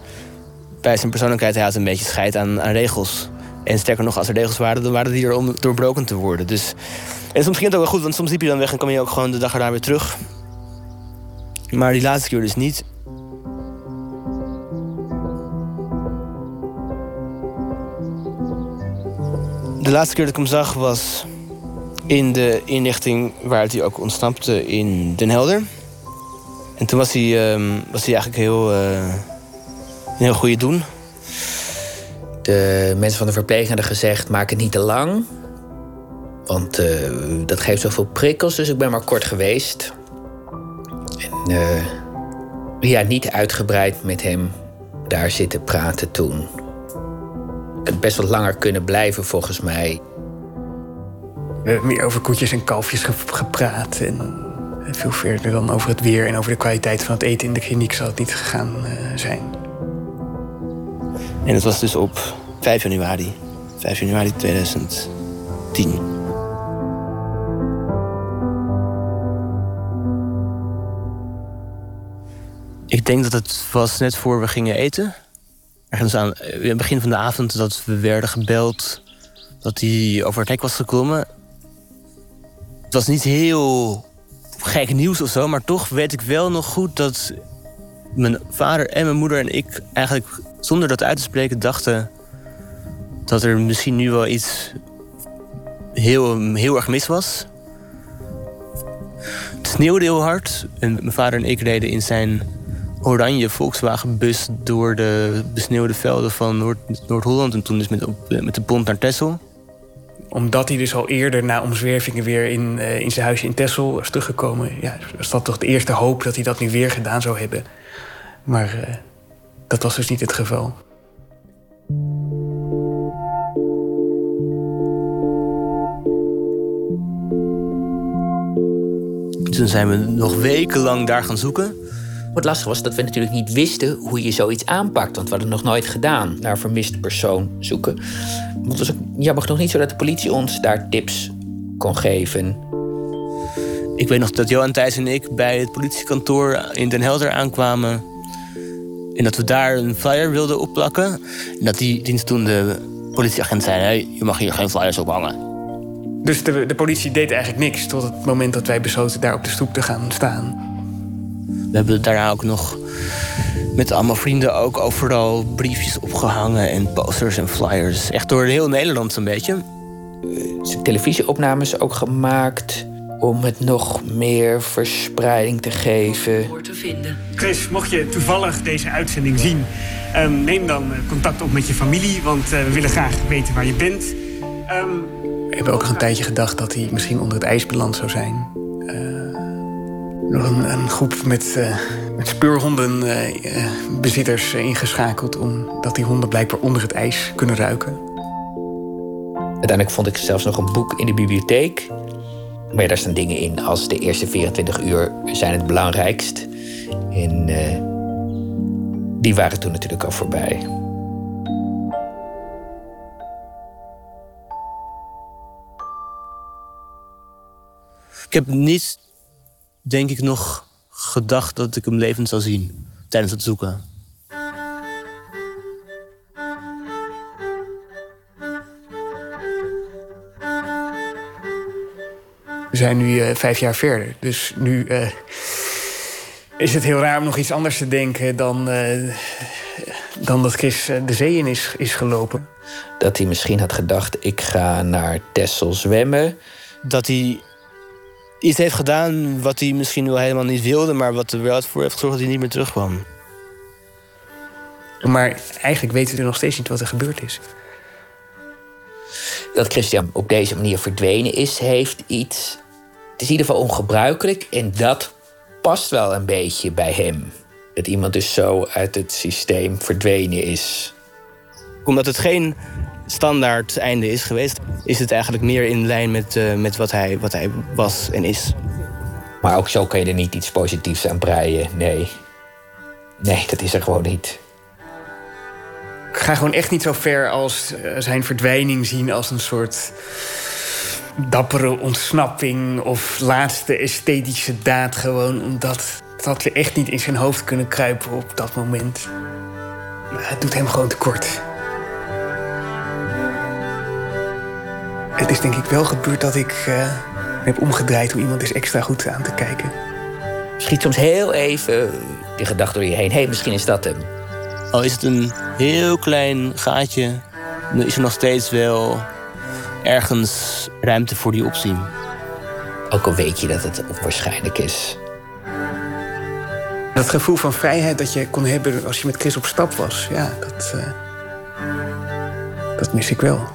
bij zijn persoonlijkheid. Hij had een beetje scheid aan, aan regels. En sterker nog, als er regels waren, dan waren die er om doorbroken te worden. Dus, en soms ging het ook wel goed, want soms liep je dan weg en kwam je ook gewoon de dag erna weer terug. Maar die laatste keer dus niet. De laatste keer dat ik hem zag was in de inrichting waar hij ook ontsnapte in Den Helder. En toen was hij, ehm, was hij eigenlijk heel, eh, een heel goede doen. De mensen van de verpleging hadden gezegd: maak het niet te lang. Want eh, dat geeft zoveel prikkels, dus ik ben maar kort geweest. En eh, ja, niet uitgebreid met hem daar zitten praten toen. Ik had best wat langer kunnen blijven volgens mij. We hebben meer over koetjes en kalfjes ge- gepraat. En veel verder dan over het weer en over de kwaliteit van het eten in de kliniek zal het niet gegaan eh, zijn. En het was dus op 5 januari. 5 januari 2010. Ik denk dat het was net voor we gingen eten. Ergens aan eh, het begin van de avond dat we werden gebeld dat hij over het hek was gekomen. Het was niet heel gek nieuws of zo, maar toch weet ik wel nog goed dat mijn vader en mijn moeder en ik eigenlijk zonder dat uit te spreken dachten dat er misschien nu wel iets heel, heel erg mis was. Het sneeuwde heel hard. En mijn vader en ik reden in zijn oranje Volkswagen-bus door de besneeuwde velden van Noord- Noord-Holland. en toen dus met, met de pont naar Texel. Omdat hij dus al eerder na omzwervingen weer in, eh, in zijn huisje in Texel was teruggekomen... Ja, was dat toch de eerste hoop dat hij dat nu weer gedaan zou hebben. Maar eh, dat was dus niet het geval. Toen zijn we nog wekenlang daar gaan zoeken. Wat lastig was dat we natuurlijk niet wisten hoe je zoiets aanpakt. Want we hadden nog nooit gedaan, naar een vermist persoon zoeken. Maar het was ook jammer genoeg niet zo dat de politie ons daar tips kon geven. Ik weet nog dat Johan Thijs en ik bij het politiekantoor in Den Helder aankwamen. En dat we daar een flyer wilden opplakken. En dat die dienst toen de politieagent zei... Je mag hier geen flyers ophangen. Dus de, de politie deed eigenlijk niks tot het moment dat wij besloten daar op de stoep te gaan staan. We hebben daarna ook nog met allemaal vrienden ook overal briefjes opgehangen... en posters en flyers. Echt door heel Nederland een beetje. Televisieopnames ook gemaakt om het nog meer verspreiding te geven. te vinden. Chris, mocht je toevallig deze uitzending zien, ehm, neem dan eh, contact op met je familie, want eh, we willen graag weten waar je bent. Ehm, We hebben ook nog een tijdje gedacht dat hij misschien onder het ijs beland zou zijn. Eh, nog een, een groep met, eh met speurhondenbezitters ingeschakeld... omdat die honden blijkbaar onder het ijs kunnen ruiken. Uiteindelijk vond ik zelfs nog een boek in de bibliotheek. Maar ja, daar staan dingen in als de eerste 24 uur zijn het belangrijkst. En eh, die waren toen natuurlijk al voorbij. Ik heb niet, denk ik, nog gedacht dat ik hem levend zou zien tijdens het zoeken. We zijn nu eh, vijf jaar verder. Dus nu eh, is het heel raar om nog iets anders te denken dan, eh, dan dat Chris de zee in is, is gelopen. Dat hij misschien had gedacht, ik ga naar Texel zwemmen. Dat hij iets heeft gedaan wat hij misschien wel helemaal niet wilde... maar wat er wel voor heeft gezorgd dat hij niet meer terugkwam. Maar eigenlijk weten we nog steeds niet wat er gebeurd is. Dat Christian op deze manier verdwenen is, heeft iets. Het is in ieder geval ongebruikelijk en dat past wel een beetje bij hem. Dat iemand dus zo uit het systeem verdwenen is. Omdat het geen standaard einde is geweest... is het eigenlijk meer in lijn met, eh, met wat, hij, wat hij was en is. Maar ook zo kan je er niet iets positiefs aan breien. Nee. Nee, dat is er gewoon niet. Ga gewoon echt niet zo ver als eh, zijn verdwijning zien als een soort dappere ontsnapping of laatste esthetische daad. Gewoon omdat dat we echt niet in zijn hoofd kunnen kruipen op dat moment. Het doet hem gewoon tekort. Het is denk ik wel gebeurd dat ik eh, heb omgedraaid om iemand eens extra goed aan te kijken. Schiet soms heel even die gedachte door je heen. Hé, hey, misschien is dat hem. Al is het een heel klein gaatje... dan is er nog steeds wel ergens ruimte voor die optie. Ook al weet je dat het onwaarschijnlijk is. Dat gevoel van vrijheid dat je kon hebben als je met Chris op stap was, ja, dat, eh, dat mis ik wel.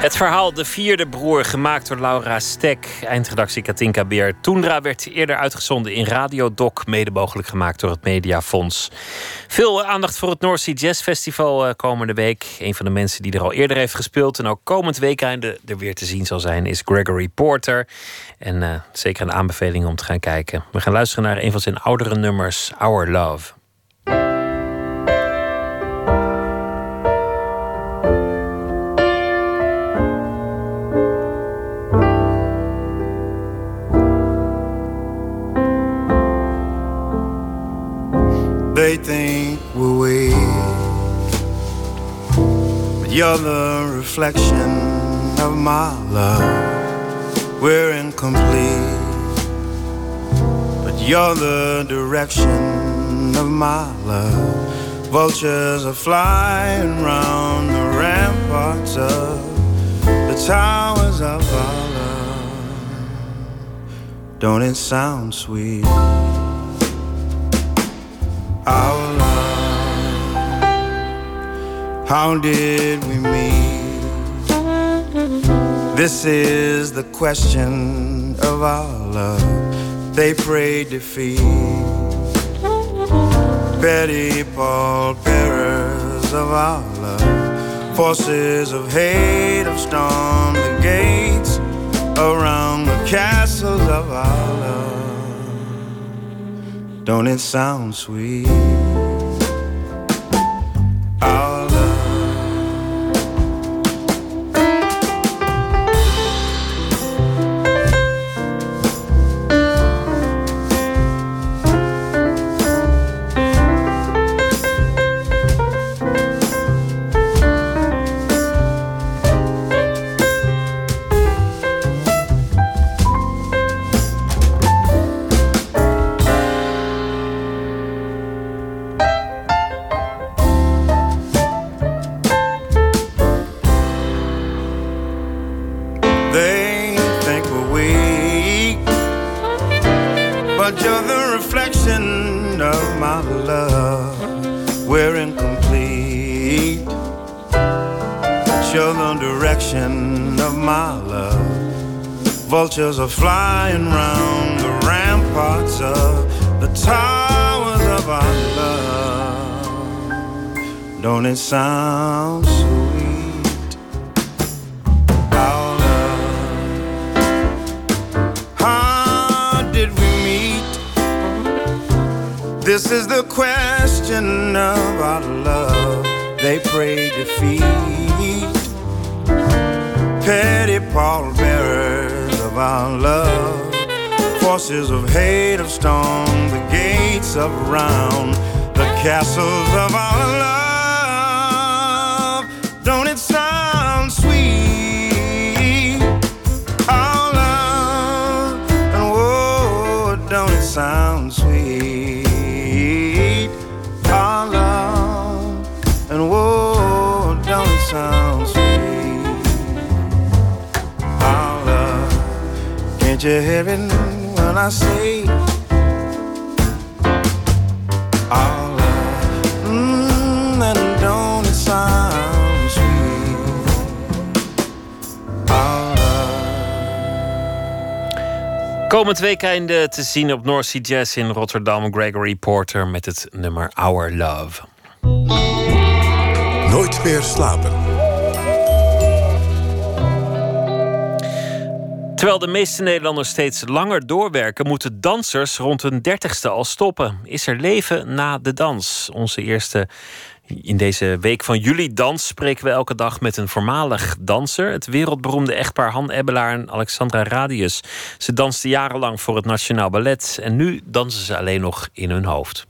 Het verhaal De Vierde Broer, gemaakt door Laura Stek. Eindredactie Katinka Beer. Toendra werd eerder uitgezonden in Radiodoc. Mede mogelijk gemaakt door het Mediafonds. Veel aandacht voor het North Sea Jazz Festival eh, komende week. Een van de mensen die er al eerder heeft gespeeld... en ook komend weekend er weer te zien zal zijn... is Gregory Porter. En eh, zeker een aanbeveling om te gaan kijken. We gaan luisteren naar een van zijn oudere nummers... Our Love. everything will wait. But you're the reflection of my love. We're incomplete. But you're the direction of my love. Vultures are flying round the ramparts of the towers of our love. Don't it sound sweet? Our love. How did we meet? This is the question of our love. They pray defeat. Betty Paul bearers of our love. Forces of hate have stormed the gates around the castles of our love. Don't it sound sweet? Vultures are flying round the ramparts of the towers of our love. Don't it sound sweet? Our love. How did we meet? This is the question of our love. They pray defeat. Petty of our love. Forces of hate have stormed the gates of round the castles of our love. You hear it when I say? Our love, mm, and don't it sound sweet? Our Komend weekend te zien op North Sea Jazz in Rotterdam. Gregory Porter met het nummer Our Love. Nooit meer slapen. Terwijl de meeste Nederlanders steeds langer doorwerken, moeten dansers rond hun dertigste al stoppen. Is er leven na de dans? Onze eerste. In deze week van juli dans spreken we elke dag met een voormalig danser. Het wereldberoemde echtpaar Han Ebbelaar en Alexandra Radius. Ze dansten jarenlang voor het Nationaal Ballet en nu dansen ze alleen nog in hun hoofd.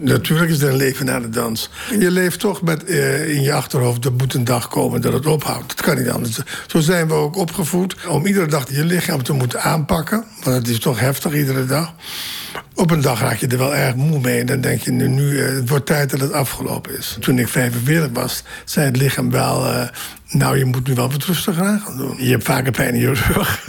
Natuurlijk is er een leven na de dans. Je leeft toch met eh, in je achterhoofd... er moet een dag komen dat het ophoudt. Dat kan niet anders. Zo zijn we ook opgevoed om iedere dag je lichaam te moeten aanpakken. Want het is toch heftig iedere dag. Op een dag raak je er wel erg moe mee. En dan denk je, nu, nu eh, het wordt tijd dat het afgelopen is. Toen ik 45 was, zei het lichaam wel... eh, nou, je moet nu wel wat rustiger aan gaan doen. Je hebt vaker pijn in je rug.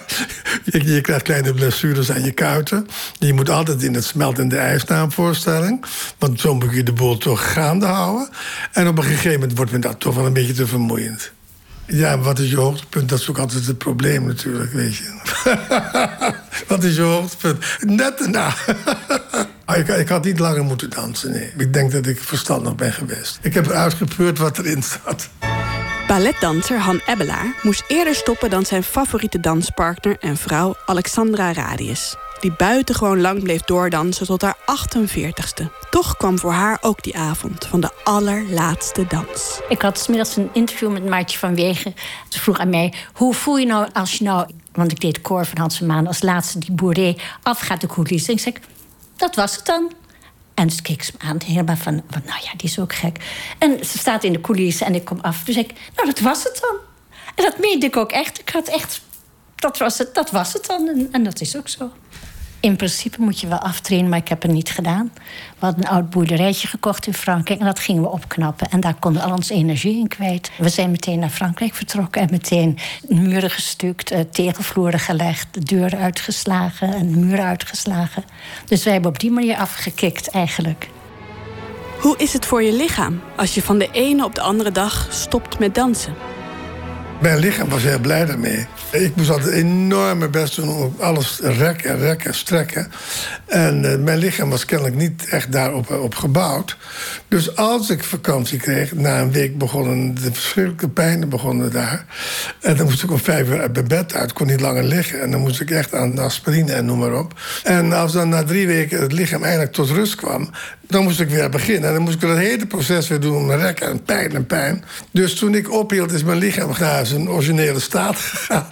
[LAUGHS] je, je krijgt kleine blessures aan je kuiten. Je moet altijd in het smeltende ijs na een voorstelling. Want zo moet je de boel toch gaande houden. En op een gegeven moment wordt me dat toch wel een beetje te vermoeiend. Ja, wat is je hoogtepunt? Dat is ook altijd het probleem natuurlijk, weet je. [LAUGHS] wat is je hoogtepunt? Net daarna. [LAUGHS] Ah, ik, ik had niet langer moeten dansen, nee. Ik denk dat ik verstandig ben geweest. Ik heb uitgepeurd wat erin zat. Balletdanser Han Ebbelaar moest eerder stoppen dan zijn favoriete danspartner en vrouw Alexandra Radius. Die buitengewoon lang bleef doordansen tot haar 48ste. Toch kwam voor haar ook die avond van de allerlaatste dans. Ik had smiddags een interview met Maartje van Wegen. Ze vroeg aan mij, hoe voel je nou als je nou... want ik deed koor van Hans Maan als laatste die boeré afgaat de coulissen. En ik zeg, dat was het dan. En ze keek ze me aan, helemaal van, van, nou ja, die is ook gek. En ze staat in de coulissen en ik kom af. Dus ik, nou, dat was het dan. En dat meende ik ook echt. Ik had echt, dat was het, dat was het dan. En dat is ook zo. In principe moet je wel aftrainen, maar ik heb het niet gedaan. We hadden een oud boerderijtje gekocht in Frankrijk en dat gingen we opknappen. En daar konden we al onze energie in kwijt. We zijn meteen naar Frankrijk vertrokken en meteen muren gestuukt, eh, tegelvloeren gelegd, de deuren uitgeslagen en muren uitgeslagen. Dus wij hebben op die manier afgekikt eigenlijk. Hoe is het voor je lichaam als je van de ene op de andere dag stopt met dansen? Mijn lichaam was heel blij daarmee. Ik moest altijd enorm mijn best doen om alles rekken, rekken, strekken. En eh, mijn lichaam was kennelijk niet echt daarop op gebouwd. Dus als ik vakantie kreeg, na een week begonnen de verschrikkelijke pijnen begonnen daar. En dan moest ik om vijf uur uit mijn bed uit, kon niet langer liggen. En dan moest ik echt aan aspirine en noem maar op. En als dan na drie weken het lichaam eindelijk tot rust kwam... dan moest ik weer beginnen. En dan moest ik het hele proces weer doen rekken en pijn en pijn. Dus toen ik ophield, is mijn lichaam naar zijn originele staat [LAUGHS] gegaan.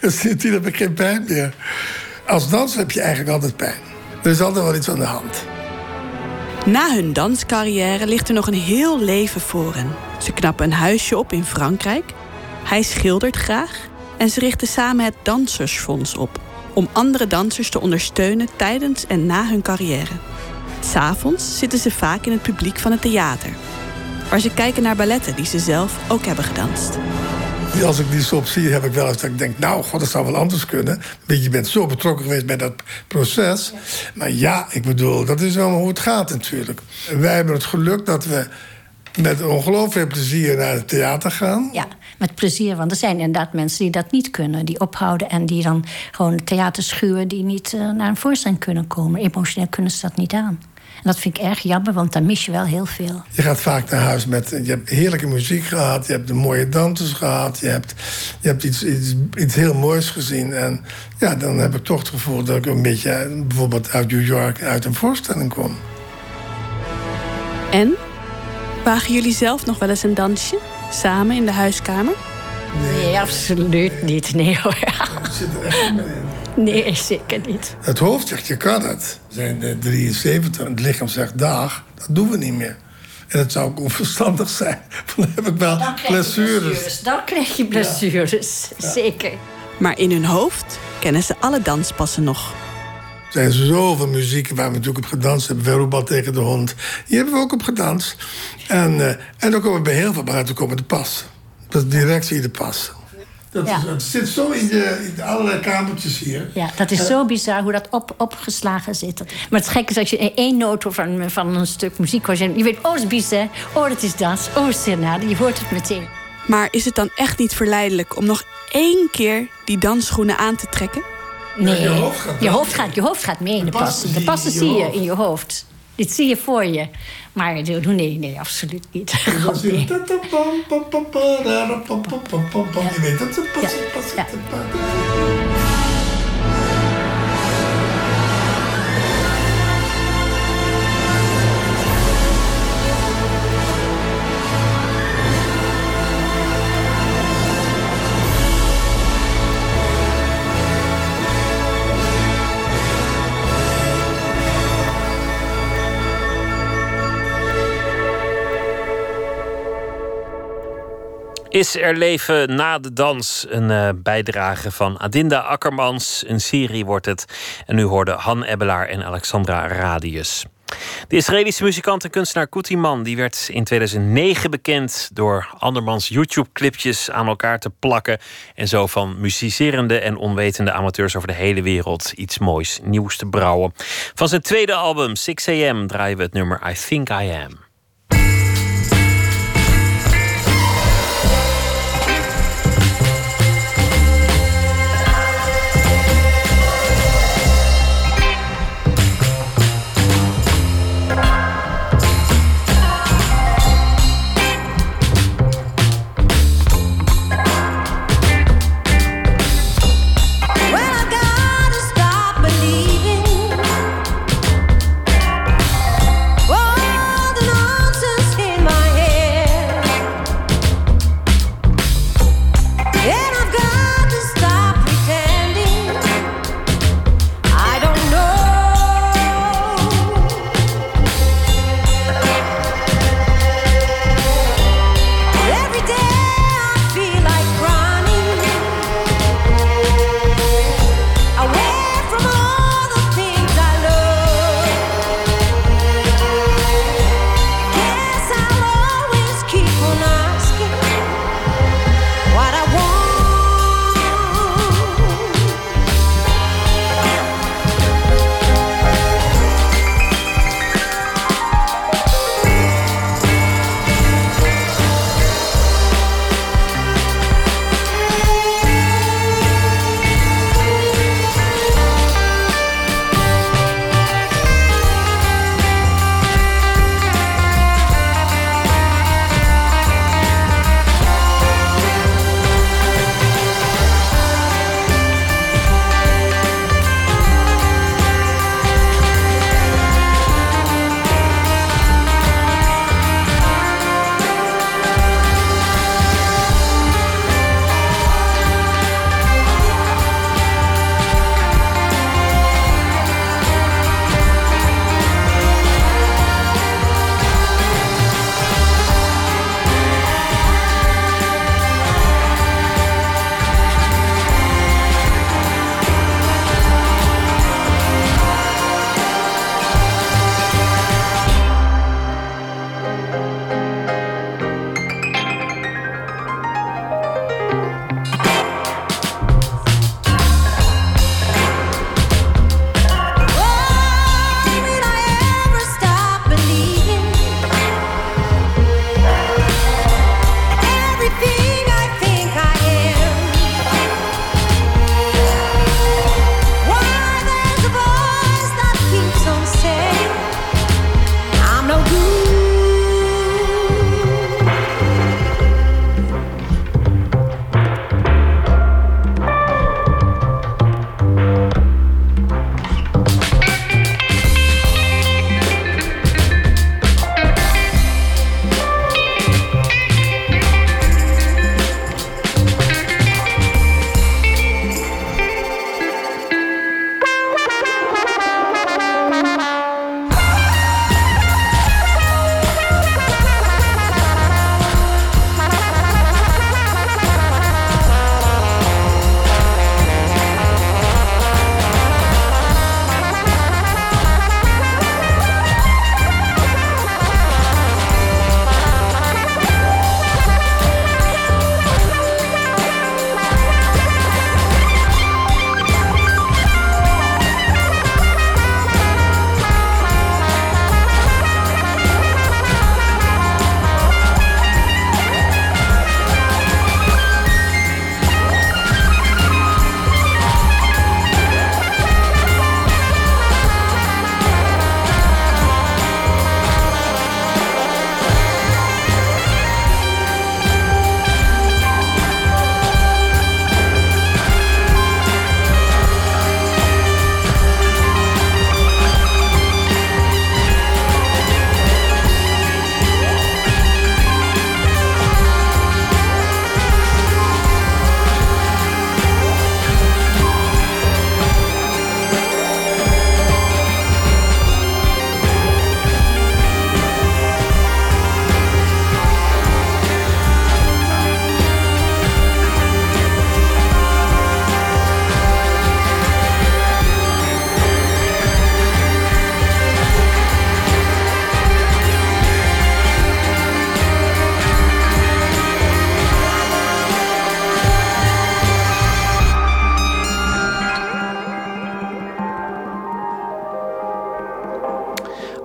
en sindsdien heb ik geen pijn meer. Als dans heb je eigenlijk altijd pijn. Er is altijd wel iets aan de hand. Na hun danscarrière ligt er nog een heel leven voor hen. Ze knappen een huisje op in Frankrijk. Hij schildert graag. En ze richten samen het Dansersfonds op. Om andere dansers te ondersteunen tijdens en na hun carrière. S'avonds zitten ze vaak in het publiek van het theater. Waar ze kijken naar balletten die ze zelf ook hebben gedanst. Als ik die stop zie, heb ik wel eens dat ik denk... nou, god, dat zou wel anders kunnen. Je bent zo betrokken geweest bij dat proces. Maar ja, ik bedoel, dat is wel hoe het gaat natuurlijk. Wij hebben het geluk dat we met ongelooflijk veel plezier naar het theater gaan. Ja, met plezier. Want er zijn inderdaad mensen die dat niet kunnen. Die ophouden en die dan gewoon het theater schuwen... die niet eh, naar een voorstelling kunnen komen. Emotioneel kunnen ze dat niet aan. En dat vind ik erg jammer, want dan mis je wel heel veel. Je gaat vaak naar huis met... Je hebt heerlijke muziek gehad, je hebt de mooie dansers gehad... je hebt, je hebt iets, iets, iets heel moois gezien. En ja, dan heb ik toch het gevoel dat ik een beetje... bijvoorbeeld uit New York uit een voorstelling kom. En? Wagen jullie zelf nog wel eens een dansje? Samen in de huiskamer? Nee, absoluut niet. Nee hoor. Nee, zeker niet. Het hoofd zegt, je kan het. We zijn eh, 73 en het lichaam zegt, dag, dat doen we niet meer. En dat zou ook onverstandig zijn. [LAUGHS] Dan heb ik wel Dan krijg je blessures. Dan krijg je blessures, zeker. Maar in hun hoofd kennen ze alle danspassen nog. Er zijn zoveel muzieken waar we natuurlijk op gedanst hebben. Verroebal tegen de hond. Hier hebben we ook op gedanst. En, eh, en dan komen we bij heel veel buiten komen de passen. Dat is direct zie je de passen. Dat, Ja. is, het zit zo in, de, in de allerlei kamertjes hier. Ja, dat is Eh, zo bizar hoe dat op, opgeslagen zit. Maar het gekke is als je één noot hoort van, van een stuk muziek hoort... je weet, oh, dat is bizar. Oh, dat is dat. Oh, serenade. Je hoort het meteen. Maar is het dan echt niet verleidelijk om nog één keer die dansschoenen aan te trekken? Nee, je hoofd gaat je hoofd gaat, je hoofd gaat mee in de passen. De passen zie je in je hoofd. Dit zie je voor je. Maar nee, nee, absoluut niet. [LAUGHS] God, nee. Is er leven na de dans? Een eh, bijdrage van Adinda Akkermans. Een serie wordt het. En nu hoorden Han Ebbelaar en Alexandra Radius. De Israëlische muzikant en kunstenaar Koetiman die werd in 2009 bekend door andermans YouTube-clipjes aan elkaar te plakken en zo van muzicerende en onwetende amateurs over de hele wereld iets moois nieuws te brouwen. Van zijn tweede album 6 AM draaien we het nummer I Think I Am.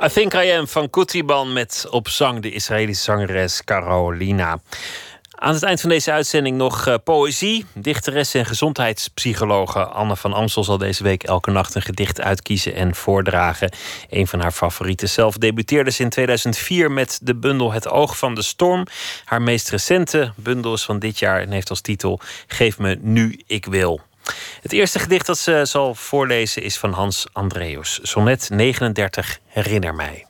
I Think I Am van Kutiban met op zang de Israëlische zangeres Carolina. Aan het eind van deze uitzending nog eh, poëzie. Dichteres en gezondheidspsychologe Anne van Amstel zal deze week elke nacht een gedicht uitkiezen en voordragen. Een van haar favorieten. Zelf debuteerde ze in 2004 met de bundel Het Oog van de Storm. Haar meest recente bundel is van dit jaar en heeft als titel Geef me nu ik wil. Het eerste gedicht dat ze zal voorlezen is van Hans Andreus. Sonnet 39 Herinner mij.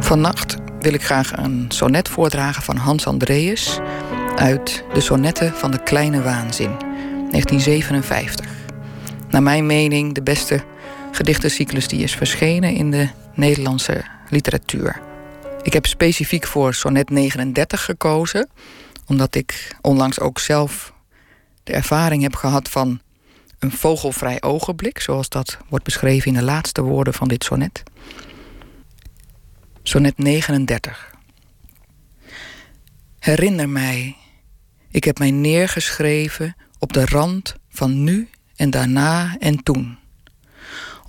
Vannacht wil ik graag een sonnet voordragen van Hans Andreas uit de Sonnetten van de Kleine Waanzin, 1957. Naar mijn mening de beste gedichtencyclus die is verschenen in de Nederlandse literatuur. Ik heb specifiek voor sonnet 39 gekozen, omdat ik onlangs ook zelf de ervaring heb gehad van een vogelvrij ogenblik, zoals dat wordt beschreven in de laatste woorden van dit sonnet. Sonnet 39. Herinner mij, ik heb mij neergeschreven op de rand van nu en daarna en toen.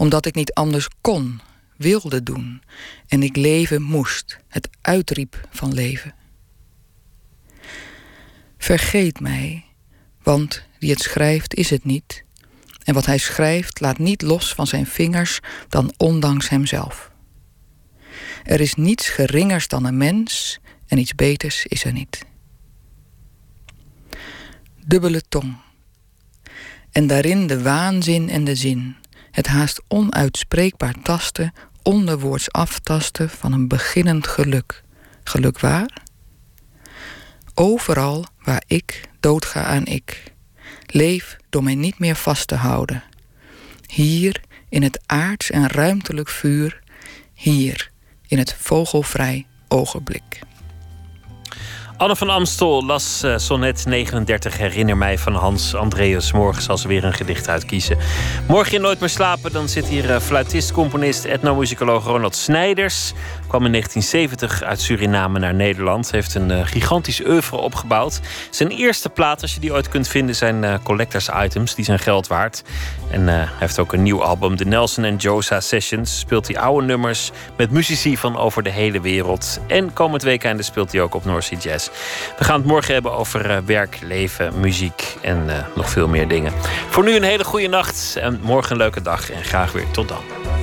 Omdat ik niet anders kon, wilde doen en ik leven moest, het uitriep van leven. Vergeet mij, want die het schrijft is het niet. En wat hij schrijft laat niet los van zijn vingers dan ondanks hemzelf. Er is niets geringers dan een mens en iets beters is er niet. Dubbele tong. En daarin de waanzin en de zin, het haast onuitspreekbaar tasten, onderwoords aftasten van een beginnend geluk. Geluk waar? Overal waar ik doodga aan ik, leef door mij niet meer vast te houden. Hier in het aards en ruimtelijk vuur, hier in het vogelvrij ogenblik. Anne van Amstel las uh, sonnet 39 Herinner mij van Hans Andreas. Morgen zal ze weer een gedicht uitkiezen. Morgen in Nooit meer slapen, dan zit hier uh, fluitist, componist, etnomusicoloog Ronald Snijders. Kwam in 1970 uit Suriname naar Nederland. Heeft een uh, gigantisch oeuvre opgebouwd. Zijn eerste plaat, als je die ooit kunt vinden, zijn collectors items. Die zijn geld waard. En hij heeft ook een nieuw album, de Nelson Josa Sessions. Speelt hij oude nummers met muzici van over de hele wereld. En komend weekend speelt hij ook op North Sea Jazz. We gaan het morgen hebben over uh, werk, leven, muziek en uh, nog veel meer dingen. Voor nu een hele goede nacht en morgen een leuke dag. En graag weer tot dan.